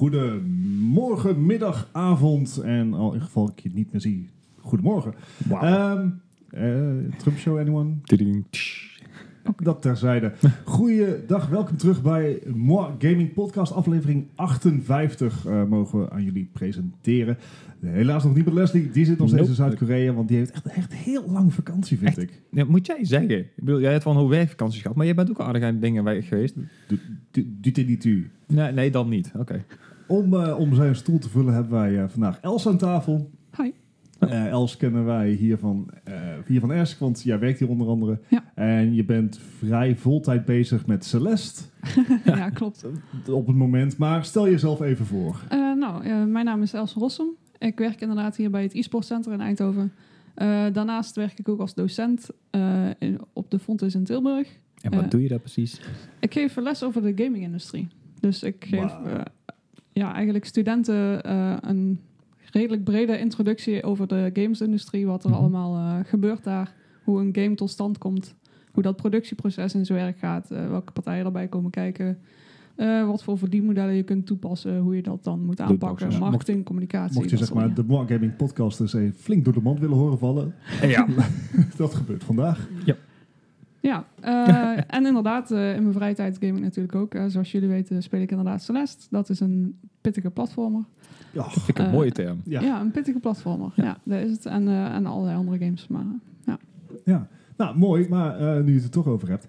Goedemorgen, middag, avond en al in geval ik je niet meer zie, goedemorgen. Wauw. Ehm eh, Trump Show, anyone? Dat terzijde. Goeiedag, welkom terug bij Moi Gaming Podcast, aflevering 58 eh, mogen we aan jullie presenteren. Helaas nog niet met Leslie, die zit nog steeds in. Zuid-Korea, want die heeft echt, echt heel lang vakantie, vind Echt? ik. Ja, moet jij zeggen. Ik bedoel, jij hebt van hoe werkvakanties gehad, maar jij bent ook aardig aan dingen geweest. Doet dit niet u. Nee, nee dan niet. Oké. Om, eh, om zijn stoel te vullen hebben wij eh, vandaag Els aan tafel. Hi. Eh, Els kennen wij hier van, eh, hier van Esk, want jij werkt hier onder andere. Ja. En je bent vrij voltijd bezig met Celeste ja, klopt. op het moment. Maar stel jezelf even voor. Eh, nou, mijn naam is Els Rossum. Ik werk inderdaad hier bij het e-sport center in Eindhoven. Eh, daarnaast werk ik ook als docent eh, in, op de Fontes in Tilburg. En wat doe je daar precies? Ik geef les over de gaming-industrie. Dus ik geef. Ja, eigenlijk studenten eh, een redelijk brede introductie over de gamesindustrie. Wat er Mhm. allemaal eh, gebeurt daar. Hoe een game tot stand komt. Hoe dat productieproces in zijn werk gaat. eh, welke partijen erbij komen kijken. eh, wat voor verdienmodellen je kunt toepassen. Hoe je dat dan moet aanpakken. Marketing, communicatie. Mocht je zeg maar de Moi Gaming Podcast eens even flink door de mand willen horen vallen, Ja. dat gebeurt vandaag. Ja, eh, en inderdaad, eh, in mijn vrije tijd game ik natuurlijk ook. Eh, zoals jullie weten speel ik inderdaad Celeste. Dat is een pittige platformer. Ja, Dat vind ik een mooie term. ja. Ja, een pittige platformer. Ja, dat is het. En, eh, en allerlei andere games. Maar ja. Nou, mooi. Maar eh, nu je het er toch over hebt.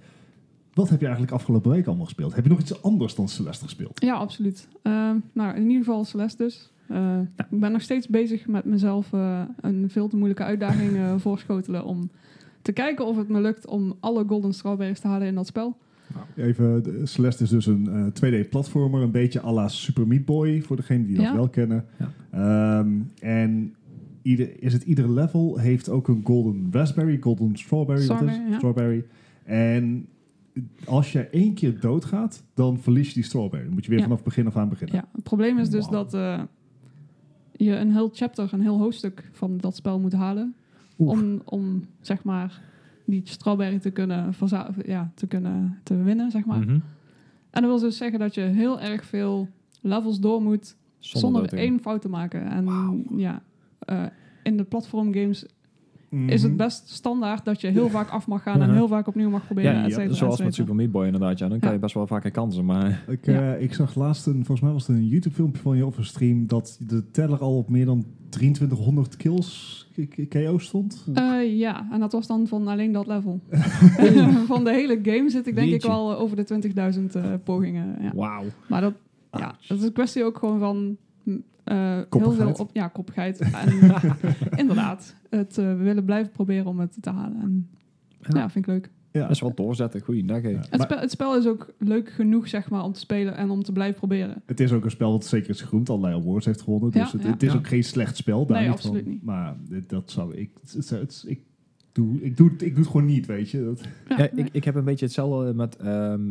Wat heb je eigenlijk afgelopen week allemaal gespeeld? Heb je nog iets anders dan Celeste gespeeld? ja, absoluut. Eh, nou, in ieder geval Celeste dus. Eh, Ik ben nog steeds bezig met mezelf eh, een veel te moeilijke uitdaging eh, voorschotelen om te kijken of het me lukt om alle golden strawberries te halen in dat spel. Even, de- Celeste is dus een eh, 2D-platformer, een beetje à la Super Meat Boy, voor degenen die dat Ja. wel kennen. Ja. Ehm, en ieder, is het ieder level heeft ook een golden raspberry, golden strawberry, wat is? Strawberry, ja. strawberry. En als je één keer doodgaat, dan verlies je die strawberry. Dan moet je weer Ja. vanaf begin af aan beginnen. Ja, het probleem is dus dat eh, je een heel chapter, een heel hoofdstuk van dat spel moet halen. Oef. Om, om zeg maar die strawberry te kunnen, ja, te kunnen te winnen, zeg maar. Mhm. En dat wil dus zeggen dat je heel erg veel levels door moet zonder, één fout te maken. En ja, eh, in de platformgames is het Mhm. best standaard dat je heel vaak af mag gaan en heel vaak opnieuw mag proberen. Ja, zoals met. Super Meat Boy inderdaad. Ja, dan kan Ja. je best wel vaker kansen, maar... Ik, Ja. eh, ik zag laatst, een, volgens mij was het een YouTube-filmpje van je of een stream, dat de teller al op meer dan 2300 kills KO stond. Eh, ja, en dat was dan van alleen dat level. van de hele game zit ik denk ik wel over de 20.000 eh, pogingen. Ja. Wauw. Maar dat, ja, dat is een kwestie ook gewoon van heel Koppigheid. veel op, ja, koppigheid. En inderdaad, het eh, we willen blijven proberen om het te halen. En, ja. Ja. vind ik leuk. Ja. Dat is wel doorzetten. Goeiedag, hé. Ja. Het, het spel is ook leuk genoeg zeg maar, om te spelen en om te blijven proberen. Het is ook een spel dat zeker is gegroemd, allerlei awards heeft gewonnen. Dus Ja, het, ja. het is Ja. ook geen slecht spel. Daar Nee, niet absoluut van. niet. Maar dit- dat zou ik... Het, het- het- ik, doe, ik, doe, het- ik doe het gewoon niet, weet je. Dat, nee. ik, ik heb een beetje hetzelfde met ehm,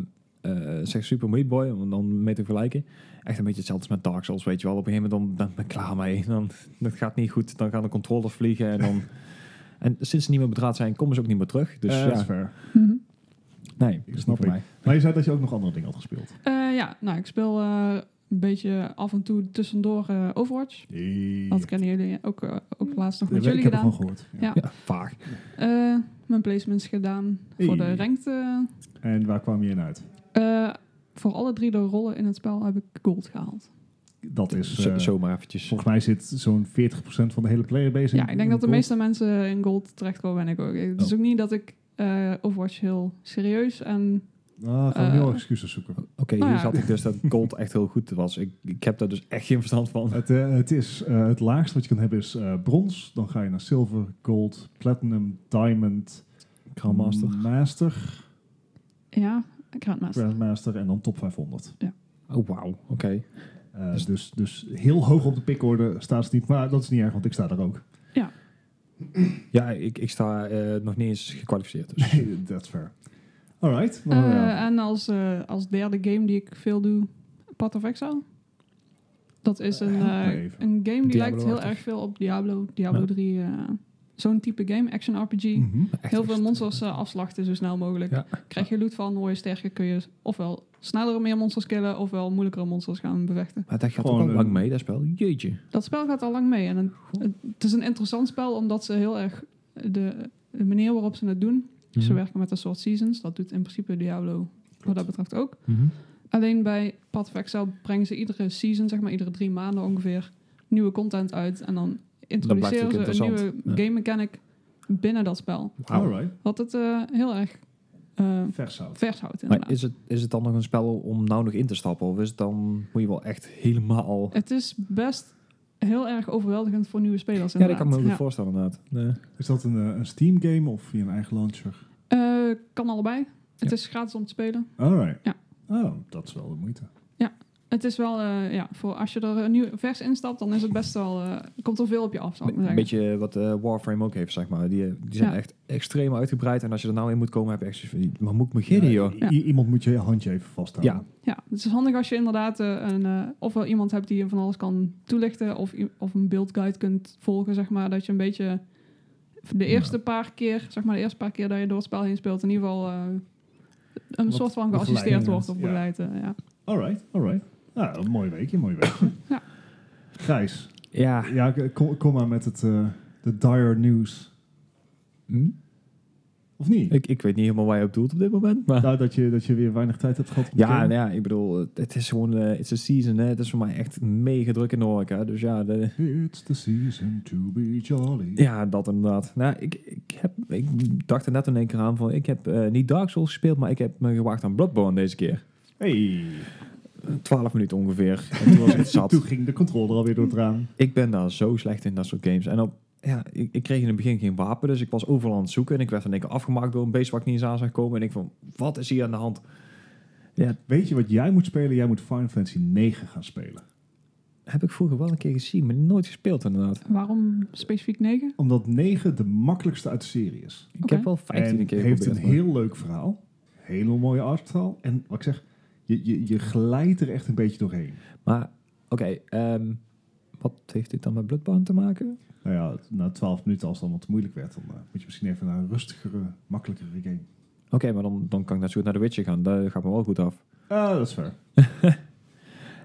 eh, zeg Super Meat Boy, om dan mee te vergelijken. Echt een beetje hetzelfde als met Dark Souls, weet je wel. Op een gegeven moment dan, ben ik klaar mee. Dan, dat gaat niet goed, dan gaan de controllers vliegen en dan... En sinds ze niet meer bedraad zijn, komen ze ook niet meer terug. Dus ja, dat is fair. Mhm. nee, dat is snap ik. mij. Maar je zei dat je ook nog andere dingen had gespeeld. Eh, ja, nou, ik speel eh, een beetje af en toe tussendoor Overwatch. Dat kennen jullie ook, ook laatst nog met ik jullie heb gedaan. ervan gehoord. Ja. Ja. Vaag. Eh, mijn placements gedaan voor de ranked. En waar kwam je in uit? Eh, voor alle drie de rollen in het spel heb ik gold gehaald. Dat is... Zo, eh, zomaar eventjes. Volgens mij zit zo'n 40% van de hele playerbase in Ja, ik denk dat de gold. meeste mensen in gold terechtkomen en ik ook. Het is Oh. ook niet dat ik eh, Overwatch heel serieus en Ah, gaan we Eh, nu al excuses zoeken. Oké, Nou hier ja. zat ik dus dat gold echt heel goed was. Ik, ik heb daar dus echt geen verstand van. Het, eh, het is eh, het laagste wat je kan hebben is eh, brons. Dan ga je naar zilver, gold, platinum, diamond, Grandmaster. master, ja, Grandmaster. grandmaster en dan top 500. Oh, wauw. Oké. Eh, Dus- dus, dus heel hoog op de pickorde staat ze niet. Maar dat is niet erg, want ik sta er ook. Ja, ik, ik sta eh, nog niet eens gekwalificeerd. Dus. Nee, that's fair. Alright. Nou, Eh, ja. En als, eh, als derde game die ik veel doe, Path of Exile. Dat is een, eh, een game die lijkt heel erg veel op Diablo. Diablo Ja. 3 eh, zo'n type game, action RPG. Mhm. Heel veel monsters eh, afslachten zo snel mogelijk. Ja. Krijg je loot van, je sterker, kun je ofwel sneller meer monsters killen, ofwel moeilijkere monsters gaan bevechten. Maar dat gaat Gewoon ook al lang mee, dat spel. Jeetje. Dat spel gaat al lang mee. En een- het, is een interessant spel, omdat ze heel erg de, de manier waarop ze het doen. Ze Mhm. werken met een soort seasons. Dat doet in principe Diablo wat dat betreft ook. Mhm. Alleen bij Path of Exile brengen ze iedere season, zeg maar iedere drie maanden ongeveer, nieuwe content uit. En dan introduceren ze een nieuwe. Ja. game mechanic binnen dat spel. Alright. Wat het eh, heel erg eh, Vers vers houdt Maar inderdaad. is het, is het dan nog een spel om nou nog in te stappen? Of is het dan, moet je wel echt helemaal... Het is best heel erg overweldigend voor nieuwe spelers Ja, dat inderdaad. kan me goed Ja. voorstellen inderdaad. Nee. Is dat een, eh, een Steam game of via een eigen launcher? Eh, kan allebei. Het Ja. is gratis om te spelen. Alright. Ja. Oh, dat is wel de moeite. Het is wel, eh, ja, voor als je er een nieuw vers instapt, dan is het best wel, eh, komt er veel op je af, zal ik maar Een beetje wat eh, Warframe ook heeft, zeg maar. Die, die zijn Ja. echt extreem uitgebreid. En als je er nou in moet komen, heb je echt zoiets van... Maar moet ik beginnen, Ja, joh? Ja. Iemand moet je handje even vasthouden. Ja. Ja, het is handig als je inderdaad een, eh, ofwel iemand hebt die je van alles kan toelichten, of, of een beeldguide kunt volgen, zeg maar. Dat je een beetje de eerste paar keer, zeg maar de eerste paar keer dat je door het spel heen speelt, in ieder geval eh, een Wat soort van geassisteerd wordt of ja. begeleid. ja. Alright, alright. Nou, een mooi weekje, een mooi weekje. Ja. Gijs, Ja. ja, kom, kom maar met het eh, de dire news. Hm? Of niet? Ik, ik weet niet helemaal waar je op doelt op dit moment, maar... Nou, dat je, dat je weer weinig tijd hebt gehad. Ja, nou ja, ik bedoel, het- het is gewoon, eh it's a season, hè. Het is voor mij echt mega druk in de horeca. Dus ja, de, It's the season to be jolly. ja, dat inderdaad. Nou, ik, ik, heb, ik dacht er net in één keer aan van, ik heb eh, niet Dark Souls gespeeld, maar ik heb me gewaagd aan Bloodborne deze keer. Hey. 12 minuten ongeveer. En toen was ik zat. Toen ging de controller alweer door het raam. Ik ben daar zo slecht in, dat soort games. En op, ja, ik, ik kreeg in het begin geen wapen, dus ik was overal aan het zoeken. En ik werd in één keer afgemaakt door een beest waar ik niet eens aan zag komen. En ik van, wat is hier aan de hand? Ja, Weet je wat jij moet spelen? Jij moet Final Fantasy 9 gaan spelen. heb ik vroeger wel een keer gezien, maar nooit gespeeld inderdaad. Waarom specifiek 9? Omdat 9 de makkelijkste uit de serie is. Ik Oké. heb wel 15 en keer heeft een geprobeerd, maar- heel leuk verhaal. Hele mooie artverhaal. En wat ik zeg, je, je, je glijdt er echt een beetje doorheen. Maar, oké, ehm, wat heeft dit dan met Bloodborne te maken? Nou ja, na 12 minuten als het allemaal te moeilijk werd, dan eh, moet je misschien even naar een rustigere, makkelijkere game. Oké, maar dan, dan kan ik net zo goed naar The Witcher gaan. Daar gaat me wel goed af. Ah, dat is fair.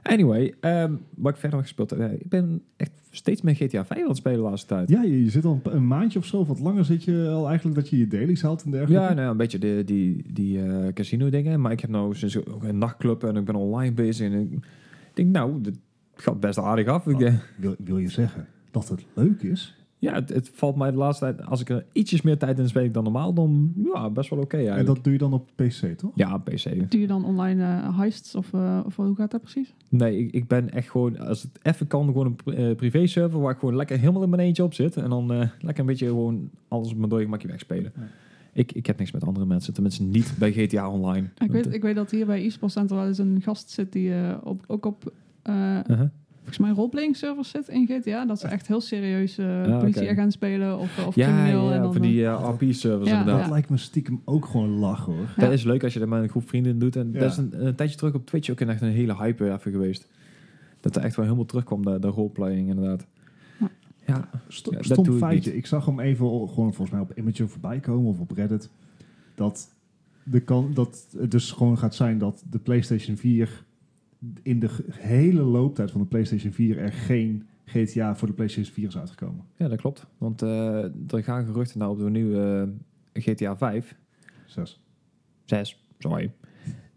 Anyway, ehm, wat ik verder nog gespeeld heb. ik ben echt steeds meer GTA 5 aan het spelen de laatste tijd. Ja, je, je zit al een, maandje of zo, wat langer zit je al eigenlijk dat je je dailies haalt en dergelijke. Ja, nou, een beetje de, die, die eh, casino dingen. Maar ik heb nou sinds ook een nachtclub en ik ben online bezig. En ik denk, nou, dit gaat best aardig af. Oh. eh, Wil, wil je zeggen dat het leuk is? Ja, het, het valt mij de laatste tijd, als ik er ietsjes meer tijd in speel dan normaal, dan ja, best wel oké En eigenlijk. dat doe je dan op PC, toch? Ja, PC. Doe je dan online eh, heists of, eh, of hoe gaat dat precies? Nee, ik, ik ben echt gewoon, als het even kan, gewoon een pri- eh, privé server waar ik gewoon lekker helemaal in mijn eentje op zit. En dan eh, lekker een beetje gewoon alles op mijn dode gemakje wegspelen. Ja. Ik, ik heb niks met andere mensen, tenminste niet bij GTA Online. Ik weet, ik weet dat hier bij eSports Center wel eens een gast zit die eh, op, ook op uh-huh. Volgens mij roleplaying servers zit in GTA. Dat ze echt heel serieus eh Ah, oké. politieagent spelen of, of Ja, crimineel. ja, en dan, voor die eh, RP-servers Ja. inderdaad. Dat lijkt me stiekem ook gewoon lachen hoor. Ja. Dat is leuk als je dat met een groep vrienden doet. En Ja. dat is een, een tijdje terug op Twitch ook echt een hele hype even geweest. Dat er echt wel helemaal terugkwam, de, de roleplaying inderdaad. Ja. Ja, Sto- Ja, stom ik feitje. Ik zag hem even gewoon volgens mij op Imgur voorbij komen of op Reddit. Dat, de kan, dat het dus gewoon gaat zijn dat de PlayStation 4 in de hele looptijd van de PlayStation 4 er geen GTA voor de PlayStation 4 is uitgekomen. ja dat klopt. Want eh, er gaan geruchten nou op de nieuwe GTA 5, Zes. 6, sorry.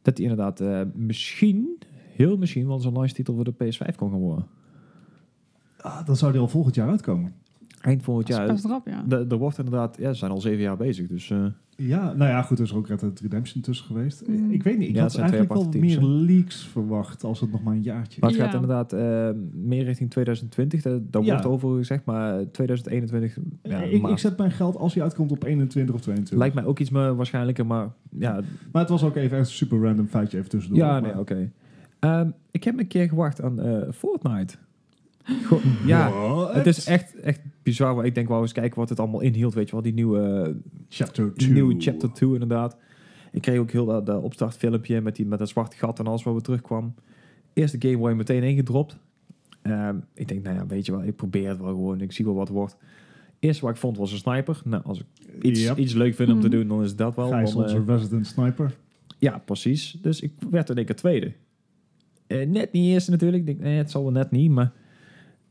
Dat die inderdaad eh, misschien, heel misschien, wel eens een launch titel voor de PS5 kon gaan worden. Ah, dan zou die al volgend jaar uitkomen. Eind volgend Dat is jaar. best rap, ja. de- Er wordt inderdaad, ja, ze zijn al zeven jaar bezig. Dus eh, Ja, nou ja, goed, er is ook Red Dead Redemption tussen geweest. Mm. Ik weet niet, ik Ja, had eigenlijk wel meer leaks verwacht als het nog maar een jaartje Maar is. het gaat inderdaad eh, meer richting 2020. Daar, daar Ja. wordt over gezegd, maar 2021... Ja, ik, ik zet mijn geld als hij uitkomt op 21 of 22. lijkt mij ook iets meer waarschijnlijker, maar ja, Maar het was ook even een super random feitje even tussendoor. ja nee, oké. Ehm, ik heb een keer gewacht aan eh, Fortnite. Ja, What? het is echt, echt bizar. Maar ik denk wel eens kijken wat het allemaal inhield, weet je wel. Die nieuwe, Chapter die 2. nieuwe chapter 2 inderdaad. Ik kreeg ook heel dat, dat opstartfilmpje met, die, met dat zwarte gat en alles wat weer terugkwam. Eerste game word je meteen ingedropt. Ehm, ik denk, nou ja, weet je wel, ik probeer het wel gewoon. Ik zie wel wat wordt. eerste wat ik vond was een sniper. Nou, als ik iets, Yep. iets leuk vind om te Mhm. doen, dan is dat wel. Eh, onze resident sniper. ja, precies. Dus ik werd in één keer tweede. Eh, net niet eerste natuurlijk. Ik denk, nee, het zal wel net niet. Maar...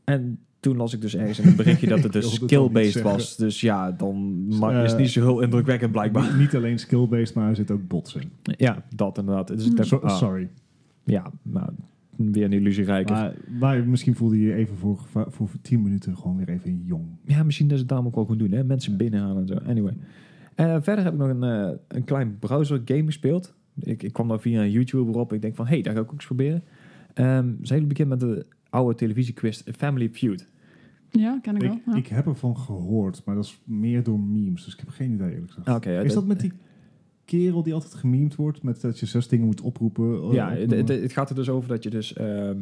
En toen las ik dus ergens een berichtje dat het dus skill-based was. Dus ja, dan Eh, is het niet zo heel indrukwekkend blijkbaar. Niet- alleen skill-based, maar er zit ook bots in. Ja, dat inderdaad. Dus Mm. So- ah, sorry. Ja, maar weer een illusierijker. Maar, maar misschien voelde je je even voor, voor 10 minuten gewoon weer even jong. Ja, misschien dat ze het daarom ook wel goed doen. Hè? Mensen binnenhalen en zo. Anyway. Eh, verder heb ik nog een, eh, een klein browser game gespeeld. Ik, ik kwam daar via een YouTuber op. Ik denk van, hé, hey, daar ga ik ook eens proberen. Ehm zijn jullie bekend met de oude televisiequiz Family Feud? Ja, ken ik, Ik, wel. Ja. ik heb ervan gehoord, maar dat is meer door memes. Dus ik heb geen idee eerlijk gezegd. Ja, is dat met die kerel die altijd gememd wordt? Met dat je zes dingen moet oproepen? eh, Ja, het, het, het gaat er dus over dat je dus... ehm,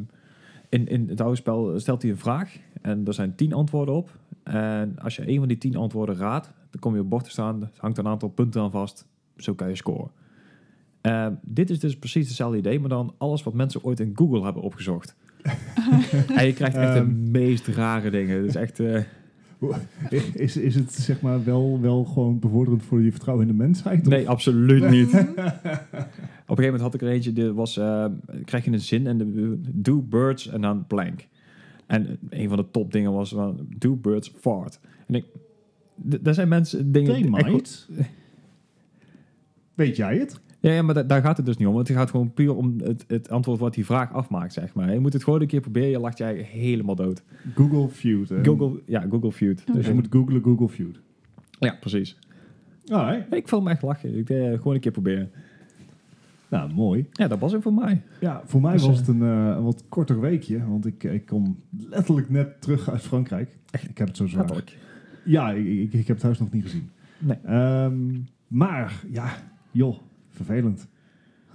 in, in het oude spel stelt hij een vraag. En er zijn tien antwoorden op. En als je een van die tien antwoorden raadt... dan kom je op bord te staan. Er hangt een aantal punten aan vast. Zo kan je scoren. Ehm, dit is dus precies hetzelfde idee... maar dan alles wat mensen ooit in Google hebben opgezocht. En je krijgt echt de Ehm. meest rare dingen. Is echt... eh, is, is het zeg maar wel, wel gewoon bevorderend voor je vertrouwen in de mensheid? of- Nee, absoluut niet. Op een gegeven moment had ik er eentje, die was, eh, krijg je een zin en de do birds en dan blank. En een van de top dingen was wel, do birds fart. En ik, daar zijn mensen dingen... They might. Weet jij het? Ja, ja maar da- daar gaat het dus niet om. Het gaat gewoon puur om het, het antwoord wat die vraag afmaakt, zeg maar. Je moet het gewoon een keer proberen, je lacht jij helemaal dood. Google Feud. hè? Google, ja, Google Feud. Dus je moet googlen Google Feud. Ja, precies. Alright. Ik vond me echt lachen. Ik eh, gewoon een keer proberen. Nou, mooi. Ja, dat was het voor mij. Ja, voor mij Dus, was eh, het een, eh, een wat korter weekje. Want ik, ik kom letterlijk net terug uit Frankrijk. Ik heb het zo zwaar. Letterlijk. Ja, ik, ik, ik heb het huis nog niet gezien. Nee. Ehm, maar, ja, joh, vervelend.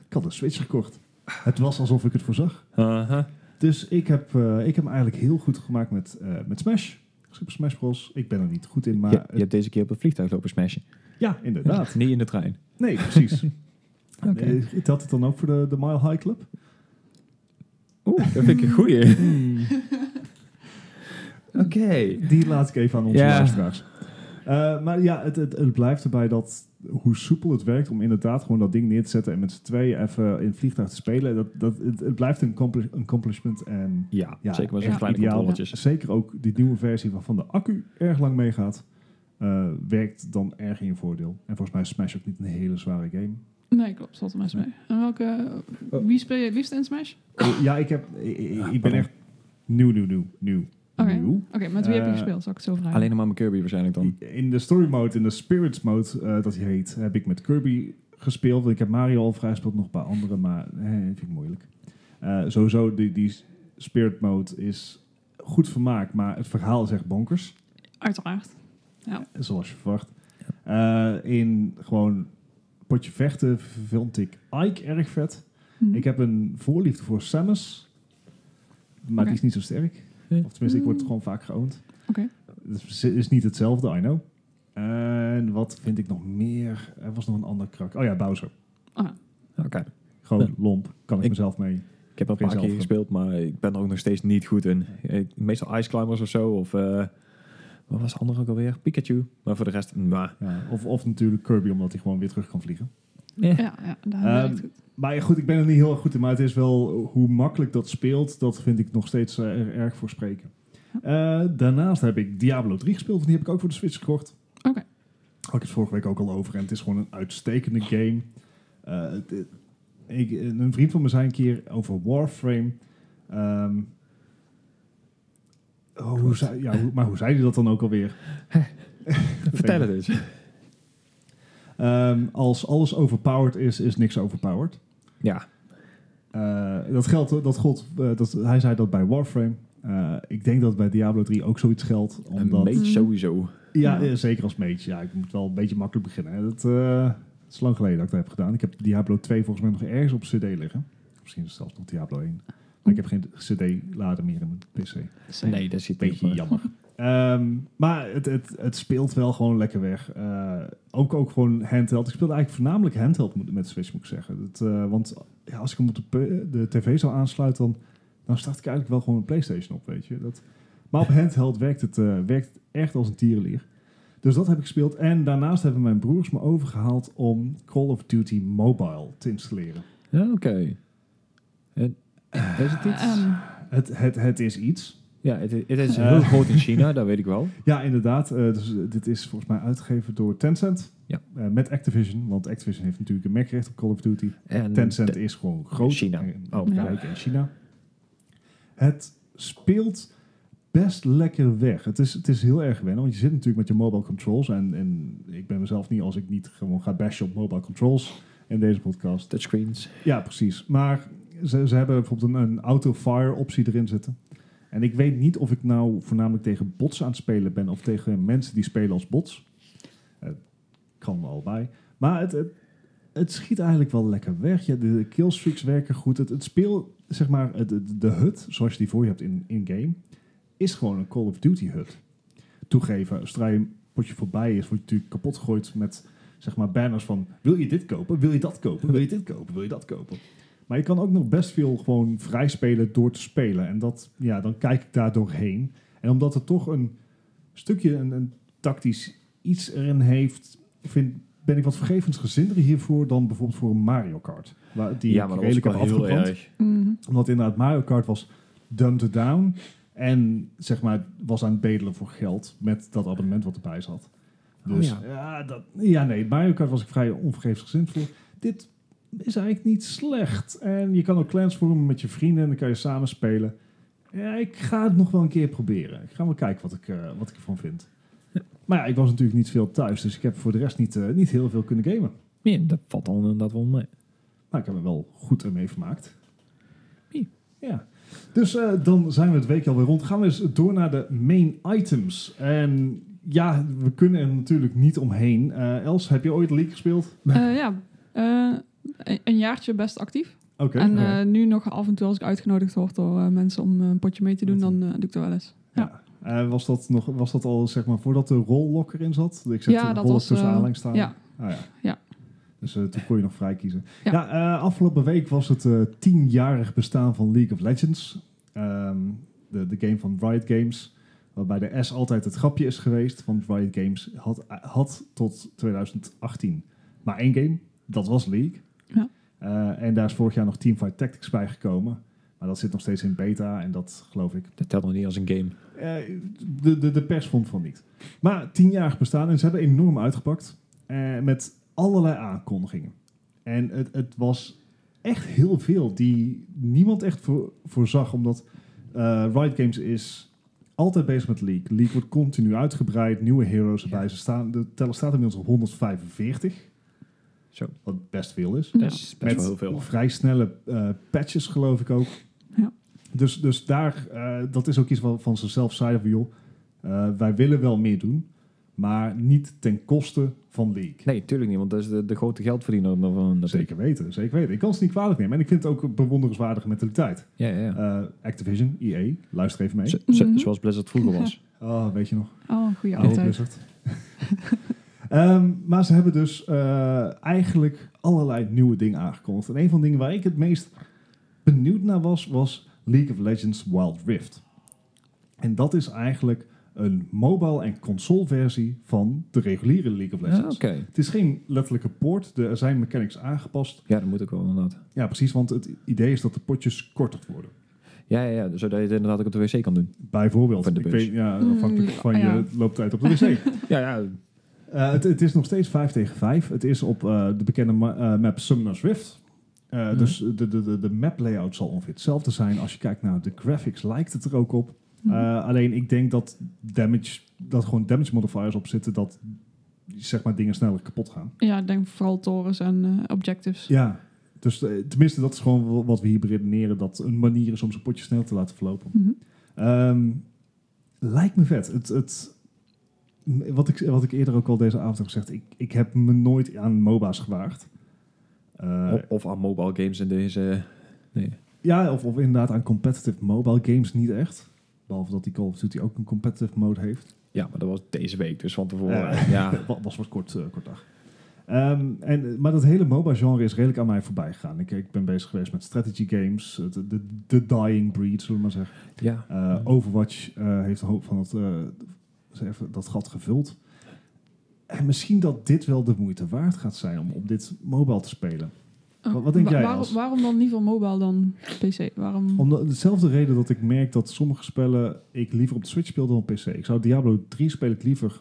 Ik had een Switch gekocht. Het was alsof ik het voorzag. Aha. Dus ik heb, eh, ik heb me eigenlijk heel goed gemaakt met, eh, met Smash. Super Smash Bros. Ik ben er niet goed in, maar... je, je hebt deze keer op het vliegtuig lopen smashen. ja, inderdaad. Niet in de trein. Nee, precies. Oké. Eh, Telt het dan ook voor de, de Mile High Club? Oeh, dat vind ik een goeie. Oké. Die laat ik even aan onze Ja. luisteraars. Eh, maar ja, het, het, het blijft erbij dat hoe soepel het werkt om inderdaad gewoon dat ding neer te zetten en met z'n tweeën even in het vliegtuig te spelen. Dat, dat, het, het blijft een accomplish- een accomplishment en Ja, Ja, zeker met zo'n echt kleine ideaal. controletjes. zeker ook die nieuwe versie waarvan de accu erg lang meegaat, eh, werkt dan erg in je voordeel. En volgens mij is Smash ook niet een hele zware game. Nee, klopt. Zat er maar eens mee. En welke... Oh. Wie speel je het liefst in Smash? ja, ik, heb, ik, ik- ben echt nieuw, nieuw, nieuw, nieuw. Oké. met wie heb je Eh, gespeeld? Zal ik het zo vragen? Alleen nog maar mijn Kirby waarschijnlijk dan. In de story mode, in de spirits mode, eh, dat hij heet, heb ik met Kirby gespeeld. Ik heb Mario al vrij gespeeld, nog een paar andere, maar eh, vind ik moeilijk. Eh, sowieso, die, die spirit mode is goed vermaakt, maar het verhaal is echt bonkers. Uiteraard. Zoals je verwacht. Eh, in gewoon potje vechten vond ik Ike erg vet. Hm. Ik heb een voorliefde voor Samus, maar die is niet zo sterk. Of tenminste, ik word gewoon vaak geoond. Oké. Het is, is niet hetzelfde, I know. En wat vind ik nog meer? Er was nog een ander krak. Oh ja, Bowser. Oké. Gewoon Ja. lomp. Kan ik, Ik- mezelf mee. Ik heb er een paar keer gespeeld, maar ik ben er ook nog steeds niet goed in. Ik- meestal Ice Climbers of zo, of... eh, wat was de andere ook alweer? Pikachu. Maar voor de rest, Ja, of, of natuurlijk Kirby, omdat hij gewoon weer terug kan vliegen. Eh. Ja, ja, dat Ehm, werkt goed. Maar ja, goed, ik ben er niet heel erg goed in. Maar het is wel hoe makkelijk dat speelt. Dat vind ik nog steeds eh, er erg voor spreken. Eh, daarnaast heb ik Diablo 3 gespeeld. want Die heb ik ook voor de Switch gekocht. Oké. Had ik het vorige week ook al over. En het is gewoon een uitstekende game. Eh, het- het- ik, een vriend van me zei een keer over Warframe. Ehm, oh, hoe zei, ja, hoe- maar hoe zei hij dat dan ook alweer? Vertel het eens. Ehm, als alles overpowered is, is niks overpowered. Ja, Eh, dat geldt, dat God, eh, dat, hij zei dat bij Warframe. Eh, ik denk dat bij Diablo 3 ook zoiets geldt. een Omdat, mage Mm. sowieso. ja, Ja. zeker als mage. Ja, ik moet wel een beetje makkelijk beginnen. hè. Dat, eh, het is lang geleden dat ik dat heb gedaan. Ik heb Diablo 2 volgens mij nog ergens op cd liggen. Misschien is het zelfs nog Diablo 1. Maar ik heb geen cd-lader meer in mijn pc. Nee, dat zit Beetje niet op, jammer. Ehm, maar het, het, het speelt wel gewoon lekker weg. Eh, ook, ook gewoon handheld. Ik speelde eigenlijk voornamelijk handheld met Switch, moet ik zeggen. Het, eh, want ja, als ik hem op de, de tv zou aansluiten, dan, dan start ik eigenlijk wel gewoon een PlayStation op, weet je. Dat, Maar op handheld werkt het, eh, werkt het echt als een tierenlier. Dus dat heb ik gespeeld. En daarnaast hebben mijn broers me overgehaald om Call of Duty Mobile te installeren. Ja, oké. En Is het iets? Ehm, Het, het, het is iets. Ja, het, het is Eh. heel groot in China, dat weet ik wel. Ja, inderdaad. Eh, dus, eh, dit is volgens mij uitgegeven door Tencent. Ja. Met Activision. Want Activision heeft natuurlijk een merkrecht op Call of Duty. En Tencent is gewoon groot. China. En- Oh, ja. in China. Het speelt best lekker weg. Het is, het is heel erg wennen, want je zit natuurlijk met je mobile controls. En, en ik ben mezelf niet als ik niet gewoon ga bashen op mobile controls in deze podcast. touchscreens. Ja, precies. Maar ze, ze hebben bijvoorbeeld een, een auto-fire optie erin zitten. En ik weet niet of ik nou voornamelijk tegen bots aan het spelen ben of tegen mensen die spelen als bots. Het kan allebei. Maar het, het, schiet eigenlijk wel lekker weg. Ja, de killstreaks werken goed. Het, het speel, zeg maar, de, de hut, zoals je die voor je hebt in, in game, is gewoon een Call of Duty hut. Toegeven, zodra je een potje voorbij is, word je natuurlijk kapot gegooid met zeg maar banners van wil je dit kopen, wil je dat kopen, wil je dit kopen, wil je dat kopen. Maar je kan ook nog best veel gewoon vrij spelen door te spelen. En dat, ja, dan kijk ik daar doorheen. En omdat het toch een stukje, een, een tactisch iets erin heeft, vind, ben ik wat vergevensgezinder hiervoor dan bijvoorbeeld voor een Mario Kart. Waar, die ja, maar dat redelijk heb afgebrand. erg. mhm. Omdat inderdaad Mario Kart was dumbed it down. En zeg maar was aan het bedelen voor geld met dat abonnement wat erbij zat. Oh, Dus ja. ja. dat, ja, nee, Mario Kart was ik vrij onvergevensgezind voor. Dit is eigenlijk niet slecht. En je kan ook clans vormen met je vrienden en dan kan je samen spelen. Ja, ik ga het nog wel een keer proberen. Ik ga wel kijken wat ik, eh, wat ik ervan vind. Maar ja, ik was natuurlijk niet veel thuis, dus ik heb voor de rest niet, eh, niet heel veel kunnen gamen. Ja, dat valt dan inderdaad wel mee. Maar ik heb me wel goed ermee vermaakt. Ie. Ja. Dus eh, dan zijn we het weekje alweer rond. Gaan we eens door naar de main items. En ja, we kunnen er natuurlijk niet omheen. Eh, Els, heb je ooit League gespeeld? Eh, ja, eh, een, een jaartje best actief. Oké. en eh, nu nog af en toe als ik uitgenodigd word door eh, mensen om eh, een potje mee te doen, dan doe ik dat wel eens. ja. Was, dat nog, was dat al zeg maar voordat de rollock erin zat? Ik zeg Ja, dat was, tussen aanhalingstekens staan. Ja, Ah, ja. Ja. Dus eh, toen kon je nog vrij kiezen. Ja, Ja. afgelopen week was het tienjarig bestaan van League of Legends. Ehm, de, de game van Riot Games. Waarbij de S altijd het grapje is geweest. Want Riot Games had, had tot 2018 maar één game. Dat was League. Ja. Eh, en daar is vorig jaar nog Teamfight Tactics bij gekomen. Maar dat zit nog steeds in beta. En dat geloof ik Dat telt nog niet als een game. eh, de, de, de pers vond van niet. Maar tienjarig bestaan en ze hebben enorm uitgepakt. eh, met allerlei aankondigingen. En het, het was echt heel veel die niemand echt voor, voorzag. Omdat eh Riot Games is altijd bezig met League. League wordt continu uitgebreid, nieuwe heroes erbij. Ja. Ze staan, de teller staat inmiddels op 145. Zo. Wat best veel is. Ja. Dat is best wel heel veel. vrij snelle eh, patches, geloof ik ook. Ja. Dus, dus daar, eh, dat is ook iets wat van zichzelf zeiden van, joh, eh, wij willen wel meer doen, maar niet ten koste van League. Nee, tuurlijk niet, want dat is de, de grote geldverdiener van. Zeker weten, zeker weten. Ik kan ze niet kwalijk nemen. En ik vind het ook een bewonderenswaardige mentaliteit. Ja, ja, ja. Eh, Activision, EA, luister even mee. Mhm. Zoals Blizzard vroeger was. Oh, weet je nog? Oh, goede. Blizzard. Ehm, maar ze hebben dus eh, eigenlijk allerlei nieuwe dingen aangekondigd. En een van de dingen waar ik het meest benieuwd naar was, was League of Legends Wild Rift. En dat is eigenlijk een mobile en console versie van de reguliere League of Ja, Legends. oké. Het is geen letterlijke port, er zijn mechanics aangepast. Ja, dat moet ook wel inderdaad. Ja, precies, want het idee is dat de potjes korter worden. Ja, ja, ja, zodat je het inderdaad ook op de wc kan doen. Bijvoorbeeld, Of in de ik bus. weet, ja, afhankelijk van ja. je looptijd op de wc. Ja, ja. Eh, het, het is nog steeds 5 tegen 5. Het is op eh, de bekende ma- eh, map Summoner's Rift. Mhm. Dus de, de, de, de map layout zal ongeveer hetzelfde zijn. Als je kijkt naar de graphics lijkt het er ook op. Mhm. Alleen ik denk dat damage, dat gewoon damage modifiers op zitten, dat zeg maar dingen sneller kapot gaan. Ja, ik denk vooral torens en objectives. Ja, dus tenminste dat is gewoon wa- wat we hier beredeneren, dat een manier is om zo'n potje snel te laten verlopen. Mhm. Ehm, lijkt me vet. Het, het, wat, ik, wat ik eerder ook al deze avond heb gezegd, ik, ik heb me nooit aan MOBA's gewaagd. Eh, Of, of aan mobile games in deze... Nee. ja, of, of inderdaad aan competitive mobile games niet echt. Behalve dat die Call of Duty ook een competitive mode heeft. Ja, maar dat was deze week, dus van tevoren. Ja. ja. Wa- was wat kort, eh, kort dag. Ehm, en, maar dat hele MOBA-genre is redelijk aan mij voorbij gegaan. Ik, ik ben bezig geweest met strategy games, de, de, de dying breed, zullen we maar zeggen. Ja. Uh, Overwatch uh, heeft een hoop van het, uh, even dat gat gevuld. En misschien dat dit wel de moeite waard gaat zijn om op dit mobile te spelen. Oh, wat, wat denk wa jij? Waarom, Als? waarom dan liever mobile dan PC? Waarom? Om de, dezelfde reden dat ik merk dat sommige spellen ik liever op de Switch speel dan op PC. Ik zou Diablo 3 speel ik liever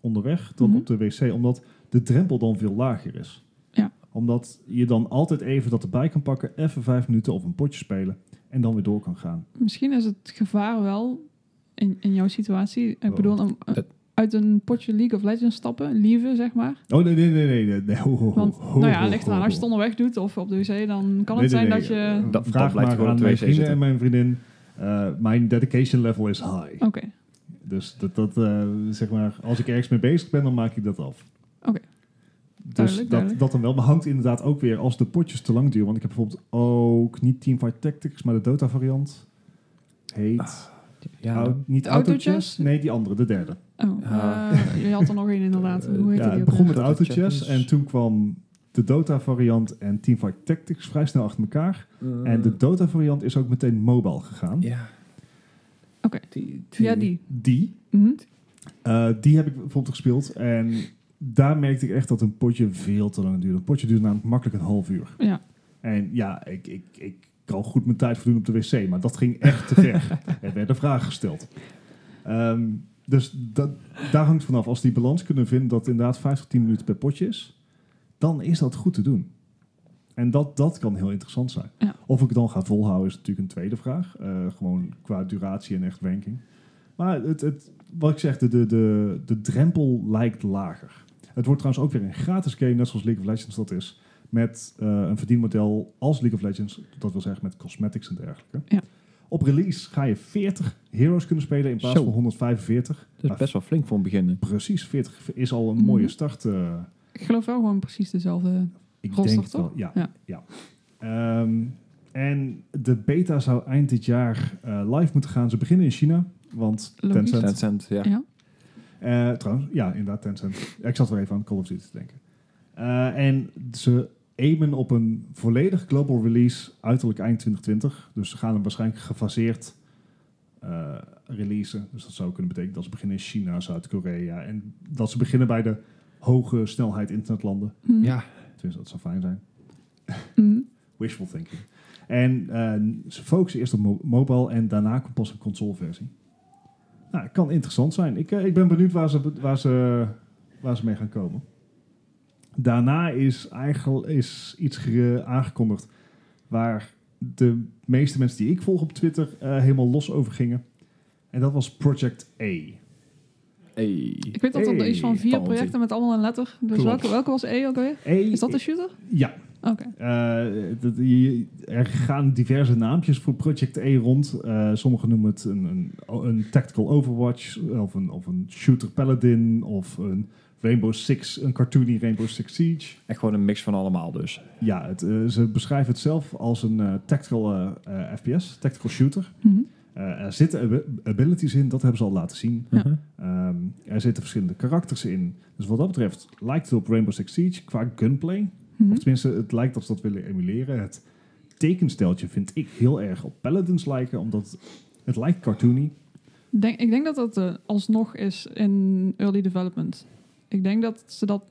onderweg dan Mhm. op de wc, omdat de drempel dan veel lager is. Ja. Omdat je dan altijd even dat erbij kan pakken, even vijf minuten of een potje spelen en dan weer door kan gaan. Misschien is het gevaar wel in, in jouw situatie. Ik bedoel, om, uh, Dat- uit een potje League of Legends stappen, lieve zeg maar. Oh nee, nee, nee, nee. nee, nee. Ho, ho, ho, Want, nou ja, ligt eraan. Als je het onderweg doet of op de wc, dan kan het nee, zijn nee. dat je... Eh, Dat- dat Vraag blijft maar gewoon aan mijn wc vrienden zitten. en mijn vriendin. Eh, mijn dedication level is high. Oké, Dus dat, dat eh, zeg maar, als ik ergens mee bezig ben, dan maak ik dat af. Oké. Dus Duidelijk, dat, duidelijk. dat dan wel. Maar hangt inderdaad ook weer als de potjes te lang duren. Want ik heb bijvoorbeeld ook niet Teamfight Tactics, maar de Dota variant. Heet... Ah, Ja, Au- niet De Auto Autochess? Chess? Nee, die andere, de derde. Oh, Ah. eh, je had er nog één inderdaad. Hoe heet ja, die het begon met Auto Auto Chess Chess. en toen kwam de Dota variant en Teamfight Tactics vrij snel achter elkaar. En de Dota variant is ook meteen mobile gegaan. Ja. Oké. Die, Ja, die. Die, Mhm. eh, die heb ik bijvoorbeeld gespeeld en daar merkte ik echt dat een potje veel te lang duurde. Een potje duurde namelijk makkelijk een half uur. Ja. En ja, ik, ik, ik kan goed mijn tijd verdoen op de wc, maar dat ging echt te ver. er werden vragen gesteld. Ehm, dus dat, daar hangt vanaf. Als die balans kunnen vinden dat inderdaad 5 tot 10 minuten per potje is, dan is dat goed te doen. En dat, dat kan heel interessant zijn. Ja. Of ik het dan ga volhouden is natuurlijk een tweede vraag. Eh, gewoon qua duratie en echt ranking. Maar het, het, wat ik zeg, de, de, de, de drempel lijkt lager. Het wordt trouwens ook weer een gratis game, net zoals League of Legends dat is. Met eh, een verdienmodel als League of Legends. Dat wil zeggen met cosmetics en dergelijke. Ja. Op release ga je 40 heroes kunnen spelen in plaats Zo. van 145. Dat is best wel flink voor een begin. Precies, 40 is al een Mhm. mooie start. eh, Ik geloof wel gewoon precies dezelfde. ik denk het toch? wel. Ja. Ja. ja. Ehm, en de beta zou eind dit jaar eh, live moeten gaan. Ze beginnen in China, want Logisch. Tencent. Tencent, ja. Ja. Eh, trouwens, ja, inderdaad, Tencent. Ik zat er even aan Call of Duty te denken. Eh, en ze aimen op een volledig global release uiterlijk eind 2020. Dus ze gaan hem waarschijnlijk gefaseerd eh releasen. Dus dat zou kunnen betekenen dat ze beginnen in China, Zuid-Korea. En dat ze beginnen bij de hoge snelheid internetlanden. Mhm. Ja, Tenminste, dat zou fijn zijn. Mhm. Wishful thinking. En eh, ze focussen eerst op mo- mobile en daarna komt pas een consoleversie. Nou, het kan interessant zijn. Ik, eh, ik ben benieuwd waar ze, waar, ze, waar ze mee gaan komen. Daarna is eigenlijk is iets ge- aangekondigd waar de meeste mensen die ik volg op Twitter eh, helemaal los over gingen. En dat was Project A. hey. Ik weet dat er Hey, iets van vier projecten met allemaal een letter. Dus Klopt. welke, welke was E ook alweer? A Is dat de shooter? Ja, Oké. Eh, er gaan diverse naampjes voor Project E rond. Eh sommigen noemen het een, een, een Tactical Overwatch, of een, of een Shooter Paladin, of een Rainbow Six, een cartoony Rainbow Six Siege. Echt gewoon een mix van allemaal dus. Ja, het, eh, ze beschrijven het zelf als een eh, tactical eh, FPS, tactical shooter. Mhm. Eh, er zitten ab- abilities in, dat hebben ze al laten zien. Ja. Mhm. Ehm, er zitten verschillende karakters in. Dus wat dat betreft lijkt het op Rainbow Six Siege qua gunplay. Mhm. Of tenminste, het lijkt dat ze dat willen emuleren. Het tekensteltje vind ik heel erg op Paladins lijken, omdat het lijkt cartoony. Denk, ik denk dat dat alsnog is in early development. Ik denk dat ze dat,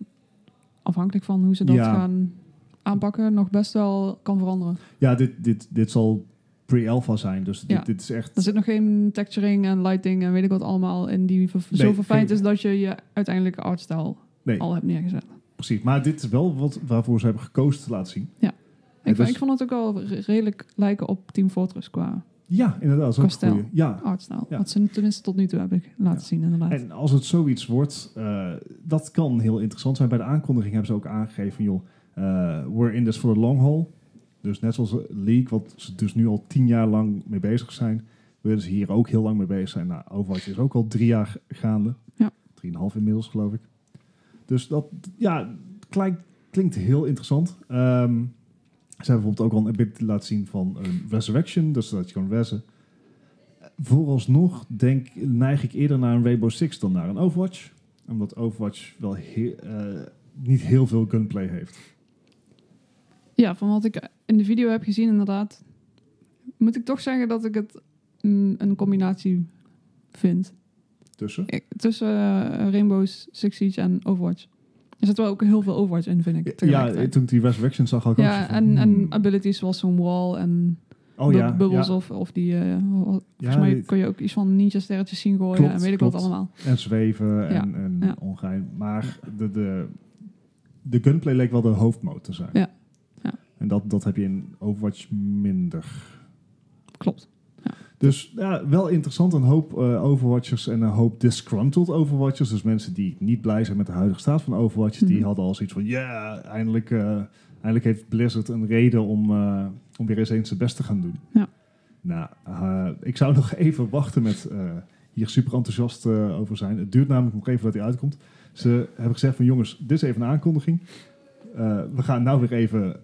afhankelijk van hoe ze dat Ja. gaan aanpakken, nog best wel kan veranderen. Ja, dit, dit, dit zal pre-alpha zijn, dus dit, Ja. dit is echt... Er zit nog geen texturing en lighting en weet ik wat allemaal in die Nee, zo verfijnd geen- is dat je je uiteindelijke artstyle Nee, al hebt neergezet. precies. Maar dit is wel wat waarvoor ze hebben gekozen te laten zien. Ik, dus- ik vond het ook wel re- redelijk lijken op Team Fortress qua Ja, inderdaad. Dat goeie. Ja, artstyle. Ja. Wat ze tenminste tot nu toe hebben laten Ja. zien inderdaad. En als het zoiets wordt, eh, dat kan heel interessant zijn. Bij de aankondiging hebben ze ook aangegeven, joh, eh, we're in this for the long haul. Dus net zoals League, wat ze dus nu al tien jaar lang mee bezig zijn, willen ze hier ook heel lang mee bezig zijn. Nou, Overwatch is ook al drie jaar gaande. Ja. Drieënhalf inmiddels, geloof ik. Dus dat, ja, klinkt, klinkt heel interessant. Ehm, ze hebben bijvoorbeeld ook al een ability laten zien van een resurrection, dus dat je kan ressen. Vooralsnog denk, neig ik eerder naar een Rainbow Six dan naar een Overwatch. Omdat Overwatch wel heel, eh, niet heel veel gunplay heeft. Ja, van wat ik in de video heb gezien, inderdaad, moet ik toch zeggen dat ik het mm, een combinatie vind. Tussen. Ik- tussen eh, Rainbows, Six Siege en Overwatch. Er zit wel ook heel veel Overwatch in, vind ik. Ja, toen ik die Resurrection zag, had ik ook ja zo van, en, en hmm. abilities zoals zo'n wall en Oh ja, bubbels ja. of, of die... eh, volgens Ja, mij kon je ook iets van ninja-sterretjes zien gooien Klopt, en weet ik klopt. wat allemaal. En zweven en, en ongein. Maar de, de, de gunplay leek wel de hoofdmoot te zijn. Ja, ja. En dat, dat heb je in Overwatch minder. Klopt. Dus ja, wel interessant. Een hoop eh, Overwatchers en een hoop disgruntled Overwatchers. Dus mensen die niet blij zijn met de huidige staat van Overwatch. Die Mhm. hadden al zoiets van, ja, eindelijk, eh, eindelijk heeft Blizzard een reden om, eh, om weer eens eens zijn best te gaan doen. Ja. Nou, ik zou nog even wachten met hier super enthousiast over zijn. Het duurt namelijk nog even dat hij uitkomt. Ze hebben gezegd van, jongens, dit is even een aankondiging. We gaan nou weer even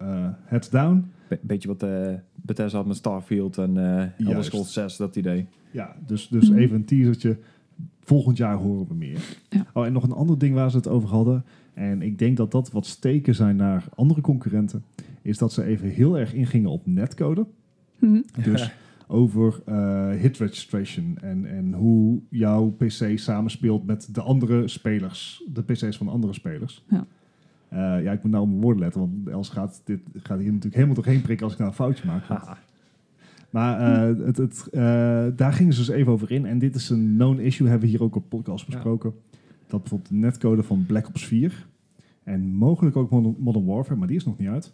heads down. Be- beetje wat eh Bethesda had met Starfield en eh Elder. Scrolls 6, dat idee. Ja, dus, dus Mhm. even een teasertje. Volgend jaar horen we meer. Ja. Oh, en nog een ander ding waar ze het over hadden. En ik denk dat dat wat steken zijn naar andere concurrenten. Is dat ze even heel erg ingingen op netcode. Mhm. Dus over eh, hit registration. En, en hoe jouw PC samenspeelt met de andere spelers. De PC's van andere spelers. Ja. Eh, ja, ik moet nou op mijn woorden letten. Want Els gaat, dit, gaat hier natuurlijk helemaal doorheen prikken als ik nou een foutje maak. Maar eh, het, het, eh, daar gingen ze dus even over in. En dit is een known issue, hebben we hier ook op podcast Ja. besproken. Dat bijvoorbeeld de netcode van Black Ops 4... en mogelijk ook Modern, Modern Warfare, maar die is nog niet uit...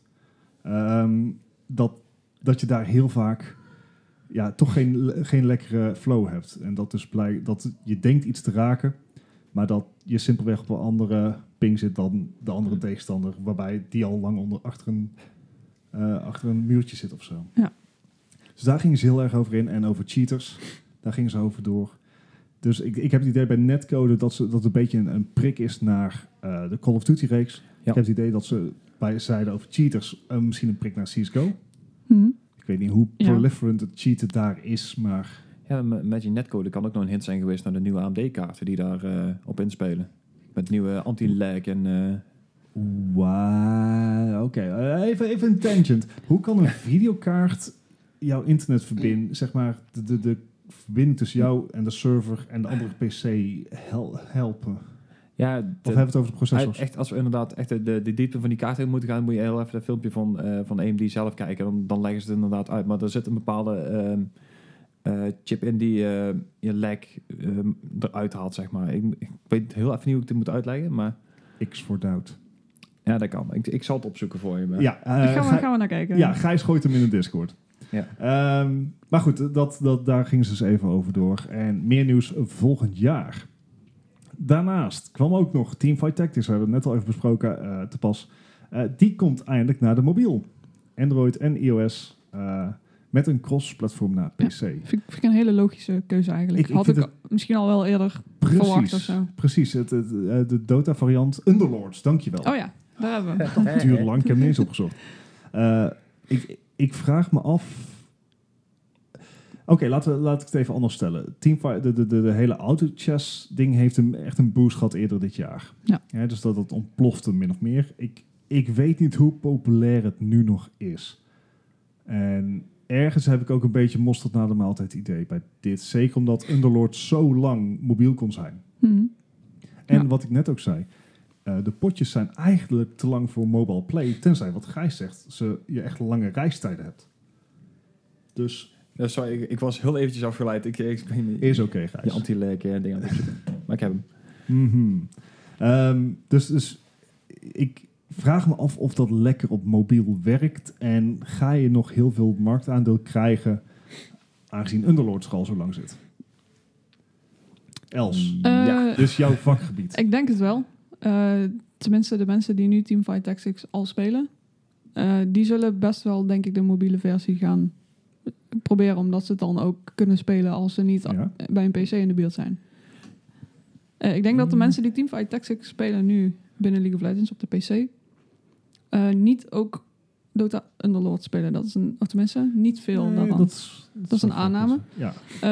ehm, dat, dat je daar heel vaak ja, toch geen, geen lekkere flow hebt. En dat, dus blij, dat je denkt iets te raken... maar dat je simpelweg op een andere ping zit dan de andere tegenstander... waarbij die al lang onder, achter, een, eh, achter een muurtje zit of zo. Ja. Dus daar gingen ze heel erg over in. En over cheaters, daar gingen ze over door. Dus ik, ik heb het idee bij netcode dat, ze, dat het een beetje een, een prik is naar eh, de Call of Duty reeks. Ik heb het idee dat ze bij zeiden over cheaters eh, misschien een prik naar CSGO. Mhm. Ik weet niet hoe Ja. proliferant het cheaten daar is, maar Ja, je netcode kan ook nog een hint zijn geweest naar de nieuwe AMD-kaarten die daar eh, op inspelen. Met nieuwe anti-lag en... Wauw, oké. Eh, even, even een tangent. Hoe kan een videokaart jouw internet verbinden, zeg maar, de, de, de verbinding tussen jou en de server en de andere PC hel- helpen? ja, Of de- hebben we het over de processors? Echt, als we inderdaad echt de, de, de diepte van die kaart in moeten gaan, moet je heel even een filmpje van, eh van AMD zelf kijken. Dan, dan leggen ze het inderdaad uit. Maar er zit een bepaalde ehm, eh, chip in die eh, je lag ehm, eruit haalt, zeg maar. Ik, ik weet heel even niet hoe ik dit moet uitleggen, maar X for doubt. ja, dat kan. Ik, ik zal het opzoeken voor je. maar- Ja, eh, gaan, we, gaan we naar kijken. ja, Gijs gooit hem in de Discord. Ja. Ehm, maar goed, dat, dat, daar gingen ze dus even over door. En meer nieuws volgend jaar. Daarnaast kwam ook nog Teamfight Tactics, we hebben het net al even besproken, eh, te pas. Eh, die komt eindelijk naar de mobiel. Android en iOS. Met een cross-platform naar PC. Vind, ik- vind ik een hele logische keuze eigenlijk. Ik- ik Had ik misschien al wel eerder verwacht of Precies, zo. precies. Het, het, eh, de Dota-variant Underlords, dankjewel. Oh ja, daar hebben we. Het duurde lang, ik heb hem niet eens opgezocht. Eh, ik, ik vraag me af... Oké, laten we laat ik het even anders stellen. Teamfight, de, de, de, de hele auto-chess ding heeft hem echt een boost gehad eerder dit jaar. Ja. dus dat het ontplofte min of meer. Ik, ik weet niet hoe populair het nu nog is. En ergens heb ik ook een beetje mosterd na de maaltijd idee bij dit. Zeker omdat Underlord zo lang mobiel kon zijn. Mhm. En Ja. wat ik net ook zei, eh, de potjes zijn eigenlijk te lang voor mobile play, tenzij wat Gijs zegt, ze, je echt lange reistijden hebt. Dus Ja, sorry, ik, ik was heel eventjes afgeleid. Ik, ik, ik weet niet. is oké, Je Gijs. anti-lag en dingen het opzoeken. Maar ik heb hem. Mhm. Ehm, dus, dus ik vraag me af of dat lekker op mobiel werkt en ga je nog heel veel marktaandeel krijgen, aangezien Underlord er al zo lang zit. Els, ja. Eh, dus jouw vakgebied. Ik denk het wel. Eh, tenminste, de mensen die nu Teamfight Tactics al spelen, eh, die zullen best wel, denk ik, de mobiele versie gaan proberen, omdat ze het dan ook kunnen spelen als ze niet Ja. bij een PC in de buurt zijn. Eh, ik denk dat de Mm. mensen die Teamfight Tactics spelen nu binnen League of Legends op de PC, eh, niet ook Dota Underlord spelen. Dat is een, of tenminste, niet veel Nee, daarvan. dat, is, Dat is een aanname. Ja, Eh,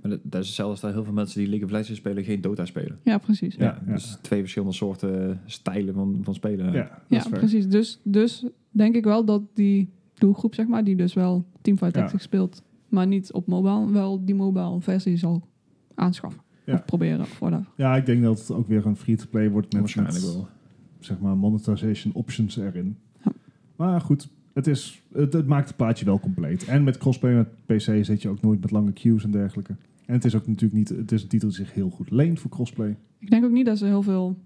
Maar dat, dat is hetzelfde als dat heel veel mensen die League of Legends spelen geen Dota spelen. ja, precies. Ja, ja. Dus twee verschillende soorten stijlen van, van spelen. ja, Ja, precies. Dus, dus denk ik wel dat die doelgroep, zeg maar, die dus wel Teamfight Ja. Tactics speelt, maar niet op mobile, wel die mobile versie zal aanschaffen. Ja. Of proberen, of whatever. Ja, ik denk dat het ook weer een free-to-play wordt met, Waarschijnlijk met, wel. Zeg maar monetization options erin. Ja. Maar goed, het, is, het, het maakt het plaatje wel compleet. En met crossplay met PC zit je ook nooit met lange queues en dergelijke. En het is ook natuurlijk niet, het is een titel die zich heel goed leent voor crossplay. Ik denk ook niet dat ze heel veel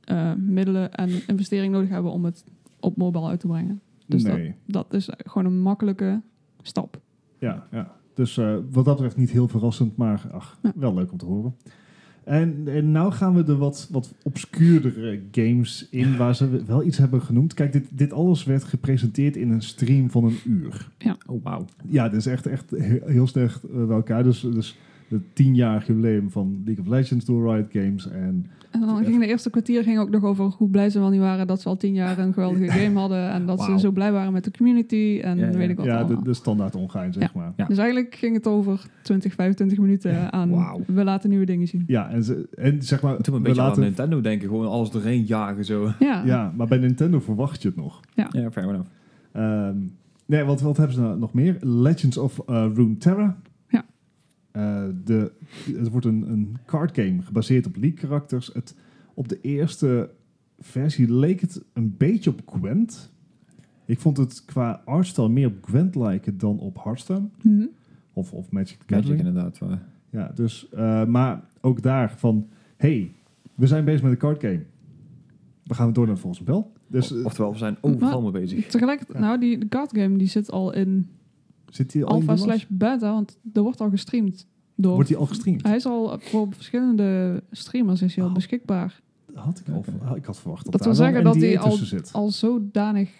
eh, middelen en investering nodig hebben om het op mobile uit te brengen. Dus nee. Dat is gewoon een makkelijke stap. Ja, ja. Dus eh, wat dat betreft niet heel verrassend, maar ach, Ja. wel leuk om te horen. En, en nou gaan we de wat, wat obscuurdere games in, waar ze wel iets hebben genoemd. Kijk, dit, dit alles werd gepresenteerd in een stream van een uur. Oh, wauw. Ja, dit is echt, echt he- heel slecht eh, bij elkaar. Dus, dus het tienjarige jubileum van League of Legends door Riot Games. En En dan ging de eerste kwartier ging ook nog over hoe blij ze wel niet waren dat ze al tien jaar een geweldige game hadden. En dat ze zo blij waren met de community en Ja, ja. weet ik wat ja, de, standaard ongein, zeg maar. Ja. Dus eigenlijk ging het over 20, 25 minuten aan Wauw. we laten nieuwe dingen zien. Ja, en, ze, en zeg maar, Toen een beetje laten, aan Nintendo denken. Gewoon alles doorheen jagen zo. Ja, Ja, maar bij Nintendo verwacht je het nog. Ja, fair enough. Ehm, nee, wat, wat hebben ze nou nog meer? Legends of uh, Runeterra. Eh, de, het wordt een, een card game gebaseerd op League karakters. Het, op de eerste versie leek het een beetje op Gwent. Ik vond het qua artstyle meer op Gwent lijken dan op Hearthstone. Mhm. Of, of Magic the Magic Gathering. inderdaad. waar. Ja, dus, eh, maar ook daar van... hey, we zijn bezig met een card game. We gaan door naar het volgende spel. Dus eh, Oftewel, we zijn overal mee bezig. Tegelijkertijd, Ja. nou, die de card game die zit al in zit die al alpha slash beta, want er wordt al gestreamd door. Wordt die al gestreamd? Hij is al voor verschillende streamers is hij al Oh. beschikbaar. Had ik, al, ik had verwacht dat, Dat daar wil zeggen dat die al- zit. Al zodanig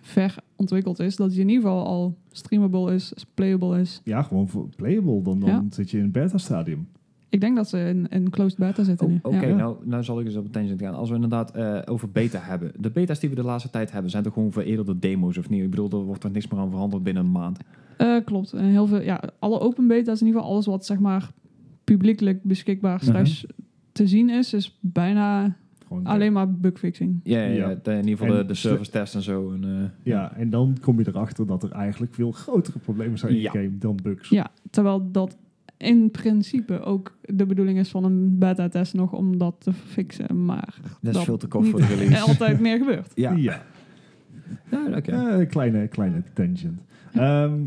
ver ontwikkeld is dat hij in ieder geval al streamable is, playable is. Ja, gewoon voor playable. Dan, dan Ja. zit je in een beta-stadium. Ik denk dat ze in, in closed beta zitten Oh, nu. Oké, Ja. nou, nou zal ik eens op een tangent gaan. Als we inderdaad eh, over beta hebben. De beta's die we de laatste tijd hebben, zijn toch gewoon veredelde demo's of niet? Ik bedoel, er wordt er niks meer aan veranderd binnen een maand. Eh, klopt. En heel veel, ja, alle open beta's, in ieder geval alles wat zeg maar publiekelijk beschikbaar Mhm. slash te zien is, is bijna Gewoon alleen maar bugfixing. Ja, ja, Ja. in ieder geval de, En de service test en zo. En, eh, Ja, en dan kom je erachter dat er eigenlijk veel grotere problemen zijn in Ja. de game dan bugs. Ja, terwijl dat in principe ook de bedoeling is van een beta-test nog om dat te fixen, maar dat is veel te kort niet voor de release. altijd meer gebeurt. Ja, Ja. ja oké. Eh, een kleine, kleine tangent. Ehm,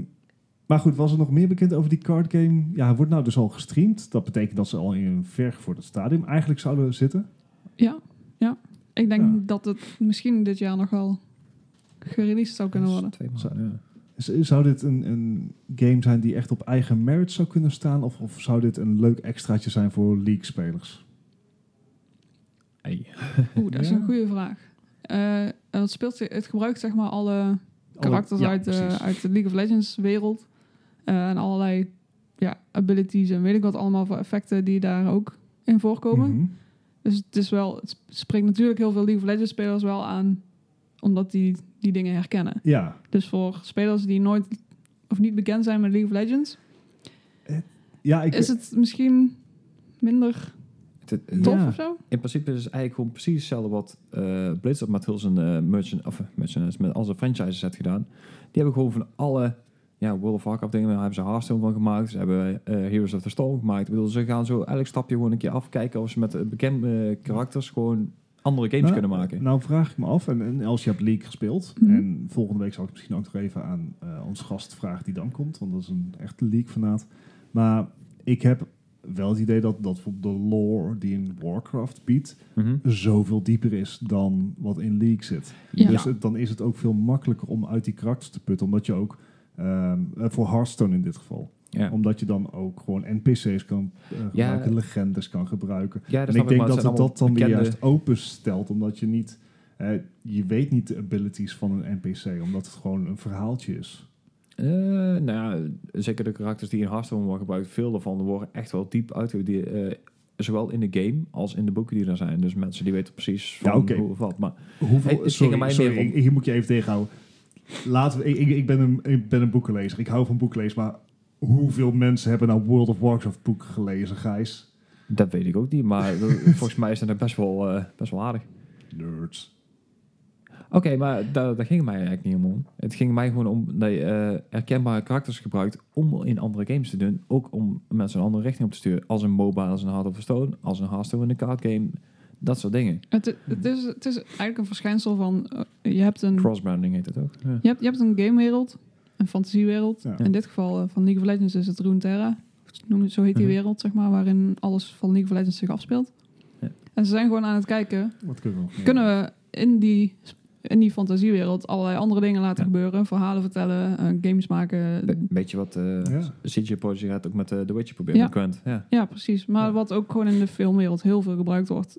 maar goed, was er nog meer bekend over die card game? Ja, hij wordt nou dus al gestreamd. Dat betekent dat ze al in een ver voor het stadium eigenlijk zouden zitten. Ja, ja. Ik denk Ja. dat het misschien dit jaar nog wel gereleased zou kunnen worden. Twee maanden, ja. Zou dit een, een game zijn die echt op eigen merit zou kunnen staan? Of, of zou dit een leuk extraatje zijn voor League-spelers? Hey. Oeh, dat is Ja. een goede vraag. Eh, het, speelt, het gebruikt zeg maar alle karakters ja, uit, de, uit de League of Legends wereld. Eh, en allerlei ja, abilities en weet ik wat allemaal voor effecten die daar ook in voorkomen. Mhm. Dus het is wel, het spreekt natuurlijk heel veel League of Legends spelers wel aan, omdat die die dingen herkennen. Ja, Dus voor spelers die nooit of niet bekend zijn met League of Legends, ja ik, is het misschien minder Het- het- tof Ja. of zo? In principe is het eigenlijk gewoon precies hetzelfde wat eh Blizzard met heel zijn eh, merchant, of, eh, merchandise, met al zijn franchises heeft gedaan. Die hebben gewoon van alle ja, World of Warcraft dingen, daar hebben ze Hearthstone van gemaakt. Ze hebben eh, Heroes of the Storm gemaakt. Ik bedoel, ze gaan zo elk stapje gewoon een keer afkijken of ze met eh, bekende eh, karakters gewoon andere games Nou, kunnen maken. Nou vraag ik me af, en, en Els, je hebt League gespeeld. Mhm. En volgende week zal ik misschien ook nog even aan eh onze gast vragen die dan komt. Want dat is een echte League-fanaat. Maar ik heb wel het idee dat, dat bijvoorbeeld de lore die in Warcraft biedt... Mhm. zoveel dieper is dan wat in League zit. Ja. Dus het- dan is het ook veel makkelijker om uit die karakters te putten. Omdat je ook, ehm, eh, voor Hearthstone in dit geval... Ja. Omdat je dan ook gewoon NPC's kan eh, gebruiken, legendes kan gebruiken. Ja, dat En ik denk dat het dat dan weer juist open stelt, omdat je niet, je weet niet de abilities van een NPC, omdat het gewoon een verhaaltje is. Eh, nou ja, zeker de karakters die in Hearthstone worden gebruikt, veel daarvan worden echt wel diep uitgewerkt. eh, Zowel in de game als in de boeken die er zijn. Dus mensen die weten precies van Ja, hoe of wat. Maar Hoeveel, Hey, sorry, mij sorry meer om- ik- hier moet je even tegenhouden. laten we, ik, ik, ben een, ik ben een boekenlezer. Ik hou van boeklezen, maar hoeveel mensen hebben nou World of Warcraft boek gelezen, Gijs? Dat weet ik ook niet, maar volgens mij is dat best wel, eh, best wel aardig. Nerds. Oké, maar daar, daar ging het mij eigenlijk niet om. Het ging mij gewoon om dat je eh, herkenbare karakters gebruikt om in andere games te doen. Ook om mensen een andere richting op te sturen. Als een MOBA, als een Heart of Stone, als een Hearthstone in een card game. Dat soort dingen. Het, het, is, het is eigenlijk een verschijnsel van... eh, je, hebt een, Crossbranding heet het ook. Ja. je, hebt, je hebt een gamewereld, een fantasiewereld. Ja. In dit geval eh, van League of Legends is het Runeterra. Noem het- Zo heet die Mhm. wereld, zeg maar, waarin alles van League of Legends zich afspeelt. Ja. En ze zijn gewoon aan het kijken... Wat kunnen we kunnen we in die, in die fantasiewereld allerlei andere dingen laten Ja. gebeuren. Verhalen vertellen, eh, games maken. Be- beetje wat eh Ja. CJ Project had ook met eh The Witcher proberen. Ja. Ja. Ja, precies. Maar Ja. wat ook gewoon in de filmwereld heel veel gebruikt wordt.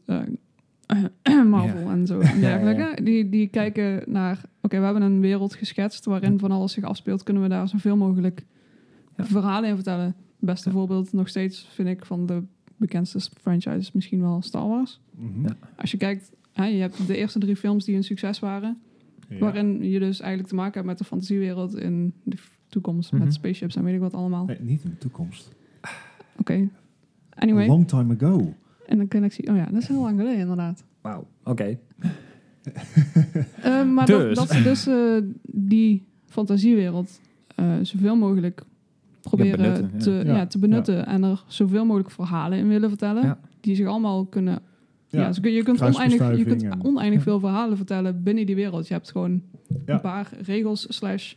Marvel en zo en dergelijke. Die, die kijken naar... Oké, we hebben een wereld geschetst waarin van alles zich afspeelt. Kunnen we daar zoveel mogelijk Ja. verhalen in vertellen? Het beste Ja. voorbeeld nog steeds vind ik van de bekendste franchise misschien wel Star Wars. Mhm. Ja. Als je kijkt, hè, je hebt de eerste drie films die een succes waren. Ja. Waarin je dus eigenlijk te maken hebt met de fantasiewereld in de toekomst. Mhm. Met spaceships en weet ik wat allemaal. Nee, niet in de toekomst. Oké. A Anyway. long time ago. En dan kan ik zien... Oh ja, dat is heel lang geleden inderdaad. Wauw, oké. Eh, maar Dus. dat, dat ze dus eh, die fantasiewereld eh, zoveel mogelijk proberen benutten, te, Ja. ja. te benutten. En er zoveel mogelijk verhalen in willen vertellen. Ja. Die zich allemaal kunnen... Ja. Kun- je kunt oneindig, je kunt oneindig veel verhalen vertellen binnen die wereld. Je hebt gewoon Ja. een paar regels slash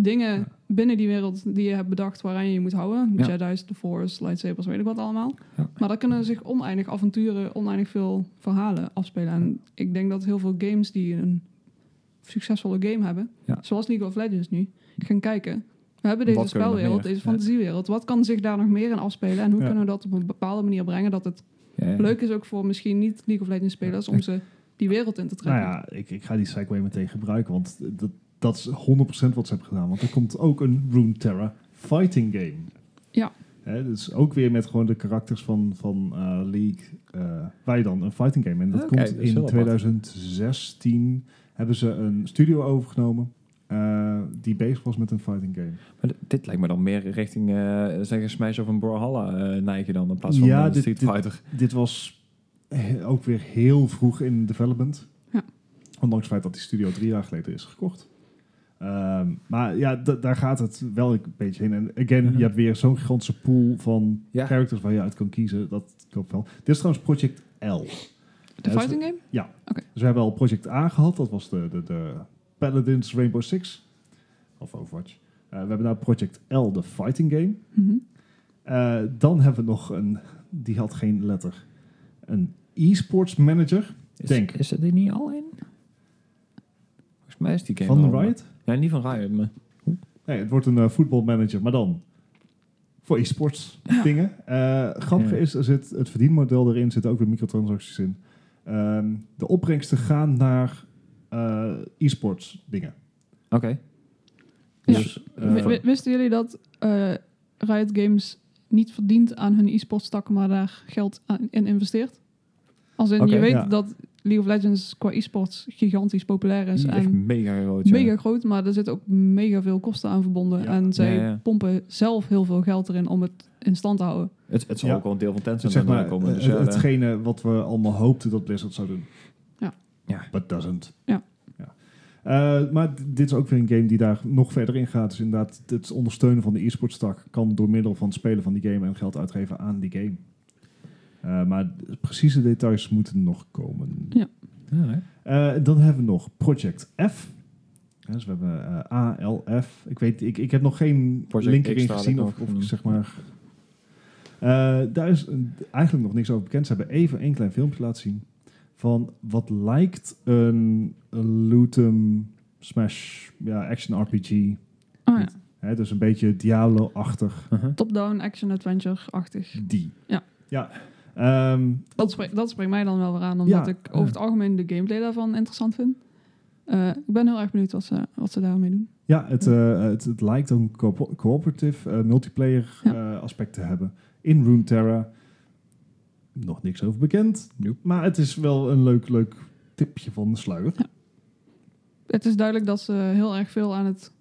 dingen Ja. binnen die wereld die je hebt bedacht waaraan je je moet houden. Ja. Jedi's, de Force, lightsabers, weet ik wat allemaal. Ja. Maar daar kunnen zich oneindig avonturen, oneindig veel verhalen afspelen. En ik denk dat heel veel games die een succesvolle game hebben, Ja. zoals League of Legends nu, gaan kijken. We hebben deze Wat spelwereld, deze fantasiewereld. Wat kan zich daar nog meer in afspelen? En hoe Ja. kunnen we dat op een bepaalde manier brengen dat het Ja, ja. leuk is ook voor misschien niet League of Legends spelers om ze die wereld in te Nou trekken? ja, ik, ik ga die segue meteen gebruiken, want dat, dat is 100% wat ze hebben gedaan. Want er komt ook een Runeterra fighting game. Ja. Hè, dus ook weer met gewoon de karakters van, van eh, League. eh wij dan een fighting game. En dat komt dat in heel apart. 2016 hebben ze een studio overgenomen eh, die bezig was met een fighting game. Maar dit lijkt me dan meer richting, eh zeggen Smash of een Brawlhalla eh neigen dan in plaats van Ja, dit- Street dit- Fighter. Dit was he- ook weer heel vroeg in development. Ja. Ondanks het feit dat die studio drie jaar geleden is gekocht. Ehm, maar ja, daar gaat het wel een beetje heen. En again, je hebt weer zo'n gigantische pool van Ja. characters waar je uit kan kiezen. Dat klopt wel. Dit is trouwens Project L. de dus- fighting game? Dus we hebben al Project A gehad. Dat was de, de, de Paladins Rainbow Six. Of Overwatch. Eh, we hebben nou Project L, de fighting game. Mhm. Eh, dan hebben we nog een, die had geen letter, een e-sports manager Is, Denk. is er die niet al in? Volgens mij is die game van Riot. Ja, niet van Riot, maar... Nee, het wordt een eh, voetbalmanager, maar dan voor e-sports Ja. dingen. Eh grappig Ja. is, er zit het verdienmodel erin, zitten ook weer microtransacties in. Ehm, de opbrengsten gaan naar eh, e-sports dingen. Oké. Dus, Wisten jullie dat eh, Riot Games niet verdient aan hun e-sports tak, maar daar geld aan, in investeert? Als in, je weet ja. dat League of Legends qua e-sports gigantisch populair is. Echt En mega groot, ja. mega groot, maar er zit ook mega veel kosten aan verbonden. Ja. En zij Ja, ja. pompen zelf heel veel geld erin om het in stand te houden. Het, het zal Ja. ook wel een deel van Tencent Dus zeg maar, komen. Dus eh, ja, het- eh, hetgene wat we allemaal hoopten dat Blizzard zou doen. Ja. Ja. But doesn't. Ja. ja. Eh, maar dit is ook weer een game die daar nog verder in gaat. Dus inderdaad, het ondersteunen van de e-sports tak kan door middel van het spelen van die game en geld uitgeven aan die game. Eh, maar de precieze details moeten nog komen. Ja. ja, hè. Eh, dan hebben we nog Project F. Ja, dus we hebben eh, A, L, F. Ik weet, ik, ik heb nog geen Project link X erin staat gezien of, of zeg maar. Eh, daar is een- eigenlijk nog niks over bekend. Ze hebben even een klein filmpje laten zien van wat lijkt een, een loot'em smash ja, action RPG. Oh ja, Hè, dus een beetje Diablo-achtig. Top-down action adventure-achtig. Die. Ja. Ja. Ehm, Dat, spreekt, dat mij dan wel weer aan, omdat Ja. ik over het algemeen de gameplay daarvan interessant vind. Eh, ik ben heel erg benieuwd wat ze, wat ze daarmee doen. Ja, het, eh, het, het lijkt een co- cooperative eh, multiplayer Ja. eh, aspect te hebben in Runeterra. Nog niks over bekend, Nope. maar het is wel een leuk, leuk tipje van de sluier. Ja. het is duidelijk dat ze heel erg veel aan het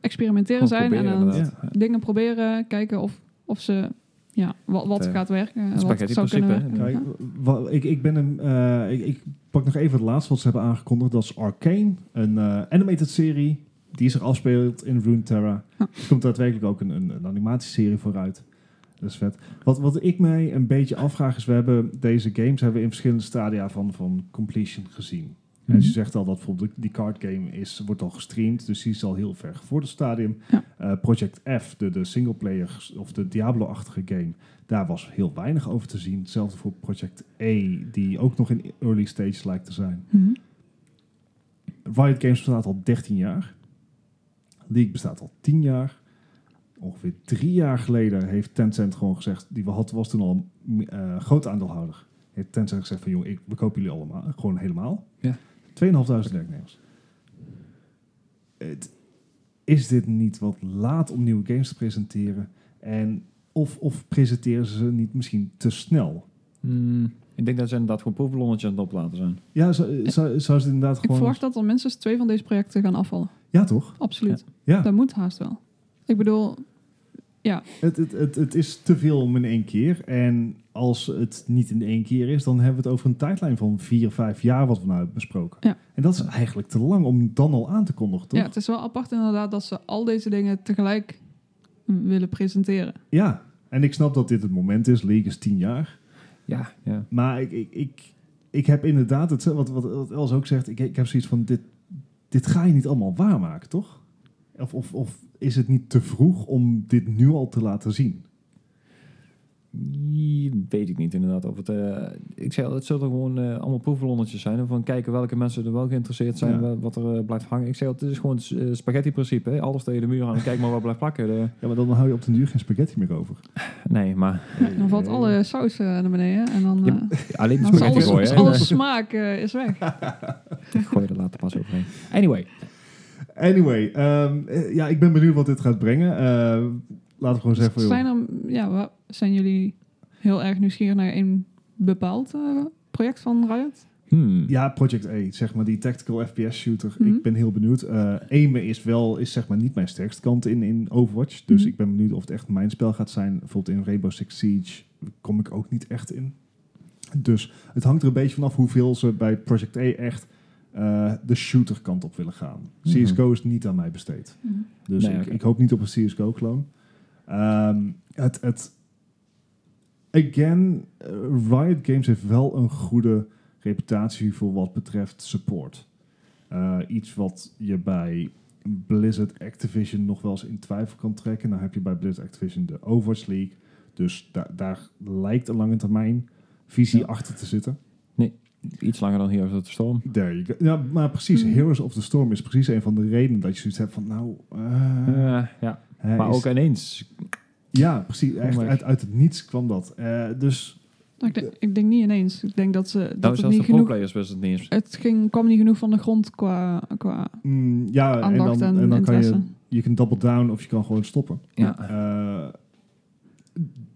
experimenteren Gewoon zijn. en aan. Ja. dingen proberen, kijken of, of ze, ja, wat, wat Het, eh, gaat werken. en wat zou kunnen werken. Kijk, ik, ik ben een. eh, ik, ik pak nog even het laatste wat ze hebben aangekondigd. Dat is Arcane, een eh, animated serie die zich afspeelt in Runeterra. Er komt daadwerkelijk ook een, een, een animatieserie vooruit. Dat is vet. Wat, wat ik mij een beetje afvraag is, we hebben deze games hebben we in verschillende stadia van, van completion gezien. En Mhm. je zegt al dat bijvoorbeeld die card game is, wordt al gestreamd, dus die is al heel ver voor het stadium. Ja. Eh, Project F, de, de singleplayer of de Diablo-achtige game, daar was heel weinig over te zien. Hetzelfde voor Project E, die ook nog in early stage lijkt te zijn. Mhm. Riot Games bestaat al 13 jaar. League bestaat al 10 jaar. Ongeveer drie jaar geleden heeft Tencent gewoon gezegd, die we hadden was toen al een eh, groot aandeelhouder. Heeft Tencent gezegd van, joh, ik, we kopen jullie allemaal, gewoon helemaal. Ja. 2.500 werknemers. Het, is dit niet wat laat om nieuwe games te presenteren? En of, of presenteren ze ze niet misschien te snel? Hmm, ik denk dat ze inderdaad gewoon proefballonnetjes aan het oplaten zijn. Ja, zou, zou, zou ze inderdaad Ik gewoon... verwacht dat er minstens twee van deze projecten gaan afvallen. Ja, toch? Absoluut. Ja. Dat moet haast wel. Ik bedoel, Het, het, het, het is te veel om in één keer. En als het niet in één keer is, dan hebben we het over een tijdlijn van vier, vijf jaar wat we nou hebben besproken. Ja. En dat is eigenlijk te lang om dan al aan te kondigen, toch? ja, het is wel apart inderdaad dat ze al deze dingen tegelijk willen presenteren. Ja. En ik snap dat dit het moment is. League is tien jaar. Ja, ja. Maar ik, ik, ik, ik heb inderdaad, het, wat, wat, wat Els ook zegt, ik, ik heb zoiets van, dit, dit ga je niet allemaal waarmaken, toch? Of, of, of is het niet te vroeg om dit nu al te laten zien? Weet ik niet inderdaad. Of het, eh, ik zei al, het zullen gewoon eh, allemaal proefballonnetjes zijn. En van kijken welke mensen er wel geïnteresseerd zijn. Ja. Wat er eh, blijft hangen. Ik zei al, het is gewoon het spaghetti-principe. hè. Alles tegen de muur aan en kijk maar wat blijft plakken. De- Ja, maar dan hou je op den duur geen spaghetti meer over. nee, maar Ja, dan valt alle saus eh, naar beneden en dan, Ja, eh, alleen de spaghetti alles, gooien. alle smaak is weg. eh, gooi je er later pas overheen. Anyway. Anyway, ehm, eh, ja, ik ben benieuwd wat dit gaat brengen. Laten we gewoon zeggen joh, zijn, er, ja, zijn jullie heel erg nieuwsgierig naar een bepaald eh, project van Riot? Hmm. Ja, Project A, zeg maar die tactical FPS shooter. Mhm. Ik ben heel benieuwd. Eh aimen is wel, is zeg maar niet mijn sterkste kant in, in Overwatch. Dus Mhm. ik ben benieuwd of het echt mijn spel gaat zijn. Bijvoorbeeld in Rainbow Six Siege kom ik ook niet echt in. Dus het hangt er een beetje vanaf hoeveel ze bij Project A echt eh, de shooter kant op willen gaan. Mhm. CSGO is niet aan mij besteed. Dus Nee, ik, ik hoop niet op een CSGO-clone. Ehm, het, het, again, eh, Riot Games heeft wel een goede reputatie voor wat betreft support. Eh, iets wat je bij Blizzard Activision nog wel eens in twijfel kan trekken. Dan heb je bij Blizzard Activision de Overwatch League. Dus da- daar lijkt een lange termijn visie Ja. achter te zitten. Iets langer dan Heroes of the Storm. There you go. Ja, maar precies, Mhm. Heroes of the Storm is precies een van de redenen dat je zoiets hebt van, nou... Eh, ja. Hij Maar is- ook ineens. Ja, precies. Echt uit, uit het niets kwam dat. Eh, dus Nou, ik, denk, ik denk niet ineens. Ik denk dat, ze, dat Nou, het zelfs niet de genoeg... wisten het niet eens. Het ging, kwam niet genoeg van de grond qua, qua mm, ja, en aandacht dan, en, en dan kan interesse. je, je kan double down of je kan gewoon stoppen. Ja. Eh,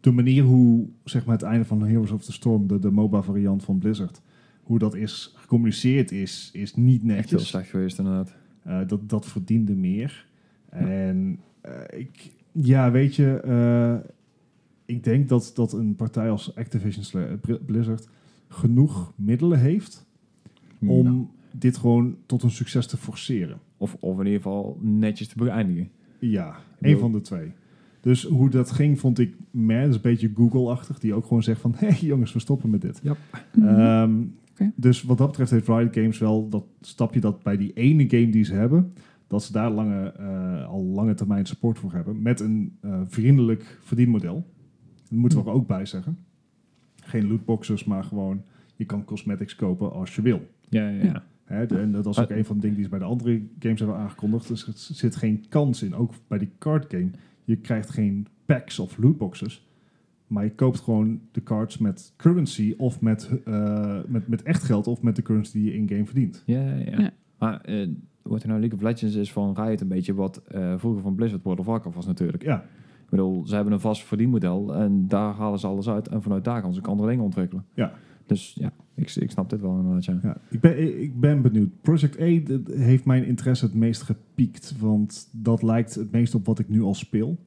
de manier hoe zeg maar, het einde van Heroes of the Storm, de, de MOBA variant van Blizzard, hoe dat is gecommuniceerd is, is niet Echt heel netjes. slecht geweest inderdaad. Eh, dat, dat verdiende meer. En ik, ja, weet je, eh, ik denk dat, dat een partij als Activision Bri- Blizzard genoeg middelen heeft om Nou, dit gewoon tot een succes te forceren. Of, of in ieder geval netjes te beëindigen. Ja, één van de twee. Dus hoe dat ging, vond ik meh. Dat is een beetje Google-achtig, die ook gewoon zegt van... hé hey, jongens, we stoppen met dit. Mhm. Ehm. Dus wat dat betreft heeft Riot Games wel dat stapje dat bij die ene game die ze hebben... dat ze daar lange, eh, al lange termijn support voor hebben... met een eh, vriendelijk verdienmodel. Dat moeten we er ook bij zeggen. Geen lootboxes, maar gewoon... je kan cosmetics kopen als je wil. Ja, ja, ja. Hè, de- en dat was ook Ah. een van de dingen die ze bij de andere games hebben aangekondigd. Dus er zit geen kans in. Ook bij die card game. Je krijgt geen packs of lootboxes. Maar je koopt gewoon de cards met currency of met, eh, met, met echt geld of met de currency die je in-game verdient. Ja, ja, ja. Ja. Maar eh, wat er nou League of Legends is van Riot een beetje wat eh, vroeger van Blizzard World of Warcraft was natuurlijk. Ja, Ik bedoel, ze hebben een vast verdienmodel en daar halen ze alles uit. En vanuit daar gaan ze ook andere dingen ontwikkelen. Ja. Dus ja, ik, ik snap dit wel inderdaad, ja. Ja, ik, ben, ik ben benieuwd. Project A dat heeft mijn interesse het meest gepiekt. Want dat lijkt het meest op wat ik nu al speel.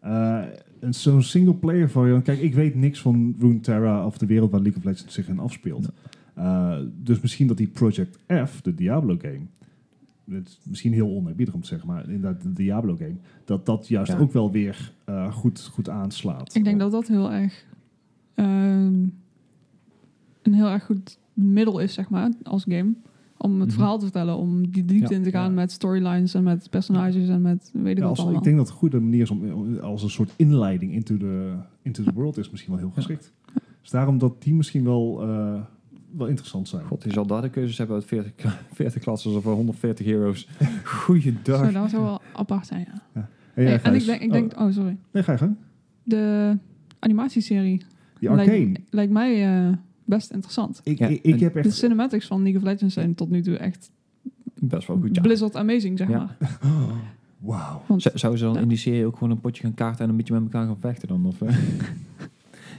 En zo'n single player variant. Kijk, ik weet niks van Runeterra of de wereld waar League of Legends zich in afspeelt. Eh, dus misschien dat die Project F, de Diablo game. Het is misschien heel oneerbiedig om te zeggen, maar inderdaad de Diablo game. Dat dat juist Ja. ook wel weer eh, goed, goed aanslaat. Ik denk dat dat heel erg ehm, een heel erg goed middel is, zeg maar, als game. Om het Mhm. verhaal te vertellen, om die diepte Ja, in te gaan ja. met storylines en met personages en met weet ik Ja, wat als, allemaal. ik denk dat het een goede manier is om om- als een soort inleiding into the, into the world is misschien wel heel geschikt. Dus daarom dat die misschien wel, eh, wel interessant zijn. God, die zal daar de keuzes hebben uit 40, kla- 40 klassen of 140 heroes. Zo, Goeiedag. dat zou wel apart zijn, ja. Jij, en ik denk, ik denk oh. sorry. Nee, ga je gang. De animatieserie Die arcane. lijkt, lijkt mij eh, best interessant. ik, Ja, ik, ik heb De echt... cinematics van League of Legends zijn tot nu toe echt Best wel goed, ja. Blizzard amazing, zeg Ja. maar. Oh, Wauw. Zouden ze dan Ja. in die serie ook gewoon een potje gaan kaarten en een beetje met elkaar gaan vechten dan? Of, eh?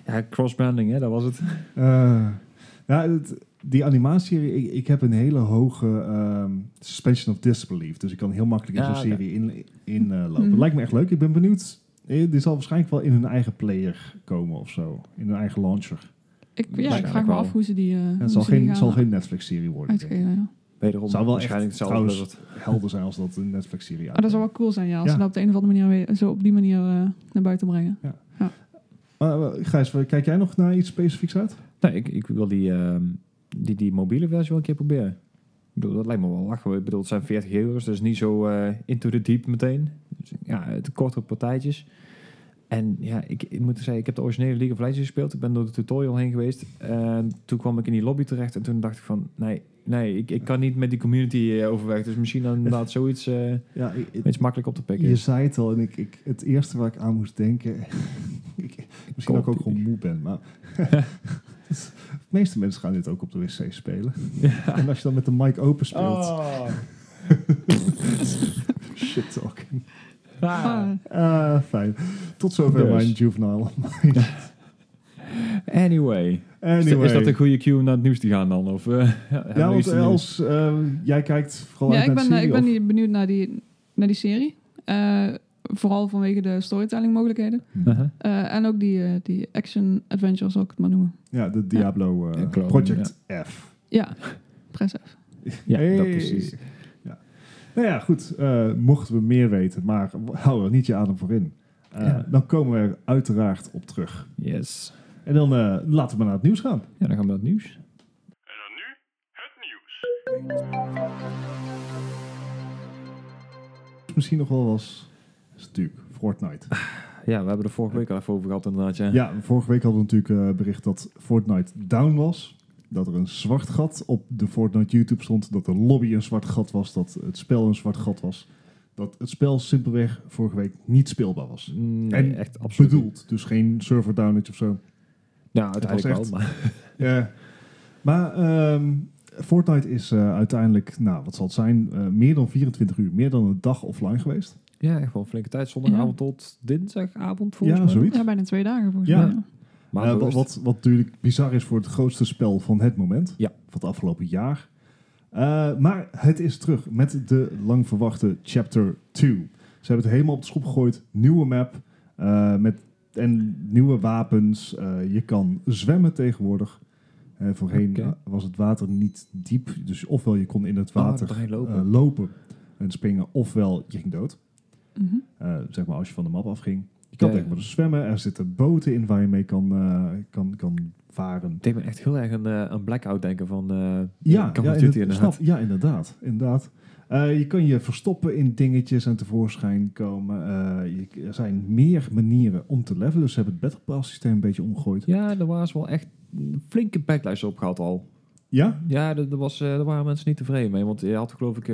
ja, crossbranding, hè, dat was het. Eh, ja, het- die animatieserie, ik, ik heb een hele hoge ehm, suspension of disbelief. Dus ik kan heel makkelijk in Ja, zo'n serie in, in eh, lopen. Mhm. Lijkt me echt leuk. Ik ben benieuwd. Eh, Dit zal waarschijnlijk wel in hun eigen player komen of zo. In hun eigen launcher. ik, ja, ik vraag me wel. af hoe ze die, eh hoe Het zal ze die geen, zal geen Netflix-serie worden. Ja. Wederom Zou wel waarschijnlijk echt trouwens-. Helder zijn als dat een Netflix-serie Ah, dat zou wel cool zijn, ja, als Ja. ze dat op de een of andere manier zo op die manier eh, naar buiten brengen. Uh, Gijs, kijk jij nog naar iets specifieks uit? Nee, ik, ik wil die, ehm, die, die mobiele versie wel een keer proberen. Ik bedoel, dat lijkt me wel lachen. Ik bedoel, het zijn 40 euro's, dus niet zo eh, into the deep meteen. Dus, ja, het kortere partijtjes. En ja, ik, ik moet zeggen, ik heb de originele League of Legends gespeeld. Ik ben door de tutorial heen geweest. En toen kwam ik in die lobby terecht en toen dacht ik van... Nee, nee ik, ik kan niet met die community eh, overweg. Dus misschien dan inderdaad zoiets eh Ja, ik- ik- iets makkelijk op te pikken. je zei het al en ik, ik, het eerste waar ik aan moest denken... ik, misschien dat ik ook gewoon moe ben, maar... de meeste mensen gaan dit ook op de wc spelen. Ja. En als je dan met de mic open speelt... Oh. Shit talking. Ah, Ah, fijn. Tot zover Dus. mijn juvenile. Anyway. Is, Anyway. is dat een goede cue om naar het nieuws te gaan dan? Of, eh, Ja, want eh, jij kijkt vooral ja, uit ik naar ben, eh, ik ben benieuwd naar die, naar die serie. Eh, vooral vanwege de storytelling mogelijkheden. Uh-huh. Eh, en ook die, eh, die action adventure, zal ik het maar noemen. Ja, de Diablo eh, Ja, Project F. Ja, press F. Ja, Hey. dat precies. Ja. Nou ja, goed. eh, mochten we meer weten, maar hou er niet je adem voor in. Eh, Ja. Dan komen we er uiteraard op terug. Yes. En dan eh, laten we maar naar het nieuws gaan. Ja, dan gaan we naar het nieuws. En dan nu het nieuws. Misschien nog wel was, is natuurlijk Fortnite. Ja, we hebben er vorige week al even over gehad inderdaad. Ja. Ja, vorige week hadden we natuurlijk eh, bericht dat Fortnite down was. Dat er een zwart gat op de Fortnite YouTube stond. Dat de lobby een zwart gat was. Dat het spel een zwart gat was. Dat het spel simpelweg vorige week niet speelbaar was. Nee, En echt absoluut. Bedoeld. Dus geen server downage of zo. Ja, uiteindelijk was wel. echt- Maar, Ja. Maar ehm, Fortnite is eh, uiteindelijk, nou wat zal het zijn, eh, meer dan 24 uur, meer dan een dag offline geweest. ja, echt wel een flinke tijd. Zondagavond tot dinsdagavond volgens Ja, mij. zoiets. Ja, bijna twee dagen volgens Ja. mij. Maar wat, wat, wat natuurlijk bizar is voor het grootste spel van het moment, Ja. van het afgelopen jaar. Eh, maar het is terug met de lang verwachte Chapter 2. Ze hebben het helemaal op de schop gegooid, nieuwe map eh, met, en nieuwe wapens. Eh, je kan zwemmen tegenwoordig. Eh, voorheen was het water niet diep, dus ofwel je kon in het Oh, water lopen. eh, lopen en springen, ofwel je ging dood. Mhm. Eh, zeg maar als je van de map afging. Je kan tegenwoordig zwemmen, er zitten boten in waar je mee kan, eh, kan, kan varen. Het deed me echt heel erg een, eh, een blackout denken van eh Ja, Call ja, of Duty inderdaad, inderdaad. snap- ja, inderdaad. inderdaad. Eh, je kan je verstoppen in dingetjes en tevoorschijn komen. Eh, je- er zijn meer manieren om te levelen. Dus ze hebben het Battle Pass systeem een beetje omgegooid. Ja, er waren ze wel echt een flinke backlash op gehad al. Ja? Ja, er, er was, eh, er waren mensen niet tevreden mee. Want je had geloof ik,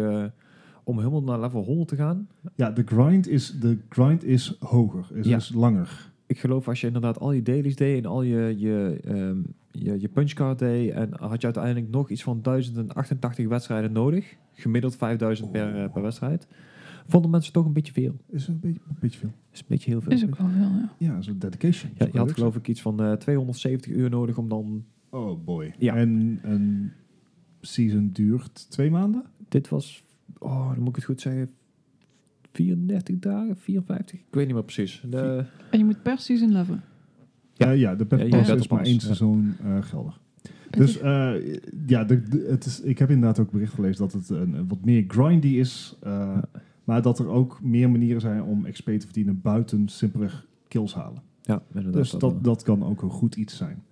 om helemaal naar level 100 te gaan. Ja, de grind is, de grind is hoger, is, Ja. is langer. Ik geloof als je inderdaad al je dailies deed en al je, je, ehm, je, je punchcard deed. En had je uiteindelijk nog iets van 1088 wedstrijden nodig. Gemiddeld 5000 per, eh, per wedstrijd. Vonden mensen toch een beetje veel. Is een beetje, een beetje veel. is een beetje heel veel. Is ook wel veel, ja. Ja, zo'n dedication. Ja, je had geloof ik iets van eh, 270 uur nodig om dan Oh boy. Ja. En een season duurt twee maanden? Dit was, oh, dan moet ik het goed zeggen, 34 dagen, 54? Ik weet niet meer precies. De, En je moet per season leven. Ja, Ja. ja de Pet Pass is maar één seizoen eh, geldig. Dus eh, ja, de, de- het is, ik heb inderdaad ook bericht gelezen dat het een, wat meer grindy is. eh, Maar dat er ook meer manieren zijn om XP te verdienen buiten simpelweg kills halen. ja. Dus dat, dat kan ook een goed iets zijn.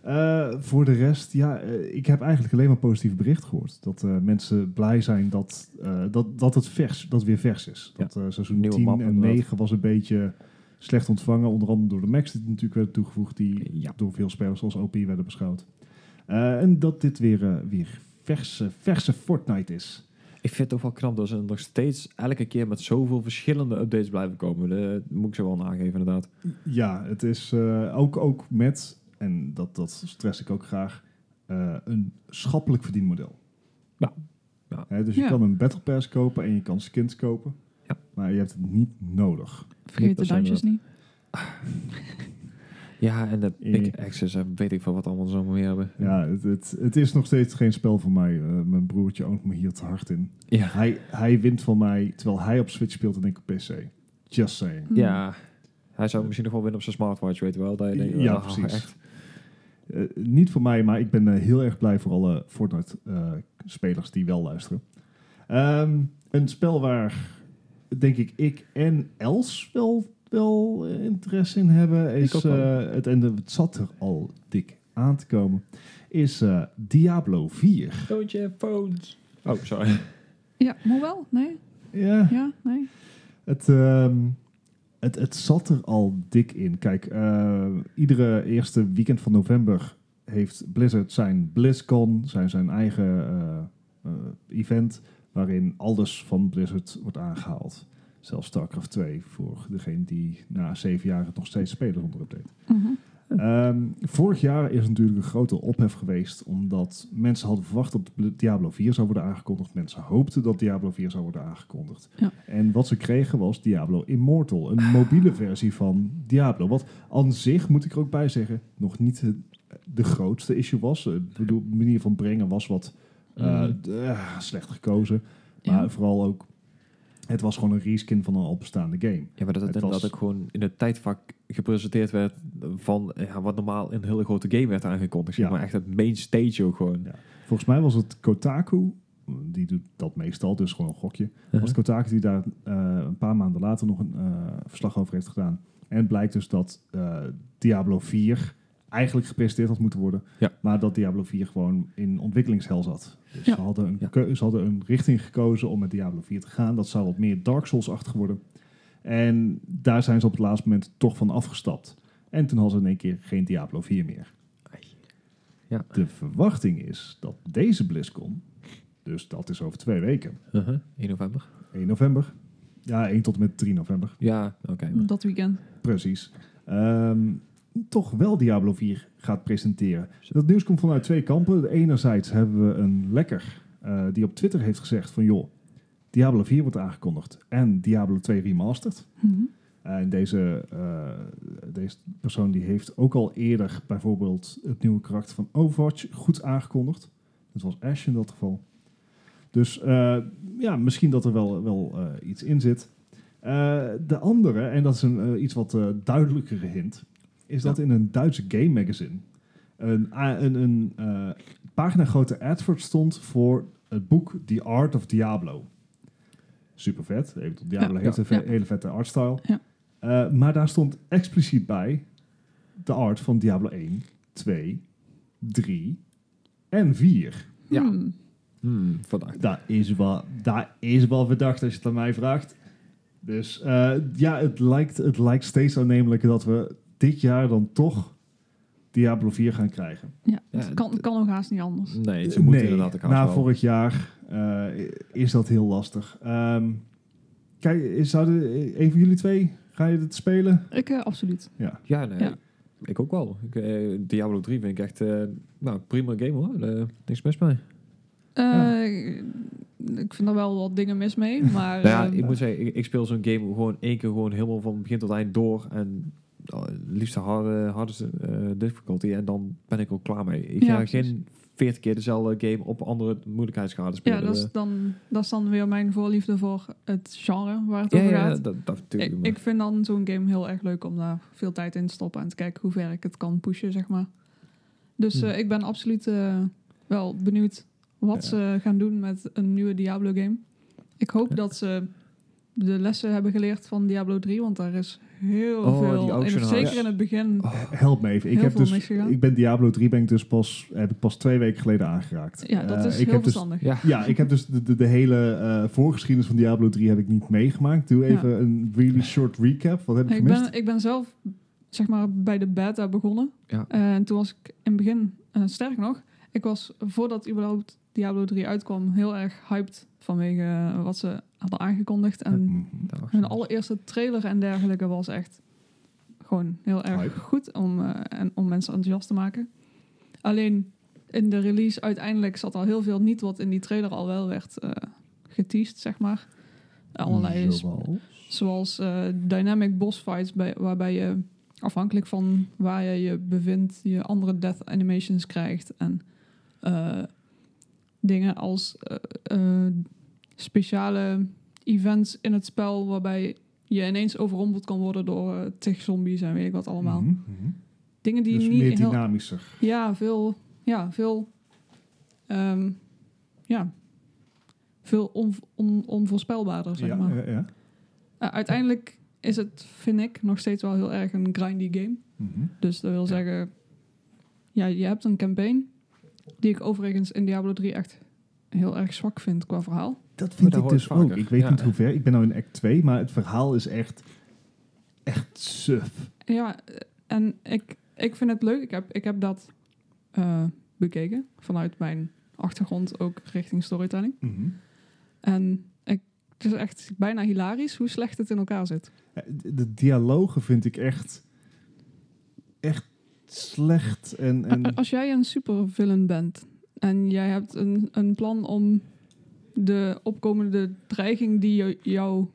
Eh, voor de rest, ja, eh, ik heb eigenlijk alleen maar positieve berichten gehoord. Dat eh, mensen blij zijn dat, eh, dat, dat het vers, dat weer vers is. Dat eh, seizoen Nieuwe 10 map, en inderdaad. 9 was een beetje slecht ontvangen. Onder andere door de Max die natuurlijk werden toegevoegd. Die Ja. door veel spelers als OP werden beschouwd. Eh, en dat dit weer, eh, weer verse, verse Fortnite is. Ik vind het toch wel knap dat ze nog steeds elke keer met zoveel verschillende updates blijven komen. Dat moet ik zo wel nageven, inderdaad. Ja, het is eh, ook, ook met, en dat, dat stress ik ook graag, eh, een schappelijk verdienmodel. Ja. Ja. Hè, dus je Ja. kan een Battle Pass kopen en je kan skins kopen. Ja. Maar je hebt het niet nodig. Vergeet de 100% dansjes niet. Ja, en de. Big Access en weet ik veel wat allemaal zo meer hebben. Ja, het, het, het is nog steeds geen spel voor mij. Eh, mijn broertje oont me hier te hard in. Ja. Hij, hij wint van mij terwijl hij op Switch speelt en ik op PC. Just saying. Hmm. Ja. Hij zou misschien nog wel winnen op zijn smartwatch, weet je wel. Dat je denkt, Ja, ah, precies. Echt. Eh, niet voor mij, maar ik ben eh, heel erg blij voor alle Fortnite-spelers die wel luisteren. Ehm, een spel waar, denk ik, ik en Els wel, wel eh, interesse in hebben, is, eh, het, en de- het zat er al dik aan te komen, is eh, Diablo 4. Don't you have phones? Oh, sorry. Ja, moet wel? Nee? Ja, Ja? Nee? Het, ehm, het, het zat er al dik in. Kijk, eh, iedere eerste weekend van november heeft Blizzard zijn BlizzCon, zijn, zijn eigen eh, eh, event, waarin alles van Blizzard wordt aangehaald. Zelfs StarCraft 2, voor degene die na zeven jaar het nog steeds spelen zonder update. Mhm. Ehm, vorig jaar is natuurlijk een grote ophef geweest, omdat mensen hadden verwacht dat Diablo 4 zou worden aangekondigd. Mensen hoopten dat Diablo 4 zou worden aangekondigd. Ja. En wat ze kregen was Diablo Immortal, een mobiele versie van Diablo. Wat aan zich, moet ik er ook bij zeggen, nog niet de grootste issue was. Eh, de manier van brengen was wat eh, eh, slecht gekozen. Maar Ja. vooral ook, het was gewoon een reskin van een al bestaande game. Ja, maar dat het, Het was- ook gewoon in het tijdvak gepresenteerd werd van ja, wat normaal een hele grote game werd aangekondigd. Zeg Ja. maar echt het main stage ook gewoon. Ja. Volgens mij was het Kotaku, die doet dat meestal, dus gewoon een gokje. Was het Kotaku die daar eh, een paar maanden later nog een eh, verslag over heeft gedaan. En het blijkt dus dat eh, Diablo 4 eigenlijk gepresenteerd had moeten worden. Ja. Maar dat Diablo 4 gewoon in ontwikkelingshel zat. Dus Ja. ze, hadden een Ja. keu- ze hadden een richting gekozen om met Diablo 4 te gaan. Dat zou wat meer Dark Souls-achtig worden. En daar zijn ze op het laatste moment toch van afgestapt. En toen hadden ze in één keer geen Diablo 4 meer. Ja. De verwachting is dat deze BlizzCon, dus dat is over twee weken, Uh-huh. 1 november. 1 november. Ja, 1 tot en met 3 november. Ja, oké. Dat weekend. Precies. Ehm, toch wel Diablo 4 gaat presenteren. Dat nieuws komt vanuit twee kampen. Enerzijds hebben we een lekker eh, die op Twitter heeft gezegd van... joh, Diablo 4 wordt aangekondigd en Diablo 2 remastered. Mhm. En deze, eh, deze persoon die heeft ook al eerder bijvoorbeeld het nieuwe karakter van Overwatch goed aangekondigd. Dat was Ash in dat geval. Dus ja, misschien dat er wel, wel iets in zit. De andere, en dat is een iets wat duidelijkere hint, is dat in een Duitse game magazine een, een, een eh, pagina grote advert stond voor het boek The Art of Diablo. Super vet. Even Diablo Ja, heeft ja, een ja. hele vette artstyle. Ja. Eh, maar daar stond expliciet bij de art van Diablo 1, 2, 3 en 4. Ja. Hmm. Hmm, vandaag. Dat is wel, dat is wel verdacht als je het aan mij vraagt. Dus eh, ja, het lijkt, het lijkt steeds aannemelijker dat we dit jaar dan toch Diablo 4 gaan krijgen. Ja, Ja, het kan, kan ook haast niet anders. Nee, ze moeten nee, inderdaad ook na wel. vorig jaar eh, is dat heel lastig. Ehm, kijk, is- zouden een van jullie twee, ga je het spelen? Ik eh, absoluut. Ja. Ja, nee. Ja. Ik ook wel. Ik, eh, Diablo 3 vind ik echt eh, nou, prima game hoor. Eh, niks mis mee. Eh, Ik vind er wel wat dingen mis mee, maar... Nou ja, ehm, ik moet zeggen, ik, ik speel zo'n game gewoon één keer gewoon helemaal van begin tot eind door. En liefst de harde, hardste eh, difficulty. En dan ben ik ook klaar mee. Ik Ja, ga precies. geen 40 keer dezelfde game op andere moeilijkheidsgraden spelen. Ja, dat is, Eh, dan, dat is dan weer mijn voorliefde voor het genre waar het ja, over ja, gaat. dat, dat natuurlijk. Ik, vind dan zo'n game heel erg leuk om daar veel tijd in te stoppen en te kijken hoe ver ik het kan pushen, zeg maar. Dus Hm. eh, ik ben absoluut eh, wel benieuwd wat Ja. ze gaan doen met een nieuwe Diablo game. Ik hoop Ja. dat ze de lessen hebben geleerd van Diablo 3, want daar is heel Oh, die veel, in zeker in het begin. Oh, Help me even. Ik, heb dus, misgegaan. ik ben Diablo 3 ben ik dus pas, heb ik pas twee weken geleden aangeraakt. Ja, dat Eh, is ik heel heb dus, verstandig. ja. Ja, ik heb dus de, de, de hele eh, voorgeschiedenis van Diablo 3 heb ik niet meegemaakt. Doe even Ja. een really short recap. Wat heb ik Ik gemist? ben, ik ben zelf zeg maar bij de beta begonnen. Ja. Eh, en toen was ik in het begin, eh sterk nog, ik was voordat überhaupt Diablo 3 uitkwam heel erg hyped vanwege eh, wat ze hadden aangekondigd. En was hun allereerste trailer en dergelijke was echt gewoon heel erg Hype. goed om, eh, en, om mensen enthousiast te maken. Alleen in de release uiteindelijk zat al heel veel niet wat in die trailer al wel werd eh geteased, zeg maar. Allerlei Zoals? Zoals dynamic boss fights, bij, waarbij je afhankelijk van waar je je bevindt, je andere death animations krijgt. En dingen als eh, eh, speciale events in het spel, waarbij je ineens overrompeld kan worden door eh tig zombies en weet ik wat allemaal. Mhm, mhm. Dingen die Dus niet meer heel, dynamischer. ja, veel, ja, veel, ehm, ja, veel on, on- onvoorspelbaarder, zeg ja, maar. ja, ja. Uh, uiteindelijk is het, vind ik, nog steeds wel heel erg een grindy game. Mhm. Dus dat wil zeggen, ja, je hebt een campaign, die ik overigens in Diablo 3 echt heel erg zwak vind qua verhaal. Dat vind dat ik dus vaker. ook. Ik weet Ja. niet hoe ver. Ik ben nou in act 2, maar het verhaal is echt, echt suf. Ja, eh, en ik, ik vind het leuk. Ik heb, ik heb dat eh, bekeken vanuit mijn achtergrond ook richting storytelling. Mhm. En ik, het is echt bijna hilarisch hoe slecht het in elkaar zit. Ja, De, de dialogen vind ik echt, echt slecht. En, en Als jij een supervillain bent en jij hebt een, een plan om de opkomende dreiging die je, jou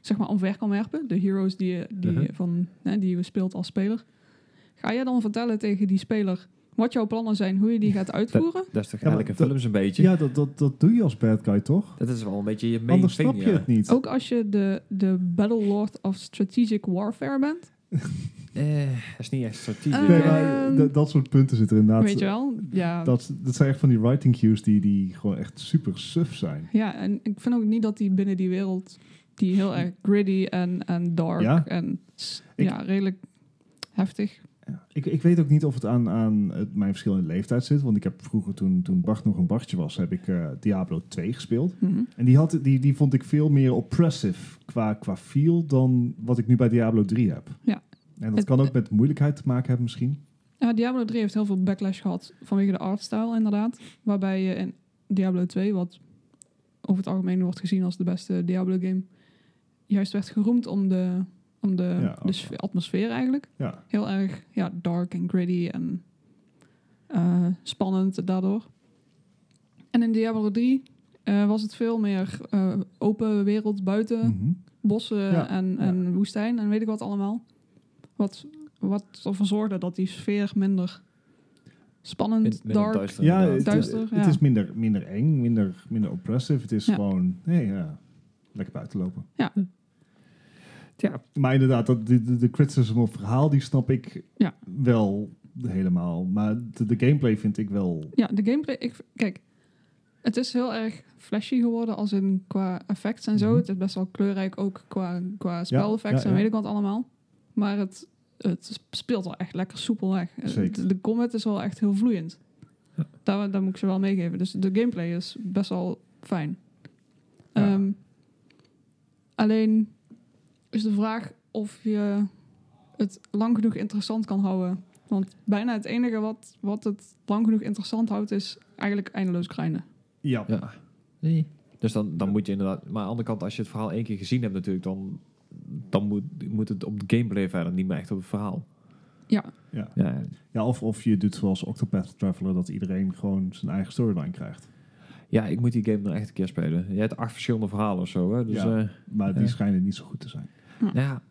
zeg maar omver kan werpen, de heroes die je, die, je Mhm. van, hè, die je speelt als speler, ga je dan vertellen tegen die speler wat jouw plannen zijn, hoe je die gaat uitvoeren? Dat is toch Ja, eigenlijk een dat- film zo'n beetje. ja, dat, dat, dat doe je als bad guy toch? Dat is wel een beetje je main Anders thing, snap je ja. het niet. Ook als je de, de Battle Lord of Strategic Warfare bent, Eh, dat is niet echt strategisch. Eh, Nee, hè? maar Ehm, dat- dat soort punten zitten inderdaad. weet je wel? Ja, Dat, dat zijn echt van die writing cues die, die gewoon echt super suf zijn. Ja, en ik vind ook niet dat die binnen die wereld, die heel erg gritty en, en dark Ja? en ja, redelijk heftig. Ja. Ik, ik weet ook niet of het aan, aan het, mijn verschillende leeftijd zit. Want ik heb vroeger, toen, toen Bart nog een Bartje was, heb ik eh, Diablo 2 gespeeld. Mhm. En die, had, die, die vond ik veel meer oppressive qua, qua feel dan wat ik nu bij Diablo 3 heb. Ja. En dat Het- kan ook met moeilijkheid te maken hebben misschien. Ja, Diablo 3 heeft heel veel backlash gehad vanwege de artstyle inderdaad. Waarbij je in Diablo 2, wat over het algemeen wordt gezien als de beste Diablo game, juist werd geroemd om de, om de, Ja, de ook sfeer- atmosfeer eigenlijk. Ja, Heel erg ja, dark en gritty en eh, spannend daardoor. En in Diablo 3 eh, was het veel meer eh, open wereld buiten, Mhm. bossen Ja, en, ja. en woestijn en weet ik wat allemaal. Wat, wat ervoor zorgde dat die sfeer minder spannend, Min- minder dark... duister, ja, het, Duister, het ja. is minder, minder eng, minder, minder oppressive. Het is Ja. gewoon, nee, ja, lekker buiten lopen. Ja, Maar inderdaad, dat, de, de, de criticism op verhaal, die snap ik Ja. wel helemaal. Maar de, de gameplay vind ik wel... Ja, de gameplay... Ik, kijk, het is heel erg flashy geworden als in qua effects en zo. Mhm. Het is best wel kleurrijk ook qua, qua speleffects ja, en ja. weet ik wat allemaal. Maar het, het speelt wel echt lekker soepel weg. Zeker. De, combat is wel echt heel vloeiend. Ja. Daar, daar moet ik ze wel meegeven. Dus de gameplay is best wel fijn. Ja. Ehm, alleen is de vraag of je het lang genoeg interessant kan houden. Want bijna het enige wat, wat het lang genoeg interessant houdt, is eigenlijk eindeloos grinden. Ja, ja. Nee. Dus dan, dan moet je inderdaad... Maar aan de andere kant, als je het verhaal één keer gezien hebt natuurlijk, dan, dan moet, moet het op de gameplay verder, niet meer echt op het verhaal. Ja, ja. Ja, ja of, of je doet zoals Octopath Traveler, dat iedereen gewoon zijn eigen storyline krijgt. ja ik moet die game nog echt een keer spelen. Je hebt acht verschillende verhalen of zo, hè. Dus Ja. ja, Maar die Ja. schijnen niet zo goed te zijn. Nou ja,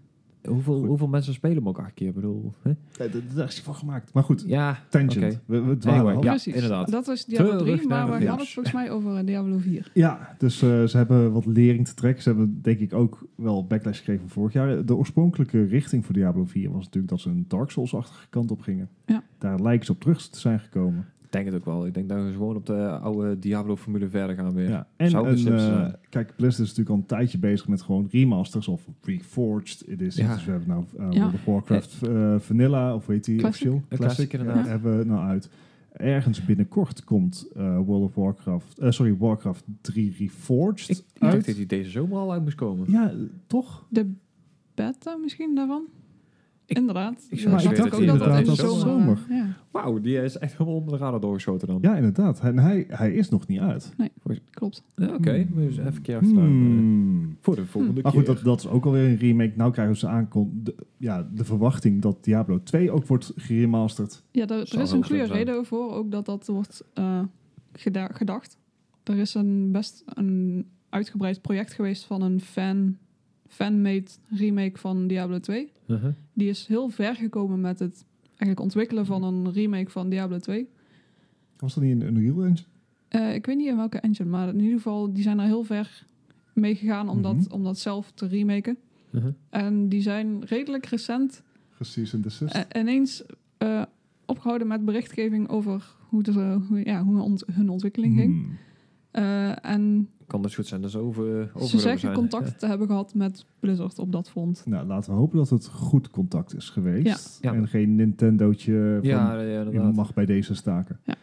Hoeveel, Goed. hoeveel mensen spelen hem ook acht keer? Ik bedoel, hè? D- Daar is hij voor gemaakt. Maar goed, Ja, tangent. We, we dwalen Anyway, af. Ja, Precies. inderdaad. Dat is Diablo Terug 3, maar we de hadden het volgens mij over eh, Diablo 4. Ja, dus eh, ze hebben wat lering te trekken. Ze hebben denk ik ook wel backlash gekregen van vorig jaar. De oorspronkelijke richting voor Diablo 4 was natuurlijk dat ze een Dark Souls-achtige kant op gingen. Ja. Daar lijken ze op terug te zijn gekomen. Ik denk het ook wel. Ik denk dat we gewoon op de oude Diablo-formule verder gaan weer. Ja. En Zou een, de Sims eh, kijk, Blizzard is natuurlijk al een tijdje bezig met gewoon remasters of Reforged editions. Ja. Dus we hebben nou eh, Ja. World of Warcraft eh, Vanilla, of weet die Classic. officieel? Een classic, inderdaad. hebben we nou uit. Ergens binnenkort komt eh, World of Warcraft, sorry, Warcraft 3 Reforged Ik, ik uit. dacht dat die deze zomer al uit moest komen. Ja, toch? De beta misschien daarvan? Ik- inderdaad. ik zeggen ik dat inderdaad dat dat zomer... eh, Wauw, die is echt helemaal onder de radar doorgeschoten dan. Ja, inderdaad. En hij, hij is nog niet uit. klopt. Ja, Oké, Hmm. we dus even keer. Hmm. Voor de volgende Maar keer. goed, dat, dat is ook alweer een remake. Nou krijgen ze aankon de, ja, de verwachting dat Diablo 2 ook wordt geremasterd. Ja, er, er is een goede reden voor, ook dat dat wordt eh, geda- gedacht. Er is een best een uitgebreid project geweest van een fan, fan-made remake van Diablo 2. Uh-huh. Die is heel ver gekomen met het eigenlijk ontwikkelen van een remake van Diablo 2. Was dat niet een Unreal Engine? Eh, ik weet niet in welke engine, maar in ieder geval, die zijn er heel ver mee gegaan om, dat, Mhm. om dat zelf te remaken. Uh-huh. En die zijn redelijk recent Precies desist. eh, ineens eh, opgehouden met berichtgeving over hoe, de, hoe, ja, hoe ont- hun ontwikkeling ging. Hmm. Eh, en Kan dus goed zijn dat ze over, over ze zeggen zijn. contact te hebben gehad met Blizzard op dat front. Nou, laten we hopen dat het goed contact is geweest. Ja. Ja. En geen Nintendootje van Ja, ja, je mag bij deze staken. Ja.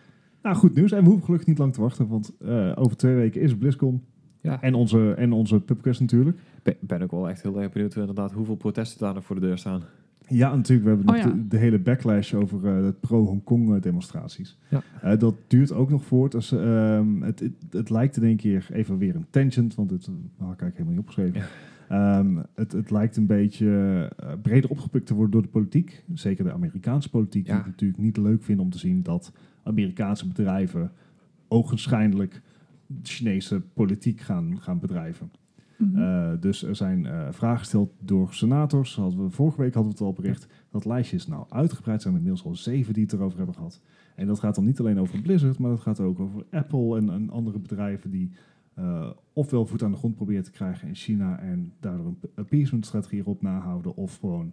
Nou, goed nieuws. En we hoeven gelukkig niet lang te wachten, want eh, over twee weken is BlizzCon. Ja. En onze, en onze pubquest natuurlijk. Ben, ben ook wel echt heel erg benieuwd inderdaad hoeveel protesten daar nog voor de deur staan. Ja, natuurlijk. We hebben Oh nog ja. de, de hele backlash over eh, de pro-Hongkong eh, demonstraties. Ja. Eh, dat duurt ook nog voort. Dus, ehm, het, het, het lijkt in één keer even weer een tangent, want dit uh, had ik eigenlijk helemaal niet opgeschreven. Ehm, het, het lijkt een beetje breder opgepikt te worden door de politiek. Zeker de Amerikaanse politiek, die het natuurlijk niet leuk vinden om te zien dat Amerikaanse bedrijven ogenschijnlijk Chinese politiek gaan, gaan bedrijven. Mhm. Uh, dus er zijn uh, vragen gesteld door senators. Hadden we, vorige week hadden we het al bericht. Dat lijstje is nou uitgebreid. Zijn er inmiddels al zeven die het erover hebben gehad. En dat gaat dan niet alleen over Blizzard, maar dat gaat ook over Apple en, andere bedrijven die uh, ofwel voet aan de grond proberen te krijgen in China en daardoor een appeasement-strategie erop nahouden, of gewoon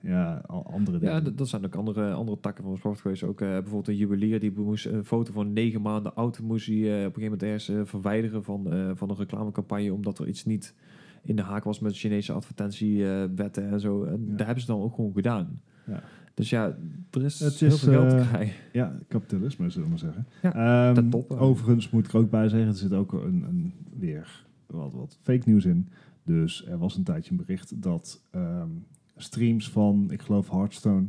Ja. ja, andere dingen. Ja, dat zijn ook andere, andere takken van sport geweest. Ook eh, bijvoorbeeld een juwelier die moest een foto van negen maanden oud moest hij eh, op een gegeven moment ergens eh, verwijderen van, van een reclamecampagne omdat er iets niet in de haak was met Chinese advertentiewetten en zo. En Ja. daar hebben ze dan ook gewoon gedaan. Ja. Dus ja, er is, Het heel is, veel geld te krijgen. Ja, kapitalisme zullen we maar zeggen. Ja, Ehm, ten top, eh. overigens moet ik er ook bij zeggen, er zit ook een, een weer wat, wat fake nieuws in. Dus er was een tijdje een bericht dat ehm, streams van, ik geloof Hearthstone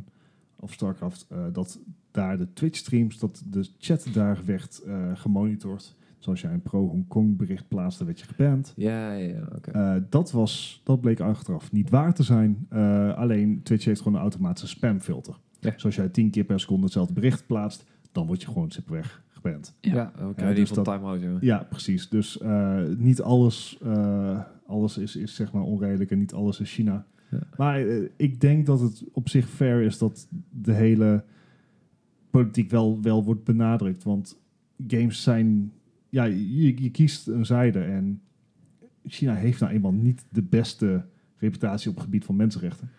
of Starcraft, eh, dat daar de Twitch streams, dat de chat daar werd eh, gemonitord. Dus als jij een pro-Hongkong bericht plaatste, werd je geband. Ja, ja, oké. Eh, dat, was, dat bleek achteraf niet waar te zijn. Eh, alleen Twitch heeft gewoon een automatische spamfilter. Ja. Dus als jij tien keer per seconde hetzelfde bericht plaatst, dan word je gewoon simpelweg geband. Ja. ja, oké. Dus van dat- time-out, ja. Ja, precies. Dus eh, niet alles, eh, alles is, is zeg maar onredelijk en niet alles is China. Ja. Maar eh, ik denk dat het op zich fair is dat de hele politiek wel, wel wordt benadrukt. Want games zijn... Ja, je, je kiest een zijde en China heeft nou eenmaal niet de beste reputatie op het gebied van mensenrechten.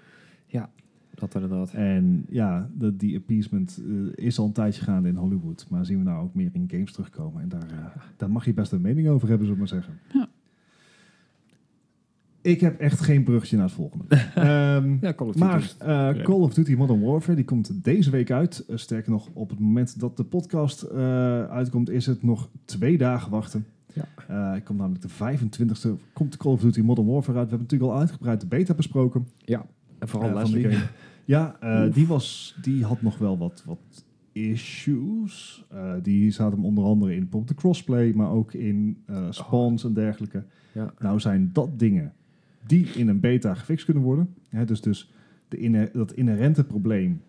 Dat inderdaad. En ja, de, die appeasement eh, is al een tijdje gaande in Hollywood. Maar zien we nou ook meer in games terugkomen. En daar, eh, daar mag je best een mening over hebben, zullen we maar zeggen. Ja. Ik heb echt geen bruggetje naar het volgende. Ehm, Ja, Call of Duty. maar eh, Call of Duty Modern Warfare die komt deze week uit. Eh, sterker nog, op het moment dat de podcast eh, uitkomt, is het nog twee dagen wachten. Ja. Ik kom namelijk de 25e, komt Call of Duty Modern Warfare uit. We hebben natuurlijk al uitgebreid de beta besproken. Ja, en vooral Leslie. Ja, die, was, die had nog wel wat, wat issues. Die zaten hem onder andere in bijvoorbeeld de crossplay, maar ook in eh, spawns en dergelijke. Ja. Nou zijn dat dingen die in een beta gefixt kunnen worden. Hè, dus dus de inher- dat inherente probleem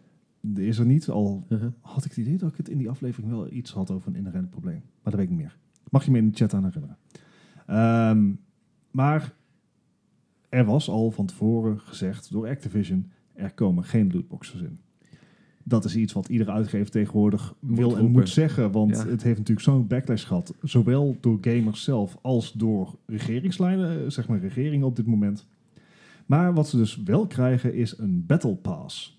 is er niet. Al Uh-huh. had ik het idee dat ik het in die aflevering wel iets had over een inherent probleem. Maar dat weet ik niet meer. Mag je me in de chat aan herinneren. Ehm, maar er was al van tevoren gezegd door Activision, er komen geen lootboxes in. Dat is iets wat iedere uitgever tegenwoordig Moet wil en roepen. moet zeggen, want Ja. het heeft natuurlijk zo'n backlash gehad, zowel door gamers zelf als door regeringslijnen, eh, zeg maar regeringen op dit moment. Maar wat ze dus wel krijgen is een Battle Pass.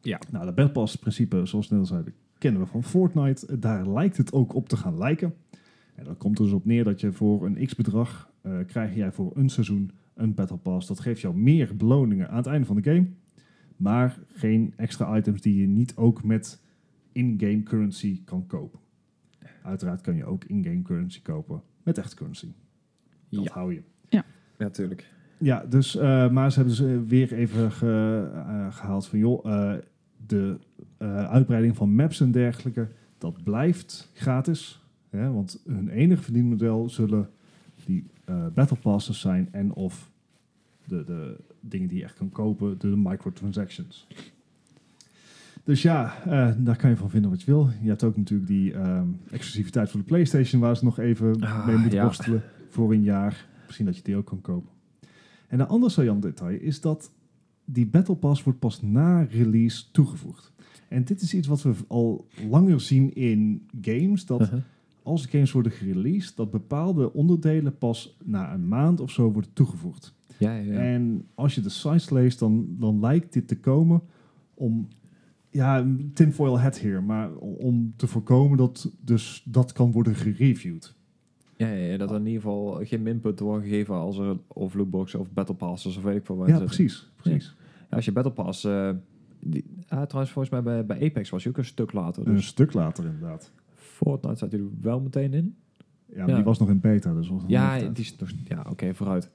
Ja. Nou, de Battle Pass principe, zoals we net al zeiden, kennen we van Fortnite. Daar lijkt het ook op te gaan lijken. En dat komt dus op neer dat je voor een x-bedrag eh krijg jij voor een seizoen een Battle Pass. Dat geeft jou meer beloningen aan het einde van de game. Maar geen extra items die je niet ook met in-game currency kan kopen. Uiteraard kan je ook in-game currency kopen met echte currency. Dat Ja. hou je. Natuurlijk. Ja, dus, eh, maar ze hebben dus eh, weer even ge- eh, gehaald van joh, eh, de eh, uitbreiding van maps en dergelijke, dat blijft gratis. Hè, want hun enige verdienmodel zullen die eh, battle passes zijn en of de, de dingen die je echt kan kopen, de microtransactions. Dus ja, eh, daar kan je van vinden wat je wil. Je hebt ook natuurlijk die ehm, exclusiviteit voor de PlayStation, waar ze nog even Ah, mee moeten ja. worstelen voor een jaar. Misschien dat je die ook kan kopen. En een ander saillant detail is dat die Battle Pass wordt pas na release toegevoegd. En dit is iets wat we al langer zien in games, dat Uh-huh. als games worden gereleased, dat bepaalde onderdelen pas na een maand of zo worden toegevoegd. Ja, ja. En als je de sites leest, dan, dan lijkt dit te komen om, ja, tinfoil hat hier, maar om te voorkomen dat dus dat kan worden gereviewd. Ja, dat er in ieder geval geen input wordt gegeven als er of lootboxen of battle passes of weet ik veel wat. Ja, zitten. precies. precies. Ja, als je battle pass... eh, die, ah, trouwens, volgens mij bij, bij Apex was je ook een stuk later. Een Dus stuk later inderdaad. Fortnite zat er wel meteen in. Ja, maar die was nog in beta, dus was Ja, die is nog, ja oké, vooruit.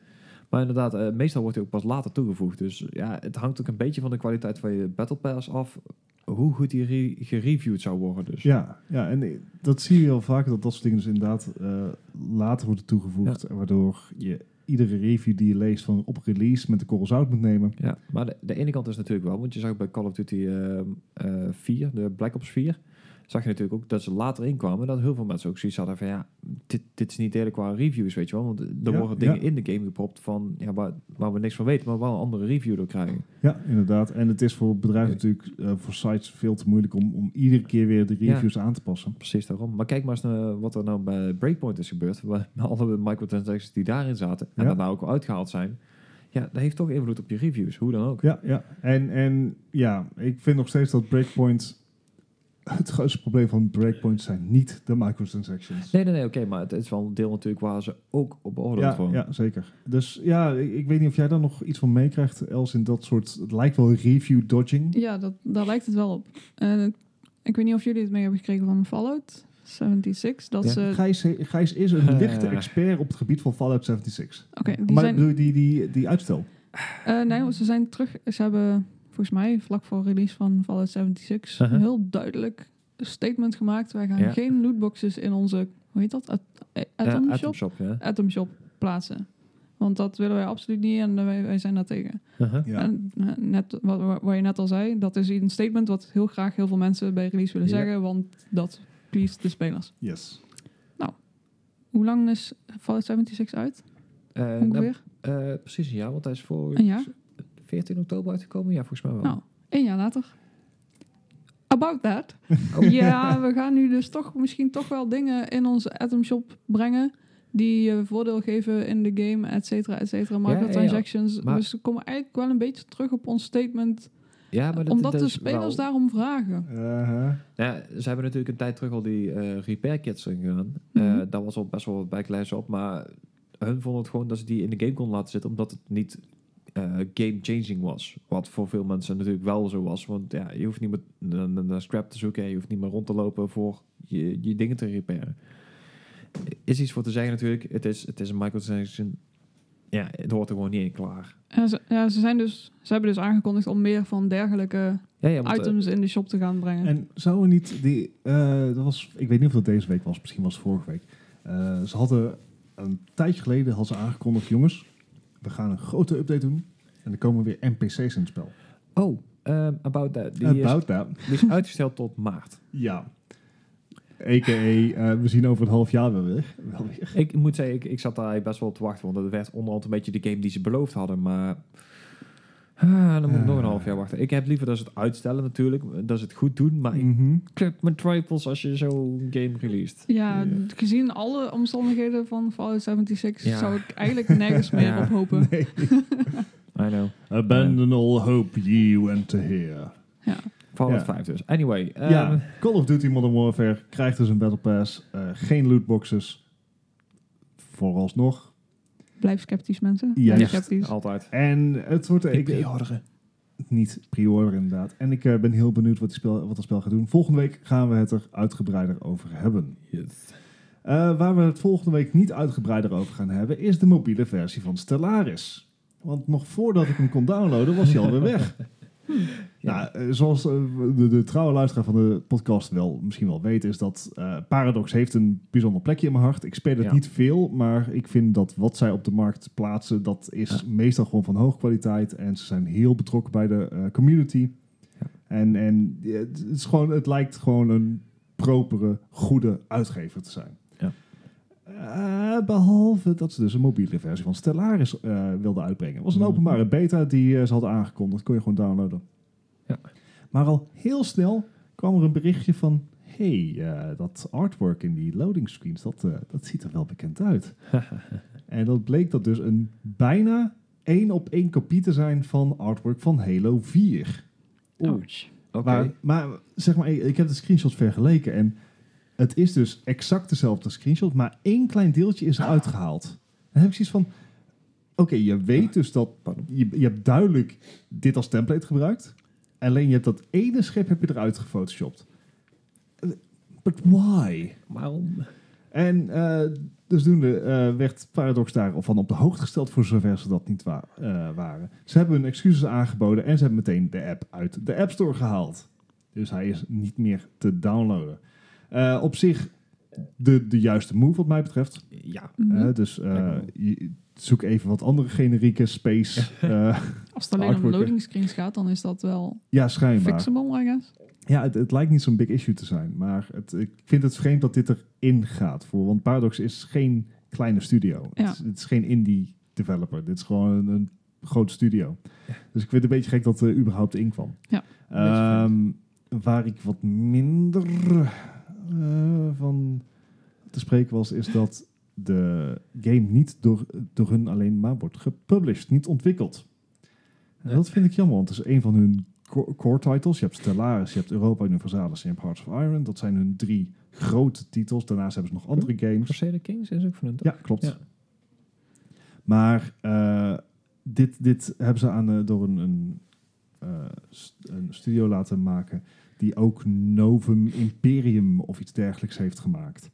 Maar inderdaad, eh, meestal wordt hij ook pas later toegevoegd. Dus ja, het hangt ook een beetje van de kwaliteit van je battle pass af. Hoe goed die re- gereviewd zou worden dus. Ja, ja, en dat zie je wel vaker, dat dat soort dingen dus inderdaad eh, later worden toegevoegd. Waardoor je iedere review die je leest van op release met de korrel zout moet nemen. Ja, maar de, de ene kant is natuurlijk wel, want je zag bij Call of Duty eh, eh, 4, de Black Ops 4, zag je natuurlijk ook dat ze later inkwamen, dat heel veel mensen ook zoiets hadden van ja, dit, dit is niet eerlijk qua reviews, weet je wel. Want er Ja, worden dingen ja. in de game gepropt van, ja, waar, waar we niks van weten, maar wel een andere review door krijgen. Ja, inderdaad. En het is voor bedrijven natuurlijk, eh, voor sites veel te moeilijk om, om iedere keer weer de reviews aan te passen. Precies daarom. Maar kijk maar eens naar wat er nou bij Breakpoint is gebeurd, waar- met alle microtransactions die daarin zaten, en nou ook uitgehaald zijn. Ja, dat heeft toch invloed op je reviews, hoe dan ook. Ja, ja. En, en ja, ik vind nog steeds dat Breakpoint... Het grootste probleem van Breakpoint zijn niet de microtransactions. Nee, nee, nee, oké, maar het is wel een deel natuurlijk waar ze ook op beoordeeld Ja, worden. ja, zeker. Dus ja, ik, ik weet niet of jij daar nog iets van meekrijgt, Els, in dat soort... Het lijkt wel review dodging. Ja, dat, daar lijkt het wel op. En ik weet niet of jullie het mee hebben gekregen van Fallout 76. Dat Ja. ze... Gijs, Gijs is een Eh. lichte expert op het gebied van Fallout 76. Oké, die maar zijn... bedoel je die, die, die uitstel? Eh, nee, want ze zijn terug. Ze hebben volgens mij vlak voor release van Fallout 76 Uh-huh. een heel duidelijk statement gemaakt. Wij gaan Ja. geen lootboxes in onze, hoe heet dat? At- eh, Ja, Atom, Atom Shop? Shop, ja. Atom Shop plaatsen. Want dat willen wij absoluut niet en wij, wij zijn daar tegen. Uh-huh. Ja. En eh, net wat, wat- je net al zei, dat is een statement wat heel graag heel veel mensen bij release willen zeggen, want dat please de spelers. Yes. Hoe lang is Fallout 76 uit? Eh, nou, Ongeveer? eh, precies een jaar, want hij is voor Een jaar? 14 oktober uitgekomen. Ja, volgens mij wel. Nou, één jaar later. About that. Oh. Ja, we gaan nu dus toch misschien toch wel dingen in onze Atom Shop brengen. Die je voordeel geven in de game, et cetera, et cetera. ja, ja. Microtransactions. Maar- Dus we komen eigenlijk wel een beetje terug op ons statement. ja, maar dat, omdat dat de spelers wel- daarom vragen. Ja, ze hebben natuurlijk een tijd terug al die eh, repair kits gedaan. Eh, Mhm. daar was al best wel wat backlash op, maar hun vonden het gewoon dat ze die in de game konden laten zitten, omdat het niet game-changing was. Wat voor veel mensen natuurlijk wel zo was, want ja, je hoeft niet meer naar- naar scrap te zoeken, je hoeft niet meer rond te lopen voor je, je dingen te repairen. Is iets voor te zeggen natuurlijk, het is, het is een microtransaction. Ja, het hoort er gewoon niet in klaar. Ja, ze, ja, ze, zijn dus, ze hebben dus aangekondigd om meer van dergelijke Ja, ja, want, eh, items in de shop te gaan brengen. En zou er niet die, eh, dat was, ik weet niet of dat deze week was, misschien was het vorige week. Eh, ze hadden een tijdje geleden hadden ze aangekondigd, jongens, we gaan een grote update doen en er komen weer NPC's in het spel. oh, um, about that. Die, About is, that. die is uitgesteld tot maart. Ja. A.k.a. eh, we zien over een half jaar wel weer. Wel weer. Ik moet zeggen, ik, ik zat daar best wel op te wachten, want het werd onderhand een beetje de game die ze beloofd hadden, maar ah, dan moet ik nog een Ah. half jaar wachten. Ik heb liever dat ze het uitstellen natuurlijk, dat ze het goed doen, maar ik Mhm. mijn triples als je zo'n game released. Ja, gezien alle omstandigheden van Fallout 76 Ja. zou ik eigenlijk nergens meer Ja. op hopen. Nee. I know. Abandon all hope, ye went to here. Ja. Fallout Ja. 5 dus. Anyway. ja, ehm, Call of Duty Modern Warfare krijgt dus een Battle Pass. eh, geen lootboxes. Vooralsnog. Blijf sceptisch, mensen. Juist. Blijf sceptisch. altijd. En het wordt... Ik ik, pre-orderen. niet pre-order inderdaad. En ik eh, ben heel benieuwd wat, die spel, wat het spel gaat doen. Volgende week gaan we het er uitgebreider over hebben. Yes. Eh, waar we het volgende week niet uitgebreider over gaan hebben, is de mobiele versie van Stellaris. Want nog voordat ik hem kon downloaden, was hij alweer weg. Nou, eh, zoals eh, de, de trouwe luisteraar van de podcast wel misschien wel weet, is dat eh, Paradox heeft een bijzonder plekje in mijn hart. Ik speel het Ja. niet veel, maar ik vind dat wat zij op de markt plaatsen, dat is meestal gewoon van hoge kwaliteit. En ze zijn heel betrokken bij de community. Ja. En, en ja, het, is gewoon, het lijkt gewoon een propere, goede uitgever te zijn. Eh, behalve dat ze dus een mobiele versie van Stellaris eh wilden uitbrengen. Het was een Mhm. openbare beta die eh, ze hadden aangekondigd. Kon je gewoon downloaden. Ja. Maar al heel snel kwam er een berichtje van... hey, dat artwork in die loading screens, dat, dat ziet er wel bekend uit. en dat bleek dat dus een bijna één op één kopie te zijn van artwork van Halo 4. Ouch. Oké. Maar, maar zeg maar, ik ik heb de screenshots vergeleken en het is dus exact dezelfde screenshot, maar één klein deeltje is eruit gehaald. Dan heb ik zoiets van, oké, je weet dus dat, je, je hebt duidelijk dit als template gebruikt, alleen je hebt dat ene schip heb je eruit gefotoshopt. But why? Waarom? En eh dus doende eh, werd Paradox daarvan op de hoogte gesteld voor zover ze dat niet wa- eh, waren. Ze hebben hun excuses aangeboden en ze hebben meteen de app uit de App Store gehaald. Dus hij is niet meer te downloaden. Eh, op zich de, de juiste move wat mij betreft. Ja. Mhm. Eh, dus eh, je, zoek even wat andere generieke space. eh, Als het alleen om loading screens gaat, dan is dat wel ja, schijnbaar. fixable, I guess. Ja, het, het lijkt niet zo'n big issue te zijn. Maar het, ik vind het vreemd dat dit erin gaat. Voor, want Paradox is geen kleine studio. Ja. Het, is, het is geen indie developer. Dit is gewoon een, een grote studio. Dus ik vind het een beetje gek dat er überhaupt in kwam. Ja, Ehm, waar ik wat minder eh, van te spreken was, is dat de game niet door, door hun alleen maar wordt gepublished, niet ontwikkeld. En Ja. dat vind ik jammer, want het is een van hun co- core titles. Je hebt Stellaris, je hebt Europa Universalis en je hebt Hearts of Iron. Dat zijn hun drie grote titels. Daarnaast hebben ze nog andere games. Crusader Kings is ook van een... Ja, klopt. Ja. Maar eh, dit, dit hebben ze aan, eh, door een, een, st- een studio laten maken die ook Novum Imperium of iets dergelijks heeft gemaakt.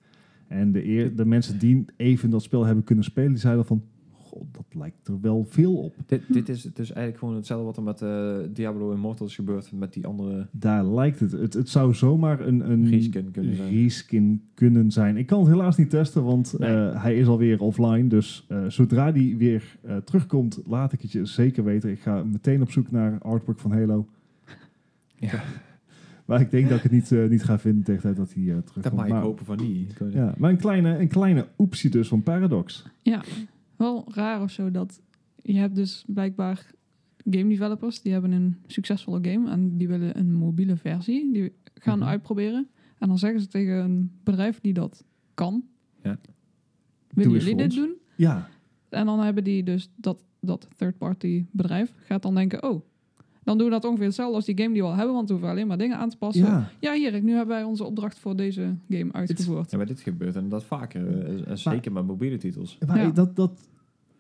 En de, eer, de mensen die even dat spel hebben kunnen spelen, die zeiden van, god, dat lijkt er wel veel op. Dit, dit is dus eigenlijk gewoon hetzelfde wat er met eh, Diablo Immortal is gebeurd met die andere Daar lijkt het. Het, het zou zomaar een, een reskin kunnen zijn. reskin kunnen zijn. Ik kan het helaas niet testen, want Nee. eh, hij is alweer offline. Dus eh, zodra die weer terugkomt, laat ik het je zeker weten. Ik ga meteen op zoek naar artwork van Halo. Ja, Maar ik denk dat ik het niet, eh, niet ga vinden tegen de tijd dat hij eh, terugkomt. dat mag ik maar, hopen van die. Ja, maar een kleine, een kleine oepsie dus van Paradox. Ja, wel raar of zo dat je hebt dus blijkbaar game developers die hebben een succesvolle game en die willen een mobiele versie die gaan Mhm. uitproberen en dan zeggen ze tegen een bedrijf die dat kan, Ja. willen jullie dit ons. doen? Ja, En dan hebben die dus dat dat third party bedrijf gaat dan denken, oh, dan doen we dat ongeveer hetzelfde als die game die we al hebben, want we hoeven alleen maar dingen aan te passen. ja. Ja, hier, nu hebben wij onze opdracht voor deze game uitgevoerd. Ja, maar dit gebeurt inderdaad vaker. eh, eh, zeker met mobiele titels. Maar Ja. dat, dat,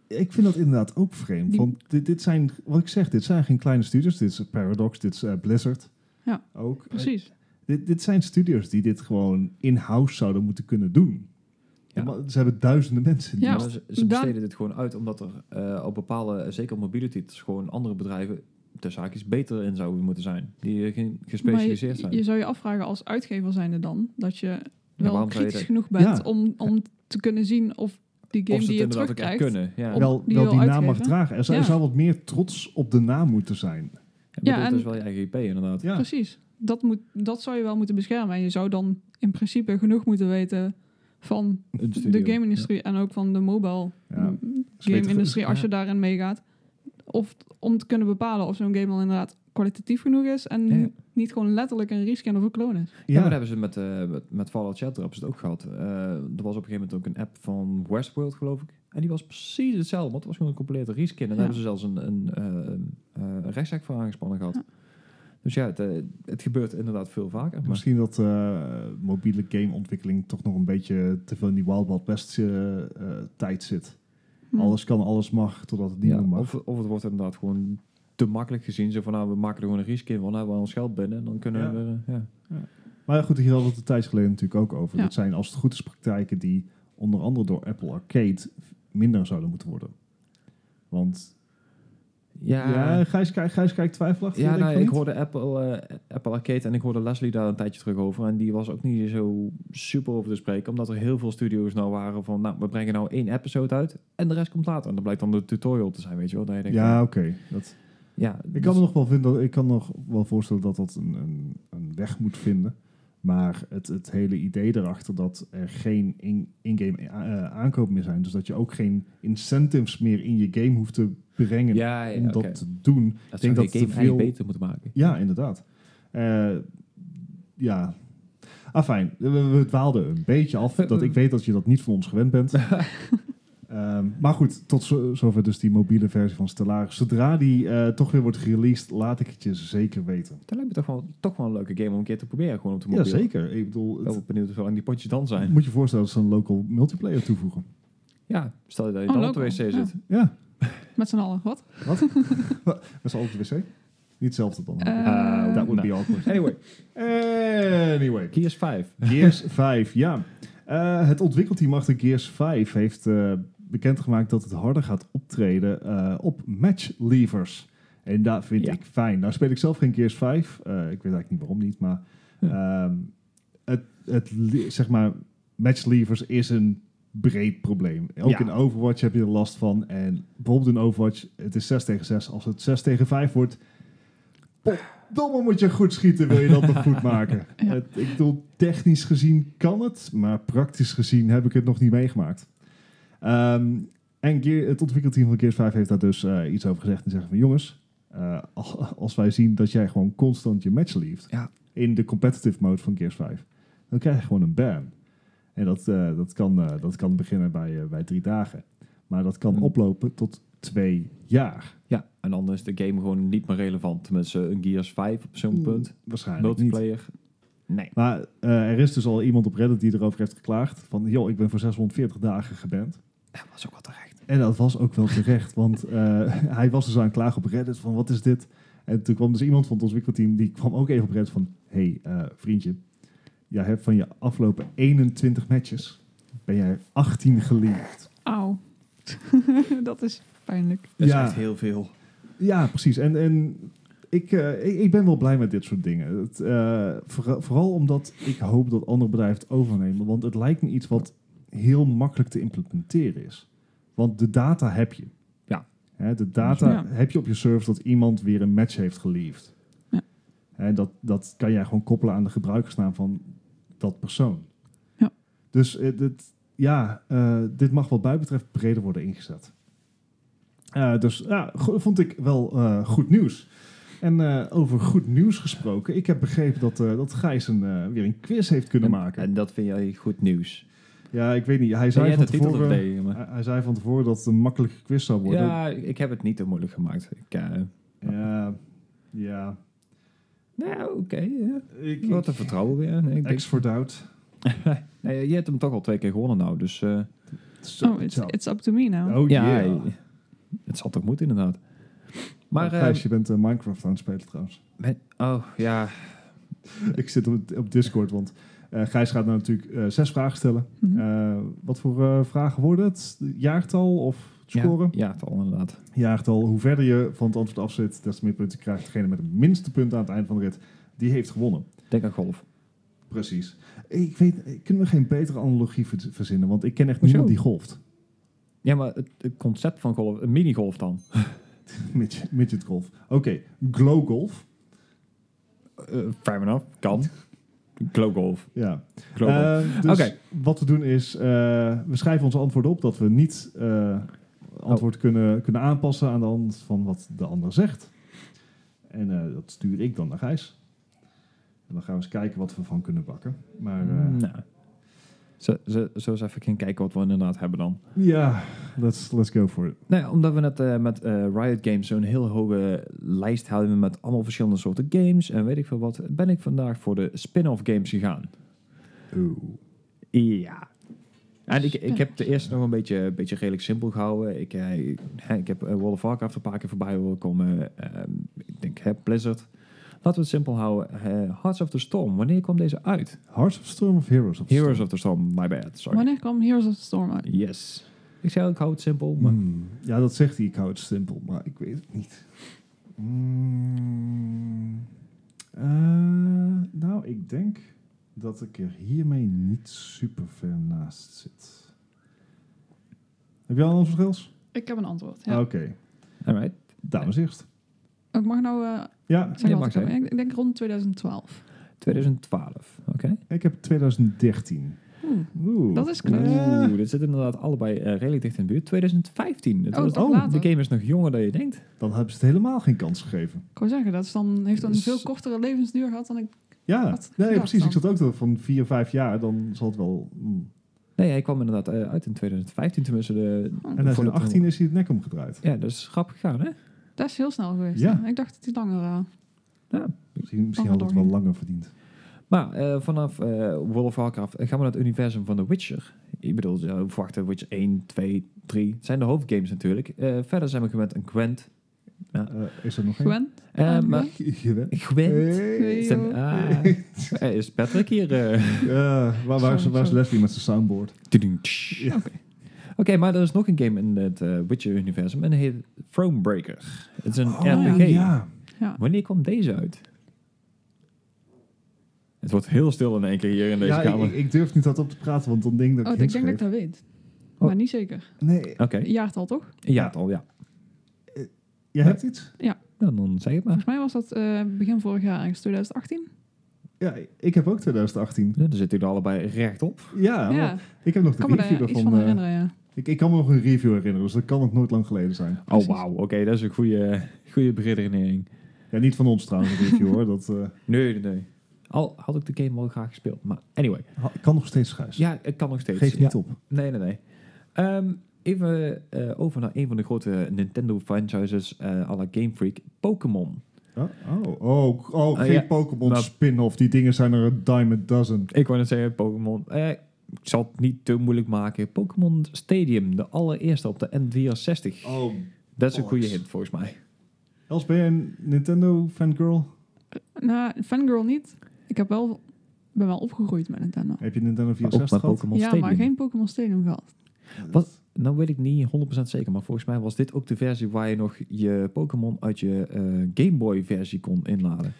ik vind dat inderdaad ook vreemd. Die- Want dit, dit zijn, wat ik zeg, dit zijn geen kleine studios. Dit is Paradox, dit is eh, Blizzard. Ja, ook. Precies. Dit, dit zijn studios die dit gewoon in-house zouden moeten kunnen doen. Ja. Maar Ze hebben duizenden mensen. die Ja. dat- ze, besteden dit gewoon uit omdat er eh, op bepaalde, eh, zeker op mobiele titels, gewoon andere bedrijven de zaakjes beter in zouden moeten zijn. Die eh, ge- gespecialiseerd zijn. je, je zou je afvragen als uitgever zijnde dan, dat je wel je kritisch genoeg bent Ja. om, om te kunnen zien of die game of die je terugkrijgt... kunnen. Ja. wel, die wel die naam mag dragen. Er zou, Ja. er zou wat meer trots op de naam moeten zijn. Ja, dat is wel je eigen IP inderdaad. Ja. Precies. dat, moet, dat zou je wel moeten beschermen. En je zou dan in principe genoeg moeten weten van de game-industrie en ook van de mobile game-industrie als je daarin meegaat. Of om te kunnen bepalen of zo'n game al inderdaad kwalitatief genoeg is en Ja. niet gewoon letterlijk een reskin of een clone is. Ja, maar dat hebben ze met, eh met, met Fallout Shelter hebben ze het ook gehad. Eh, er was op een gegeven moment ook een app van Westworld, geloof ik. En die was precies hetzelfde, want het was gewoon een complete reskin. En daar Ja. hebben ze zelfs een, een, eh, eh, een rechtszaak voor aangespannen gehad. Ja. Dus ja, het, het gebeurt inderdaad veel vaker. Maar Misschien dat eh, mobiele gameontwikkeling toch nog een beetje te veel in die Wild Wild West tijd zit. Hm. Alles kan, alles mag, totdat het niet ja, meer mag. of, of het wordt inderdaad gewoon te makkelijk gezien. Zo van, nou, we maken er gewoon een reskin van, dan hebben we ons geld binnen. En dan kunnen Ja. we eh, ja. Maar ja, goed, hier hadden we het een tijdje geleden natuurlijk ook over. Ja. Dat zijn, als het goed is, praktijken die onder andere door Apple Arcade minder zouden moeten worden. Want, Ja, ja, Gijs, kijkt- Gijs kijkt twijfelachtig. Ja, denk nou, ik hoorde Apple, eh, Apple Arcade en ik hoorde Leslie daar een tijdje terug over. En die was ook niet zo super over te spreken. Omdat er heel veel studio's nou waren van... Nou, we brengen nou één episode uit en de rest komt later. En dat blijkt dan de tutorial te zijn, weet je wel. Dat je denkt, Ja, oké. Dat- ja Ik kan me nog wel vinden, dat- ik kan nog wel voorstellen dat dat een, een, een weg moet vinden. Maar het, het hele idee erachter dat er geen in- in-game eh, aankopen meer zijn. Dus dat je ook geen incentives meer in je game hoeft te brengen ja, ja, om dat te doen. Dat denk dat de te game eigenlijk veel- beter moeten maken. Ja, inderdaad. Eh, ja. Ah, fijn. We, we dwaalden een beetje af. Dat ik weet dat je dat niet van ons gewend bent. Ehm, maar goed, tot zo- zover dus die mobiele versie van Stellaris. Zodra die eh, toch weer wordt gereleased, laat ik het je zeker weten. Dat lijkt me toch wel, toch wel een leuke game om een keer te proberen. Gewoon op de Ja, mobiel. zeker. Ik bedoel, Ik ben het, wel benieuwd hoe lang die potjes dan zijn. moet je voorstellen dat ze een local multiplayer toevoegen. Ja, stel je dat je Oh, dan op de wc Ja. zit. Ja, Met z'n allen, wat? met z'n allen op de wc. Niet hetzelfde dan. Eh, Dat would nee. be awkward. Anyway, Anyway. Gears 5. Gears 5, ja. Eh, het ontwikkelteam achter Gears 5 heeft eh, bekendgemaakt dat het harder gaat optreden eh, op matchlevers. En dat vind Ja. ik fijn. Nou speel ik zelf geen Gears 5. Eh, ik weet eigenlijk niet waarom niet, maar ehm, het, het, zeg maar, matchlevers is een breed probleem. Ook Ja. in Overwatch heb je er last van. En bijvoorbeeld in Overwatch, het is 6 tegen 6. Als het 6 tegen 5 wordt, domme moet je goed schieten, wil je dat nog goed maken. Ja. Het, ik bedoel, technisch gezien kan het, maar praktisch gezien heb ik het nog niet meegemaakt. Ehm, en Gear- het ontwikkelteam van Gears 5 heeft daar dus eh, iets over gezegd en zeggen van jongens, eh, al- als wij zien dat jij gewoon constant je match leeft Ja. in de competitive mode van Gears 5, dan krijg je gewoon een ban. En dat, eh, dat, kan, eh, dat kan beginnen bij, eh, bij drie dagen. Maar dat kan Hmm. oplopen tot twee jaar. Ja, en dan is de game gewoon niet meer relevant. Tenminste, een Gears 5 op zo'n punt. Waarschijnlijk niet. Multiplayer. Nee. Maar er is dus al iemand op Reddit die erover heeft geklaagd. Van, joh, ik ben voor 640 dagen geband. Dat was ook wel terecht. En dat was ook wel terecht, want hij was dus aan het klagen op Reddit van, wat is dit? En toen kwam dus iemand van het ontwikkelteam, die kwam ook even op Reddit van, hey, vriendje, jij hebt van je afgelopen 21 matches, ben jij 18 geliefd. Auw. dat is pijnlijk. Dat is Ja. echt heel veel. Ja, precies. En, en ik, eh, ik, ik ben wel blij met dit soort dingen. Het, eh, vooral, vooral omdat ik hoop dat andere bedrijven het overnemen. Want het lijkt me iets wat heel makkelijk te implementeren is. Want de data heb je. Ja. Hè, de data Ja. heb je op je server dat iemand weer een match heeft geliefd. Ja. En dat, dat kan jij gewoon koppelen aan de gebruikersnaam van dat persoon. Ja. Dus eh, dit, ja, eh, dit mag wat mij betreft breder worden ingezet. Eh, dus ja, vond ik wel eh, goed nieuws. En eh, over goed nieuws gesproken, ik heb begrepen dat, eh, dat Gijs een, eh, weer een quiz heeft kunnen En, maken. en dat vind jij goed nieuws. ja, ik weet niet. Hij Zei van tevoren, maar- hij, hij zei van tevoren dat het een makkelijke quiz zou worden. Ja, ik heb het niet te moeilijk gemaakt. Ik, eh, ja. ja. Nou, oké. ja. Ik, Wat te vertrouwen weer. Nee, ik denk, for doubt. nee, je hebt hem toch al twee keer gewonnen nou. Dus eh, Zo, Oh, it's, it's up to me now. Oh ja, yeah. het zal toch moeten inderdaad. Maar, Maar Gijs, eh, je bent eh, Minecraft aan het spelen trouwens. ben- oh ja, ik zit op, op Discord, want eh, Gijs gaat nou natuurlijk eh, zes vragen stellen. Mhm. Eh, wat voor eh, vragen worden het? Jaartal of scoren? Ja, het al inderdaad. jaartal. Hoe verder je van het antwoord af zit, des te meer punten krijgt degene met de minste punten aan het eind van de rit. Die heeft gewonnen. Denk aan golf. Precies. Ik weet, kunnen we geen betere analogie ver- verzinnen? Want ik ken echt niemand die golft. Ja, maar het, het concept van golf, een minigolf dan. Midget, midget golf. Oké, glow golf. fair enough, kan. Glow Golf. Ja. Glow Golf. Eh, dus Oké. wat we doen is, eh, we schrijven onze antwoord op dat we niet antwoord kunnen, kunnen aanpassen aan de hand van wat de ander zegt. En eh, dat stuur ik dan naar Gijs. En dan gaan we eens kijken wat we van kunnen bakken. Maar eh, nou. Zo, zo, zo eens even gaan kijken wat we inderdaad hebben dan. ja, let's, let's go for it. Nou ja, omdat we net eh, met Riot Games zo'n heel hoge lijst hadden met allemaal verschillende soorten games en weet ik veel wat, ben ik vandaag voor de spin-off games gegaan. Oeh. Ja. En ik, ik heb de eerste nog een beetje, een beetje redelijk simpel gehouden. Ik, eh, ik heb eh, World of Warcraft een paar keer voorbij horen komen. Ehm, ik denk hè, Blizzard. Laten we het simpel houden. Eh, Hearts of the Storm, wanneer kwam deze uit? Hearts of Storm of Heroes of Heroes Storm? of the Storm, my bad, sorry. Wanneer kwam Heroes of the Storm uit? Yes. Ik zei ook, ik hou het simpel. Maar Hmm, Ja, dat zegt hij. Ik hou het simpel, maar ik weet het niet. Hmm, eh, nou, ik denk dat ik er hiermee niet super ver naast zit. Heb je al een antwoord, Gils? Ik heb een antwoord. Ja. Oké, alright. dames eerst. Ik mag nou eh Ja, mag ik. Ik denk rond 2012. 2012, oké. ik heb 2013. Oeh, Oeh. Dat is Oeh, dit zit inderdaad allebei eh, redelijk dicht in de buurt. 2015. Het Oh, was- oh, de game is nog jonger dan je denkt. dan hebben ze het helemaal geen kans gegeven. Ik wou zeggen, dat is dan, heeft dan een Dus- veel kortere levensduur gehad dan ik... Ja, Wat nee, precies. dan? Ik zat ook dat van 4, 5 jaar, dan zal het wel... hmm. Nee, hij kwam inderdaad eh, uit in 2015 tenminste. De, Oh, En in de- 2018 is hij het nek omgedraaid. Ja, dat is grappig gegaan, hè? Dat is heel snel geweest. Ja. Ik dacht dat hij langer... eh, Ja. Misschien, misschien had het wel langer verdiend. Maar eh, vanaf eh, World of Warcraft gaan we naar het universum van The Witcher. Ik bedoel, uh, verwachten Witcher 1, 2, 3. Het zijn de hoofdgames natuurlijk. Eh, verder zijn we gewend aan Gwent. Ja. Eh, is er nog een? Maar. Gwent. Hey, joh. ah, eh, is Patrick hier? eh? Ja, waar, waar, is, waar. Leslie met zijn soundboard? Ja. Oké. Oké, maar er is nog een game in het eh, Witcher-universum en die heet Thronebreaker. Het is een RPG. Oh, ja. Ja. Wanneer kwam deze uit? Het wordt heel stil in één keer hier in deze ja, kamer. ik, ik durf niet dat op te praten, want dan denk ik dat Oh, ik ik denk dat ik dat weet. Oh. Maar niet zeker. Nee, Oké, Jaartal, toch? ja, het al, ja. Jij hebt iets? Dan, dan zeg het maar. Volgens mij was dat eh, begin vorig jaar, ergens 2018. Ja, ik heb ook 2018. Ja, dan zitten jullie allebei rechtop. Ja, ja, ik heb nog ik de kan me review daar iets ervan. van eh, herinneren, ja. ik, ik kan me nog een review herinneren, dus dat kan ook nooit lang geleden zijn. Oh, wauw. Oké, dat is een goede, goede beredenering. Ja, niet van ons trouwens, een review hoor. Dat eh, Nee, nee, nee. Al had ik de game wel graag gespeeld. Maar anyway. ha- kan nog steeds schuis. Ja, ik kan nog steeds. Geef ja. niet op. Nee, nee, nee. Ehm, even eh, over naar een van de grote Nintendo franchises eh à la Game Freak. Pokémon. Oh, oh, oh, oh Ah, geen ja. Pokémon spin-off. Die dingen zijn er een dime a dozen. Ik wou net zeggen Pokémon. Eh, ik zal het niet te moeilijk maken. Pokémon Stadium, de allereerste op de N64. Oh, Dat is een goede hint volgens mij. Els, ben je een Nintendo fangirl? Nou, fangirl niet. Ik heb wel, ben wel opgegroeid met Nintendo. Heb je Nintendo Ook 64 met gehad? Pokémon ja, Stadium. maar geen Pokémon Stadium gehad. Wat? Nou weet ik niet 100% zeker, maar volgens mij was dit ook de versie waar je nog je Pokémon uit je eh, Game Boy versie kon inladen.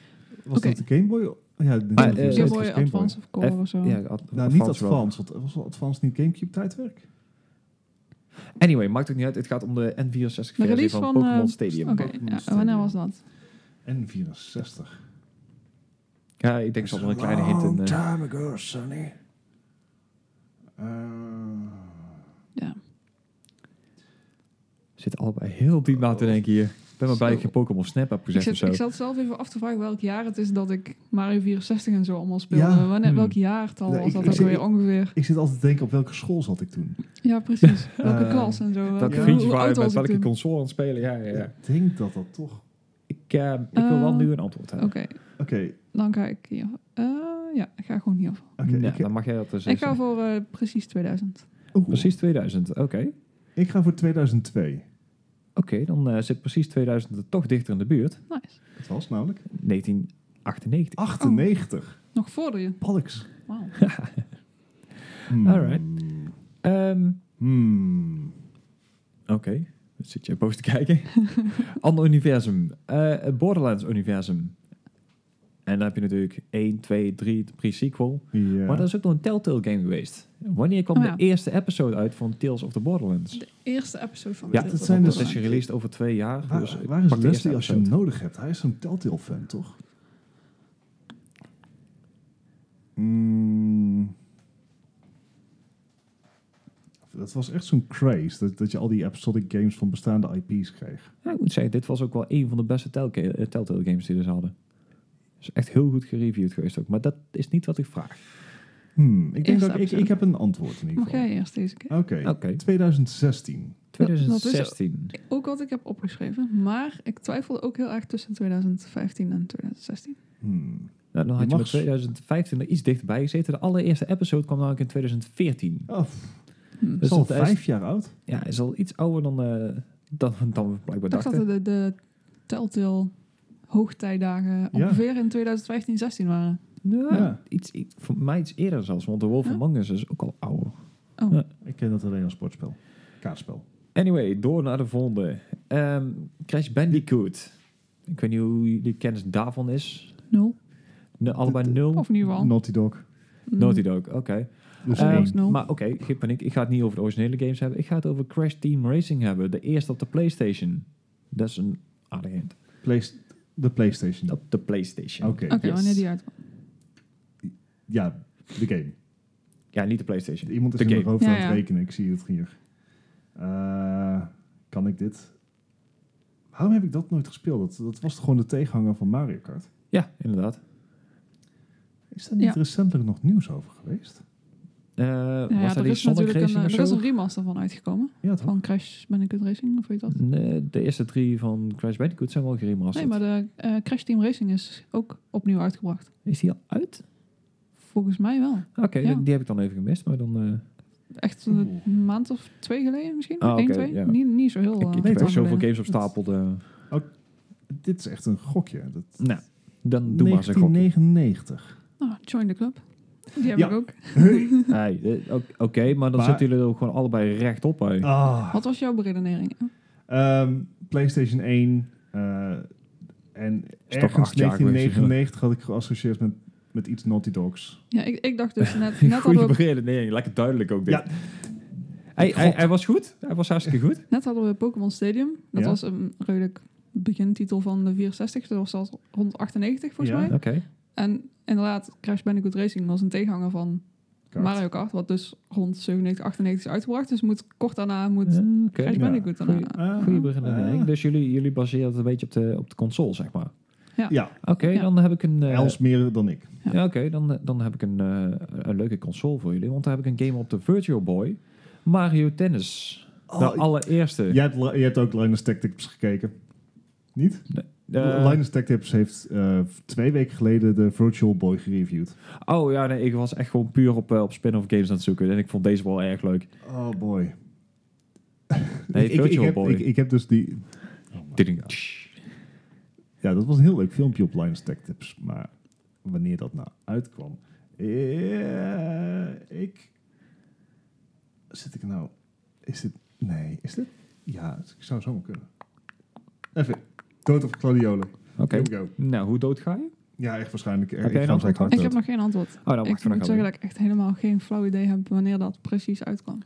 Was dat de Game Boy? Oh, ja, Nintendo Ah, 64 Game Boy Game Boy. Advance of Color F- of zo. Ja, ad- Nou, niet Advance wel. Advance, want was Advance niet Gamecube tijdwerk? Anyway, maakt ook niet uit. Het gaat om de N64 De versie van, van, Pokémon eh, Stadium. Oké, ja, wanneer was dat? N64. Ja, ik denk zal er een kleine hint in. eh, time ago, Sonny. Eh, Ja. Zitten allebei heel diep na te denken hier. Ik ben maar blij dat je. Pokémon Snap hebt Ik gezegd of zat, zo. ik zat zelf even af te vragen welk jaar het is dat ik Mario 64 en zo allemaal speelde. Ja. Wanneer, Hmm. welk jaartal Nee, was ik- dat ik ook zit- weer ongeveer? ik zit altijd te denken op welke school zat ik toen. Ja, precies. Welke Eh, klas en zo. Welke Ja. vriendjes hoe waren oud met ik welke toen? console aan het spelen? Ja, ja, ja. Ik denk dat dat toch... Ik, eh, ik wil wel Eh, nu een antwoord hebben. Oké, Oké, dan ga ik hier. Eh, ja, ik ga gewoon hiervoor. oké. ik, dan mag jij dat dus Ik ga voor eh, precies 2000. oeh, Precies 2000, oké. ik ga voor 2002. Oké, dan eh, zit precies 2000 er toch dichter in de buurt. Nice. Dat was namelijk 1998. 98. Nog voor je. Palks. Wauw. Hmm. Alright. Ehm, Hmm. Oké, dan zit je boos te kijken. Ander universum. Eh, het Borderlands-universum. En dan heb je natuurlijk 1, 2, 3, de pre-sequel. Ja. Maar er is ook nog een Telltale game geweest. Wanneer kwam Oh ja. de eerste episode uit van Tales of the Borderlands? De eerste episode van Ja, Tales dat of zijn the dus- Dat is gereleased over twee jaar. Waar, dus waar is pak de eerste Leslie als je hem nodig hebt? Hij is zo'n Telltale-fan, toch? Mm. Dat was echt zo'n craze, dat, dat je al die episodic games van bestaande IP's kreeg. Ja, ik moet zeggen, dit was ook wel een van de beste Tellca- eh, Telltale games die ze hadden. Is echt heel goed gereviewd geweest ook. Maar dat is niet wat ik vraag. Hmm, ik denk dat ik, ik, heb een antwoord in ieder Mag geval. jij eerst deze keer? Oké, Oké. 2016. 2016. Ook wat ik heb opgeschreven. Maar ik twijfelde ook heel erg tussen 2015 en 2016. Hmm. Nou, dan had je mag met 2015 er iets dichterbij gezeten. De allereerste episode kwam namelijk in 2014. Oh, Hm. dat Dus is al dat is- vijf jaar oud. Ja, is al iets ouder dan, eh, dan, dan we blijkbaar Ik dacht dat dachten. de, de Telltale hoogtijdagen Ja. ongeveer in 2015, 16 waren. Ja, Ja. Iets, iets, voor mij iets eerder zelfs, want de Wolf Ja? Among Us is ook al ouder. Oh. Ja. Ik ken dat alleen als sportspel. Kaartspel. Anyway, door naar de volgende. Ehm, Crash Bandicoot. Ik weet niet hoe jullie kennis daarvan is. Nul. Ne- allebei nul. Of in ieder geval. Naughty Dog. Mm. Naughty Dog, oké. Dus Eh, nul. Maar oké, geen paniek. Ik ga het niet over de originele games hebben. Ik ga het over Crash Team Racing hebben. De eerste op de PlayStation. Dat is een aardige hint. De PlayStation. Op de PlayStation. Oké. Oké, Yes. wanneer die uitkwam. Ja, de game. Ja, niet de PlayStation. Iemand is De in mijn hoofd Ja, aan het rekenen. Ik zie het hier. Eh, kan ik dit? Waarom heb ik dat nooit gespeeld? Dat, dat was toch gewoon de tegenhanger van Mario Kart? Ja, inderdaad. Is daar niet Ja. recentelijk nog nieuws over geweest? Eh, Ja, was er die is Sonic natuurlijk een, er is een remaster van uitgekomen. Ja? Van Crash Bandicoot Racing, of weet je dat? Nee, de eerste drie van Crash Bandicoot zijn wel geremasterd. Nee, maar de eh, Crash Team Racing is ook opnieuw uitgebracht. Is die al uit? Volgens mij wel. Oké, Ja. die, heb ik dan even gemist. Maar dan... eh, Echt Oeh. een maand of twee geleden misschien? Ah, Eén, twee? ja. Niet, niet zo heel ik ik heb weet zoveel games op stapel. eh. Dit is echt een gokje. Dat, nou, dan doe maar eens een gokje. 1999. Ah, join the club. Die heb Ja. ik ook. Hey, eh, ok- Oké, maar dan Maar- zitten jullie er ook gewoon allebei rechtop bij. Ah. Wat was jouw beredenering? Ehm, PlayStation 1. eh, en ergens acht jaar 1999 had ik geassocieerd met, met iets Naughty Dogs. Ja, ik, ik dacht dus net, net hadden Goeie we, beredenering, lekker duidelijk ook dit. Ja. Hij, hij, hij was goed, hij was hartstikke goed. net hadden we Pokémon Stadium. Dat Ja. was een redelijk begintitel van de 64. Dat was zelfs rond 98 volgens Ja. mij. Oké. En inderdaad, Crash Bandicoot Racing was een tegenhanger van Kart. Mario Kart. Wat dus rond 97, 98 is uitgebracht. Dus moet, kort daarna moet Ja, Oké. Crash ja. Bandicoot daarna. Goeie- Goeie ah. Dus jullie, jullie baseren het een beetje op de, op de console, zeg maar. Ja, Oké, Ja. dan heb ik een... eh, Els meer dan ik. Ja, oké, dan, dan heb ik een, eh, een leuke console voor jullie. Want dan heb ik een game op de Virtual Boy. Mario Tennis. de Oh, allereerste. Jij hebt, jij hebt ook Linus Tech Tips gekeken. Niet? Eh, Linus Tech Tips heeft eh, twee weken geleden de Virtual Boy gereviewd. oh ja, nee, ik was echt gewoon puur op, eh, op spin-off games aan het zoeken. En ik vond deze wel erg leuk. Oh boy. Nee, ik, ik, ik, Virtual heb, Boy. ik, ik heb dus die... Oh Ding. Ja, dat was een heel leuk filmpje op Linus Tech Tips. Maar wanneer dat nou uitkwam... ik... Zit ik nou... Is dit... Nee, is dit... Ja, ik zou het zomaar kunnen. Even. Dood of Gladiolen. Oké. Nou, hoe dood ga je? Ja, echt waarschijnlijk. jij ik antwoord? Ik heb nog geen antwoord. Oh, dan ik moet zeggen dat ik echt helemaal geen flauw idee heb wanneer dat precies uitkwam.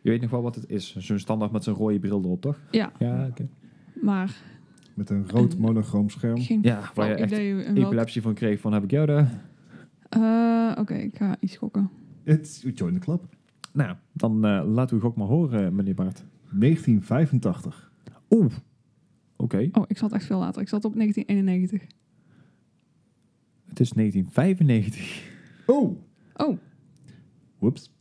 Je weet nog wel wat het is. Zo'n standaard met zo'n rode bril erop, toch? Ja, Ja, oké. maar Met een rood monochroom scherm. geen Ja, waar flauw je echt idee in welk... epilepsie van kreeg van heb ik jou daar. Eh, Oké, ik ga iets gokken. It's, join the club. Nou, dan eh laten we gok maar horen, meneer Bart. 1985. Oeh. Oké. Oh, ik zat echt veel later. Ik zat op 1991. Het is 1995. Oh! Oh, Whoops.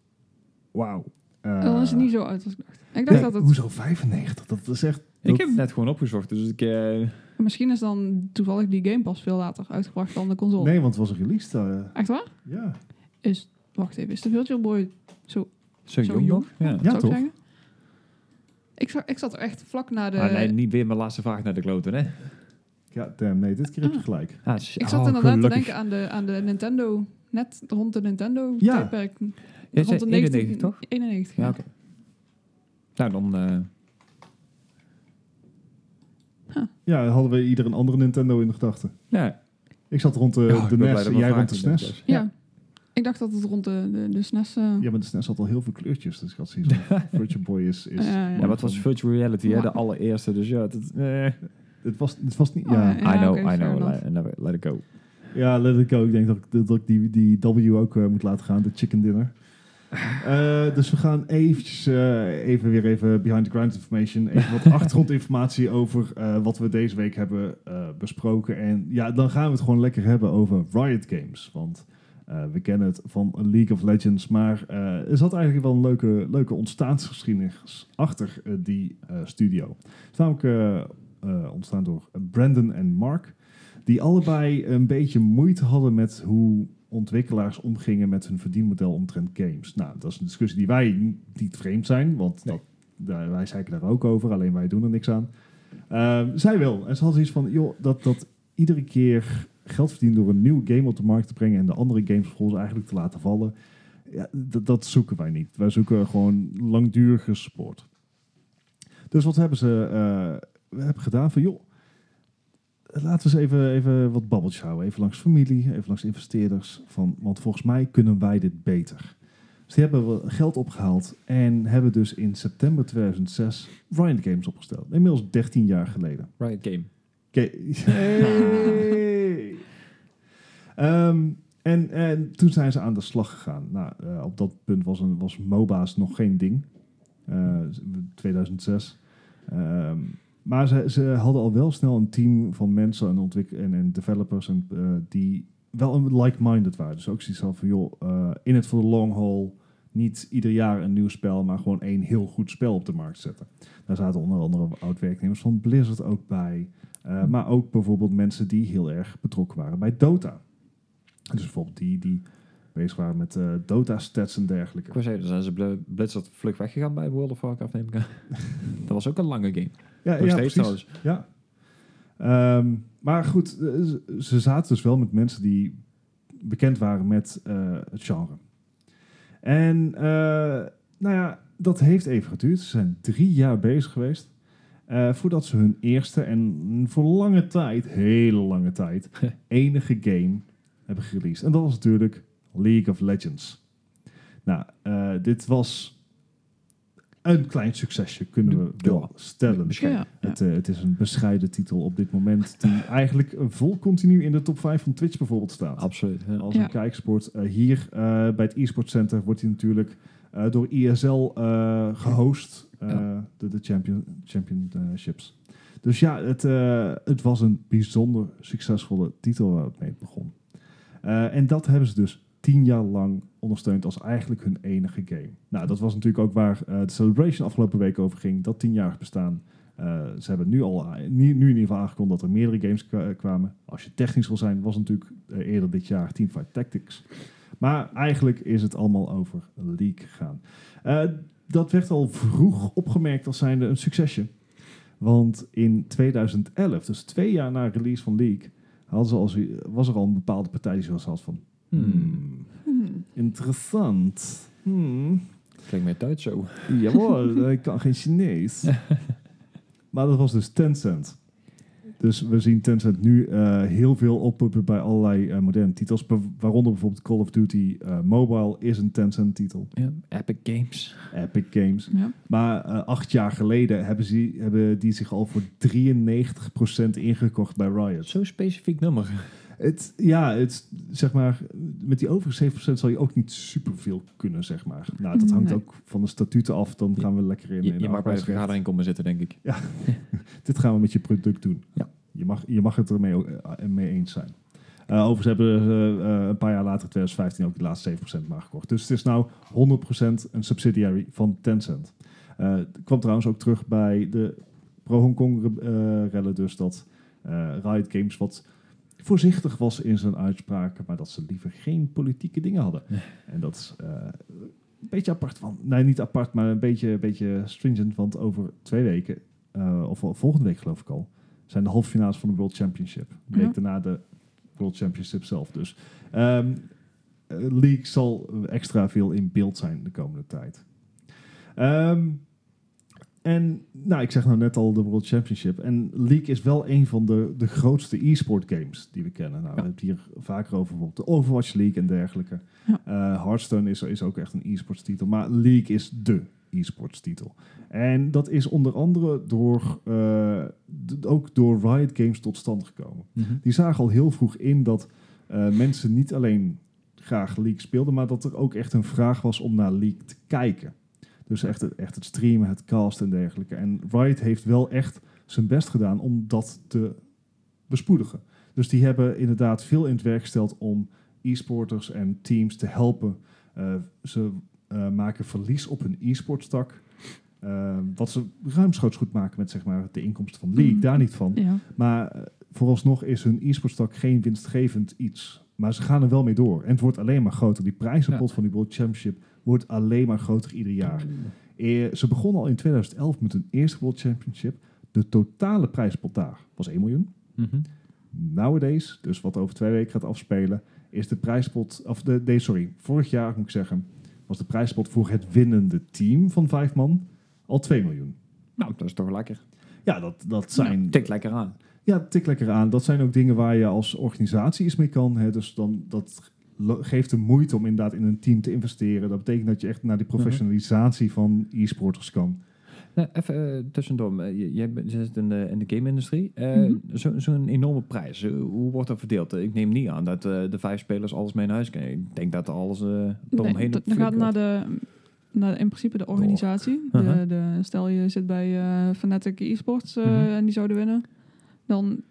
Wauw. Eh, dan is het niet zo oud als ik dacht. Ik dacht dat het... Hoezo 95? Dat is echt... Ik heb het net gewoon opgezocht, dus ik... eh, Misschien is dan toevallig die game pas veel later uitgebracht dan de console. Nee, want het was released. eh, Echt waar? ja. Is... Wacht even, is de Virtual Boy zo, zo, zo jong nog? Ja. Ja, toch? zeggen? Ik, zat- ik zat er echt vlak na de... Ah, nee, niet weer mijn laatste vraag naar de kloten, hè? Ja, damn, nee, dit keer heb je gelijk. Ah, Ik zat oh, inderdaad gelukkig. te denken aan de, aan de Nintendo, net rond de Nintendo Ja. tijdperk. Rond de 91, toch? 91, Ja. Nou, dan... eh, Ja, hadden we ieder een andere Nintendo in de gedachten. ja. Ik zat rond de, Ja, de NES, jij rond de SNES. dus. Ja. Ik dacht dat het rond de, de, de SNES... eh, Ja, maar de SNES had al heel veel kleurtjes. Dus ik had zoiets van, Virtual Boy is... is Ja, ja. Ja, maar het was virtual reality, hè? De allereerste, dus ja. Het, eh, Het was, het was niet... Oh, Ja, ja. I know, I know. Let, it go. Ja, let it go. Ik denk dat ik, dat ik die, die W ook eh, moet laten gaan, de chicken dinner. Eh, dus we gaan eventjes, eh, even weer even behind the grind information, even wat achtergrondinformatie over eh, wat we deze week hebben eh, besproken. En ja, dan gaan we het gewoon lekker hebben over Riot Games. Want eh, we kennen het van League of Legends, maar eh, er zat eigenlijk wel een leuke, leuke ontstaansgeschiedenis achter eh, die studio. Het is namelijk ontstaan door Brandon en Mark, die allebei een beetje moeite hadden met hoe ontwikkelaars omgingen met hun verdienmodel omtrent games. Nou, dat is een discussie die wij niet vreemd zijn, want Nee. dat, daar, wij zeiken daar ook over, alleen wij doen er niks aan. Ehm, zij wel. En ze had iets van, joh, dat, dat iedere keer geld verdienen door een nieuwe game op de markt te brengen en de andere games vervolgens eigenlijk te laten vallen. Ja, dat, dat zoeken wij niet. Wij zoeken gewoon langdurige support. Dus wat hebben ze eh, hebben gedaan? Van joh, laten we eens even, even wat babbeltjes houden. Even langs familie, even langs investeerders. Van, want volgens mij kunnen wij dit beter. Dus die hebben geld opgehaald en hebben dus in september 2006 Riot Games opgesteld. Inmiddels 13 jaar geleden. Riot Game. Hey. Ehm, en, en toen zijn ze aan de slag gegaan. Nou, eh, op dat punt was, een, was MOBA's nog geen ding. Eh, 2006. Ehm, maar ze, hadden al wel snel een team van mensen en, en, developers en, eh, die wel een like-minded waren. Dus ook zoiets van, joh, in het voor de long haul. Niet ieder jaar een nieuw spel, maar gewoon één heel goed spel op de markt zetten. Daar zaten onder andere oud-werknemers van Blizzard ook bij. Uh, maar ook bijvoorbeeld mensen die heel erg betrokken waren bij Dota. Dus bijvoorbeeld die die bezig waren met uh, Dota-stats en dergelijke. Ik zeggen, dan zijn ze bl- Blizzard vlug weggegaan bij World of Warcraft, neem ik aan. dat was ook een lange game. Ja, Nog ja steeds precies. trouwens. Ja. Um, maar goed, ze, ze zaten dus wel met mensen die bekend waren met uh, het genre. En uh, nou ja, dat heeft even geduurd. Ze zijn drie jaar bezig geweest. Uh, voordat ze hun eerste en voor lange tijd, hele lange tijd, enige game hebben gereleased. En dat was natuurlijk League of Legends. Nou, uh, dit was een klein succesje, kunnen we wel stellen. Ja, ja. Het, uh, het, is een bescheiden titel op dit moment, die eigenlijk vol continu in de top 5 van Twitch bijvoorbeeld staat. Absoluut. Ja. Als een kijksport. Uh, hier bij het e-sport center wordt hij natuurlijk door ISL gehost. Ja. de, de champion, championships. Dus ja, het, uh, het was een bijzonder succesvolle titel waar het mee begon. Uh, en dat hebben ze dus tien jaar lang ondersteund als eigenlijk hun enige game. Nou, dat was natuurlijk ook waar uh, de Celebration afgelopen week over ging. Dat tienjarig bestaan. ze hebben nu al nu, nu in ieder geval aangekondigd dat er meerdere games kwamen. Als je technisch wil zijn, was natuurlijk eerder dit jaar Teamfight Tactics. Maar eigenlijk is het allemaal over League gegaan dat werd al vroeg opgemerkt als zijnde een succesje. Want in 2011, dus twee jaar na release van League, hadden ze als, was er al een bepaalde partij die zoals had van... Hmm, Hmm. interessant. Hmm. Klinkt meer Duits zo. Jawel, ik kan geen Chinees. maar dat was dus Tencent. Dus we zien Tencent nu uh, heel veel oppoppen bij allerlei uh, moderne titels. Waaronder bijvoorbeeld Call of Duty uh, Mobile is een Tencent titel. Ja, Epic Games. Epic Games. Ja. Maar acht jaar geleden hebben, ze, hebben die zich al voor 93% ingekocht bij Riot. Zo'n specifiek nummer. Het, ja, het, zeg maar, met die overige 7% zal je ook niet superveel kunnen, zeg maar. Nou, dat hangt Nee. ook van de statuten af. Dan gaan we lekker in. Je, in je mag bij de vergadering komen zitten, denk ik. Dit gaan we met je product doen. Ja. Je, mag, je mag het ermee uh, mee eens zijn. Uh, overigens hebben ze uh, een paar jaar later, 2015, ook de laatste 7% maar gekocht. Dus het is nou 100% een subsidiary van Tencent. Uh, kwam trouwens ook terug bij de pro-Hong Kong-rellen, dus dat uh, Riot Games wat voorzichtig was in zijn uitspraken, maar dat ze liever geen politieke dingen hadden. Nee. En dat is uh, een beetje apart van, nee niet apart, maar een beetje, een beetje stringent, want over twee weken, uh, of volgende week geloof ik al, zijn de halve finales van de World Championship. Een week Ja. daarna de World Championship zelf. Dus um, League zal extra veel in beeld zijn de komende tijd. Um, en nou, ik zeg nou net al de World Championship. En League is wel een van de, de grootste e-sport games die we kennen. Nou, Ja. We hebben het hier vaker over bijvoorbeeld de Overwatch League en dergelijke. Ja. Uh, Hearthstone is, is ook echt een e-sports titel. Maar League is de e-sports titel. En dat is onder andere door, uh, d- ook door Riot Games tot stand gekomen. Mhm. Die zagen al heel vroeg in dat eh, mensen niet alleen graag League speelden, maar dat er ook echt een vraag was om naar League te kijken. Dus echt, het- echt het streamen, het casten en dergelijke. En Riot heeft wel echt zijn best gedaan om dat te bespoedigen. Dus die hebben inderdaad veel in het werk gesteld om e-sporters en teams te helpen. Eh, ze eh, maken verlies op hun e-sportstak. Eh, wat ze ruimschoots goed maken met zeg maar, de inkomsten van League, Mhm. daar niet van. Ja. Maar eh, vooralsnog is hun e-sportstak geen winstgevend iets. Maar ze gaan er wel mee door. En het wordt alleen maar groter. Die prijzenpot van die World Championship wordt alleen maar groter ieder jaar. Eh, ze begonnen al in 2011 met hun eerste World Championship. De totale prijzenpot daar was 1 miljoen. Mhm. Nowadays, dus wat over twee weken gaat afspelen, is de prijspot, of de, nee, sorry, vorig jaar moet ik zeggen, was de prijspot voor het winnende team van vijf man al 2 miljoen. Nou, dat is toch lekker. Ja, dat, dat zijn. Tikt lekker aan. Ja, tik lekker aan. Dat zijn ook dingen waar je als organisatie iets mee kan. Hè. Dus dan, dat geeft de moeite om inderdaad in een team te investeren. Dat betekent dat je echt naar die professionalisatie van e-sporters kan. Nou, even eh, tussendoor. Eh, j- Jij bent- zit in de, in de game-industrie. Eh, Mhm. zo- Zo'n enorme prijs. hoe wordt dat verdeeld? Ik neem niet aan dat eh, de vijf spelers alles mee naar huis kunnen. Ik denk dat alles eh eromheen Nee, dat- gaat het naar de, naar in principe de organisatie. Uh-huh. de, de, stel je zit bij eh Fnatic eSports eh, Mhm. en die zouden winnen. Dan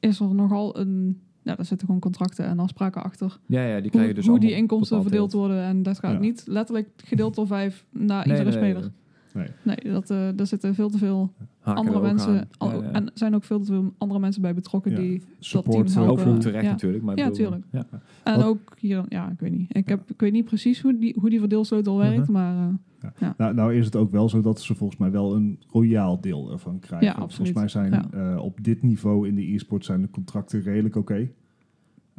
is er nogal een... Ja, daar zitten gewoon contracten en afspraken achter. Ja, ja, die krijg je Hoe, dus hoe die inkomsten verdeeld worden. En dat gaat Ja. niet letterlijk gedeeld door vijf naar Nee, iedere nee, speler. Nee. Nee, dat, eh daar zitten veel te veel haken andere er mensen... al- Ja, ja. En er zijn ook veel te veel andere mensen bij betrokken Ja. die... Support. team eh, Ook helpen. terecht Ja. natuurlijk. Maar Ja, bedoel, tuurlijk. Ja. En Wat- ook hier... Ja, ik weet niet. Ik, heb, ik weet niet precies hoe die, hoe die verdeelsleutel werkt, Uh-huh. maar... eh, Nou, nou is het ook wel zo dat ze volgens mij wel een royaal deel ervan krijgen. Ja, volgens mij zijn Ja. eh, op dit niveau in de e-sport zijn de contracten redelijk oké. Eh,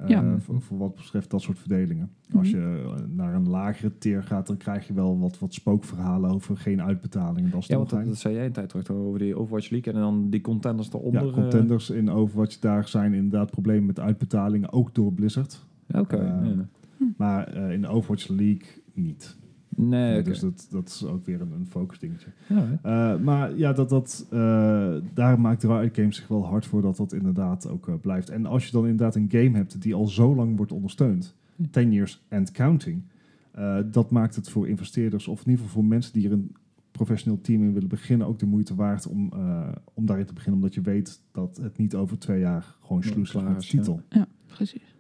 Ja. voor, voor wat betreft dat soort verdelingen. Mhm. Als je eh, naar een lagere tier gaat, dan krijg je wel wat, wat spookverhalen over geen uitbetalingen. Dat Ja, want dat, zei jij een tijd terug over die Overwatch League en dan die contenders eronder. Ja, eh, contenders in Overwatch, daar zijn inderdaad problemen met uitbetalingen, ook door Blizzard. ja, Oké. Eh, ja. Maar eh, in de Overwatch League niet. Nee. Dus dat, dat is ook weer een, een focus dingetje. Ja. Eh, maar ja, dat, dat, eh, daar maakt Riot Games zich wel hard voor dat dat inderdaad ook eh, blijft. En als je dan inderdaad een game hebt die al zo lang wordt ondersteund, Ja. 10 years and counting, eh, dat maakt het voor investeerders of in ieder geval voor mensen die er een professioneel team in willen beginnen ook de moeite waard om, eh, om daarin te beginnen. Omdat je weet dat het niet over twee jaar gewoon Ja, sloes ja. titel. Ja, precies.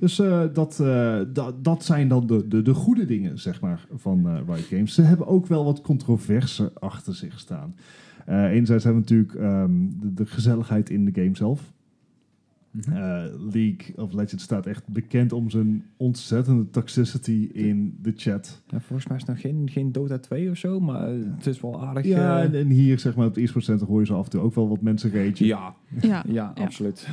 Dus eh, dat, eh, dat, dat zijn dan de, de, de goede dingen, zeg maar, van eh Riot Games. Ze hebben ook wel wat controverse achter zich staan. Eh enerzijds hebben we natuurlijk ehm, de, de gezelligheid in de game zelf. Mhm. Eh, League of Legends staat echt bekend om zijn ontzettende toxicity in de chat. Ja, volgens mij is het nog geen, geen Dota 2 of zo, maar het is wel aardig. Ja, en, en hier zeg maar op het e-sport center hoor je zo af en toe ook wel wat mensen ragen. ja, Ja, ja, Ja. absoluut. ja,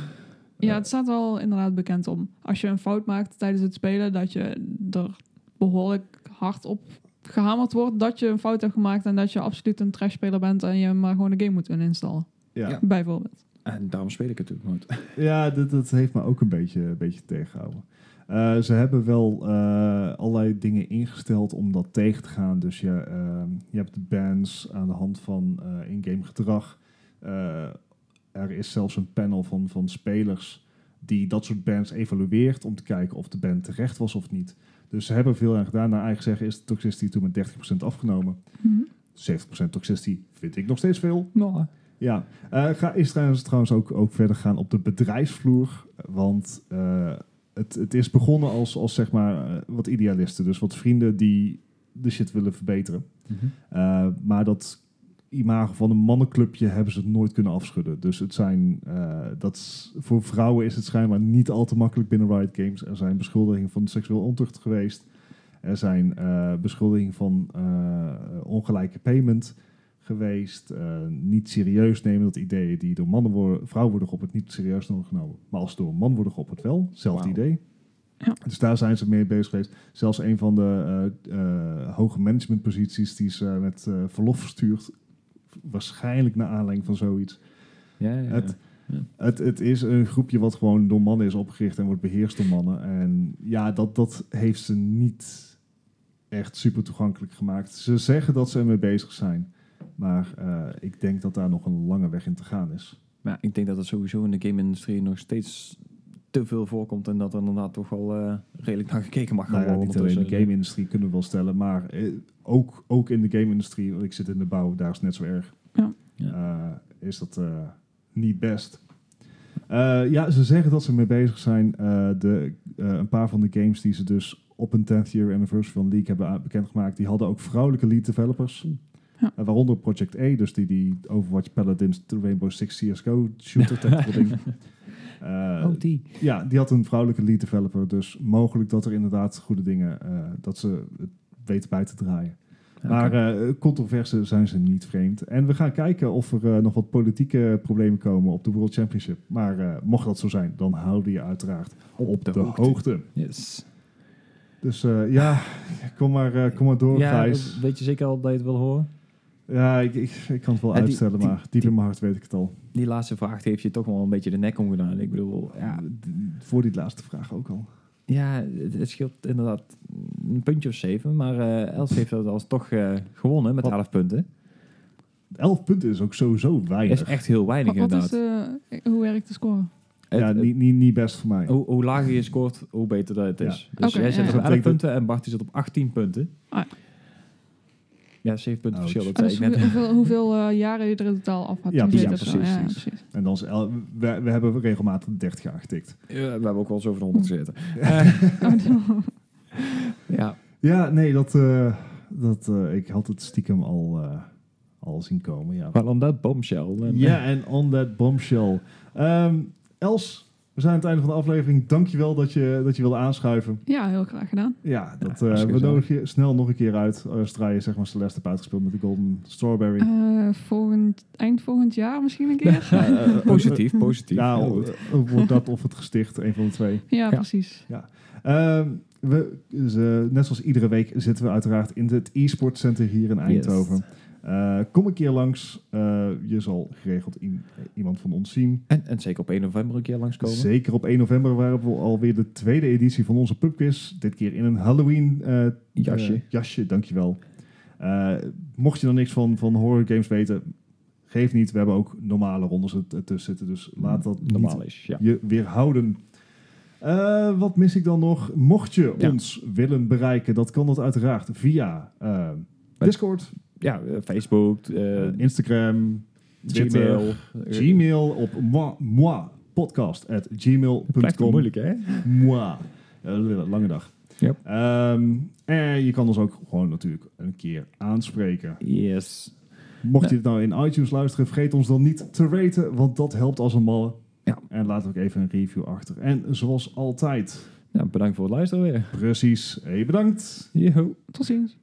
het staat wel inderdaad bekend om. Als je een fout maakt tijdens het spelen, dat je er behoorlijk hard op gehamerd wordt dat je een fout hebt gemaakt en dat je absoluut een trashspeler bent en je maar gewoon de game moet installen. Ja, Ja. Bijvoorbeeld. En daarom speel ik het natuurlijk nooit. Ja, dat, dat heeft me ook een beetje, een beetje tegengehouden. Eh, ze hebben wel eh, allerlei dingen ingesteld om dat tegen te gaan. Dus je, ehm, je hebt de bans aan de hand van eh, in-game gedrag. Er is zelfs een panel van, van spelers die dat soort bans evalueert om te kijken of de ban terecht was of niet. Dus ze hebben veel aan gedaan. Naar eigen zeggen is de toxicity toen met 30% afgenomen. 70% toxicity vind ik nog steeds veel. Nou, Ja, eh, ga, is trouwens, trouwens ook, ook verder gaan op de bedrijfsvloer. Want eh, het, het is begonnen als, als zeg maar eh, wat idealisten. Dus wat vrienden die de shit willen verbeteren. Mhm. Eh, maar dat imago van een mannenclubje hebben ze het nooit kunnen afschudden. Dus het zijn, eh, dat voor vrouwen is het schijnbaar niet al te makkelijk binnen Riot Games. Er zijn beschuldigingen van seksueel ontucht geweest. Er zijn eh, beschuldigingen van eh, ongelijke payment geweest. Niet serieus nemen dat ideeën die door mannen worden, vrouwen worden geopperd, niet serieus genomen. Maar als door een man worden geopperd wel, hetzelfde idee. Ja. Dus daar zijn ze mee bezig geweest. Zelfs een van de hoge managementposities die ze met verlof verstuurd. Waarschijnlijk naar aanleiding van zoiets. Ja, ja, ja. Het, het, het is een groepje wat gewoon door mannen is opgericht en wordt beheerst door mannen. En ja, dat, dat heeft ze niet echt super toegankelijk gemaakt. Ze zeggen dat ze ermee bezig zijn. Maar eh, ik denk dat daar nog een lange weg in te gaan is. Maar ja, ik denk dat het sowieso in de game-industrie nog steeds te veel voorkomt en dat er inderdaad toch wel eh, redelijk naar gekeken mag gaan Nou ja, worden. niet alleen de ondertussen. game-industrie kunnen we wel stellen, maar eh, ook, ook in de game-industrie, want ik zit in de bouw, daar is het net zo erg. Ja. Ja. Eh, is dat eh, niet best. Eh, ja, ze zeggen dat ze mee bezig zijn. Eh, de, eh, een paar van de games die ze dus op een 10th year anniversary van League hebben bekendgemaakt, die hadden ook vrouwelijke lead developers. Ja. Waaronder Project A, dus die, die Overwatch Paladins, de Rainbow Six CSGO shooter tactical ding. Eh, Oh, die. ja, die had een vrouwelijke lead developer, dus mogelijk dat er inderdaad goede dingen, eh, dat ze het weten bij te draaien. Maar eh controverse zijn ze niet vreemd. En we gaan kijken of er nog wat politieke problemen komen op de World Championship. Maar mocht dat zo zijn, dan houden je uiteraard op, de, de hoogte. hoogte. Yes. Dus ja, kom maar, kom maar door, Ja, Gijs. weet je zeker al dat je het wil horen? Ja, ik, ik, ik kan het wel Ja, die- uitstellen, die- maar diep in mijn hart weet ik het al. Die laatste vraag die heeft je toch wel een beetje de nek omgedaan. Ik bedoel, ja, Voor die laatste vraag ook al. ja het, het scheelt inderdaad een puntje of zeven. Maar eh Els heeft dat als toch eh, gewonnen met Wat? 11 punten. 11 punten is ook sowieso weinig. is echt heel weinig Wat, wat is, inderdaad. eh, hoe werkt de score? Het- ja, niet, niet, niet best voor mij. hoe, hoe lager je scoort, hoe beter dat het is. Dus jij zit ja. op Dat 11 betekent- punten en Bart die zit op 18 punten. Ah. Ja, 7 punten verschil, dat Ah, zei dus ik net. hoeveel, hoeveel, eh, jaren je er in totaal af had Ja, precies. Ja, precies. En dan is el- we, we hebben regelmatig 30 jaar getikt. Ja, we hebben ook wel eens over de 100 gezeten. Oh, Ja, Ja, nee, dat, eh, dat, eh, ik had het stiekem al, eh, al zien komen. Ja, maar on that bombshell. En, ja en on that bombshell. Ehm, Els, we zijn aan het einde van de aflevering. Dankjewel dat je, dat je wilde aanschuiven. ja, heel graag gedaan. Ja, dat, Ja, eh, hartstikke we nodigen je snel nog een keer uit. eh, je zeg maar Celeste hebt uitgespeeld met de Golden Strawberry. Eh, volgend, eind volgend jaar misschien een keer. Ja, eh, eh, Positief, positief. Ja, eh, wordt dat of het gesticht, een van de twee. ja, precies. Ehm, we, net zoals iedere week zitten we uiteraard in het e-sport center hier in Eindhoven. Eh, kom een keer langs. Eh, je zal geregeld iemand van ons zien. En, en zeker op 1 november een keer langskomen. Zeker op 1 november waren we alweer de tweede editie van onze pubquiz. Dit keer in een Halloween eh, Jasje. jasje, dankjewel. Mocht je er niks van, van horror games weten, geef niet. We hebben ook normale rondes er- ertussen zitten. Dus laat dat niet Normaal is, ja. je weerhouden. Wat mis ik dan nog? Mocht je Ja. ons willen bereiken, dat kan dat uiteraard via Discord, Ja, eh, Facebook, eh, eh, Instagram, Twitter, Gmail. Gmail op moi, moi podcast at gmail.com. moeilijk, hè? Moi. Lange dag. Yep. Ehm, en je kan ons ook gewoon natuurlijk een keer aanspreken. Yes. Mocht je het nou in iTunes luisteren, vergeet ons dan niet te raten, want dat helpt als een malle. Ja. En laat ook even een review achter. En zoals altijd, Ja, bedankt voor het luisteren weer. precies. Hey, bedankt. Yo. Tot ziens.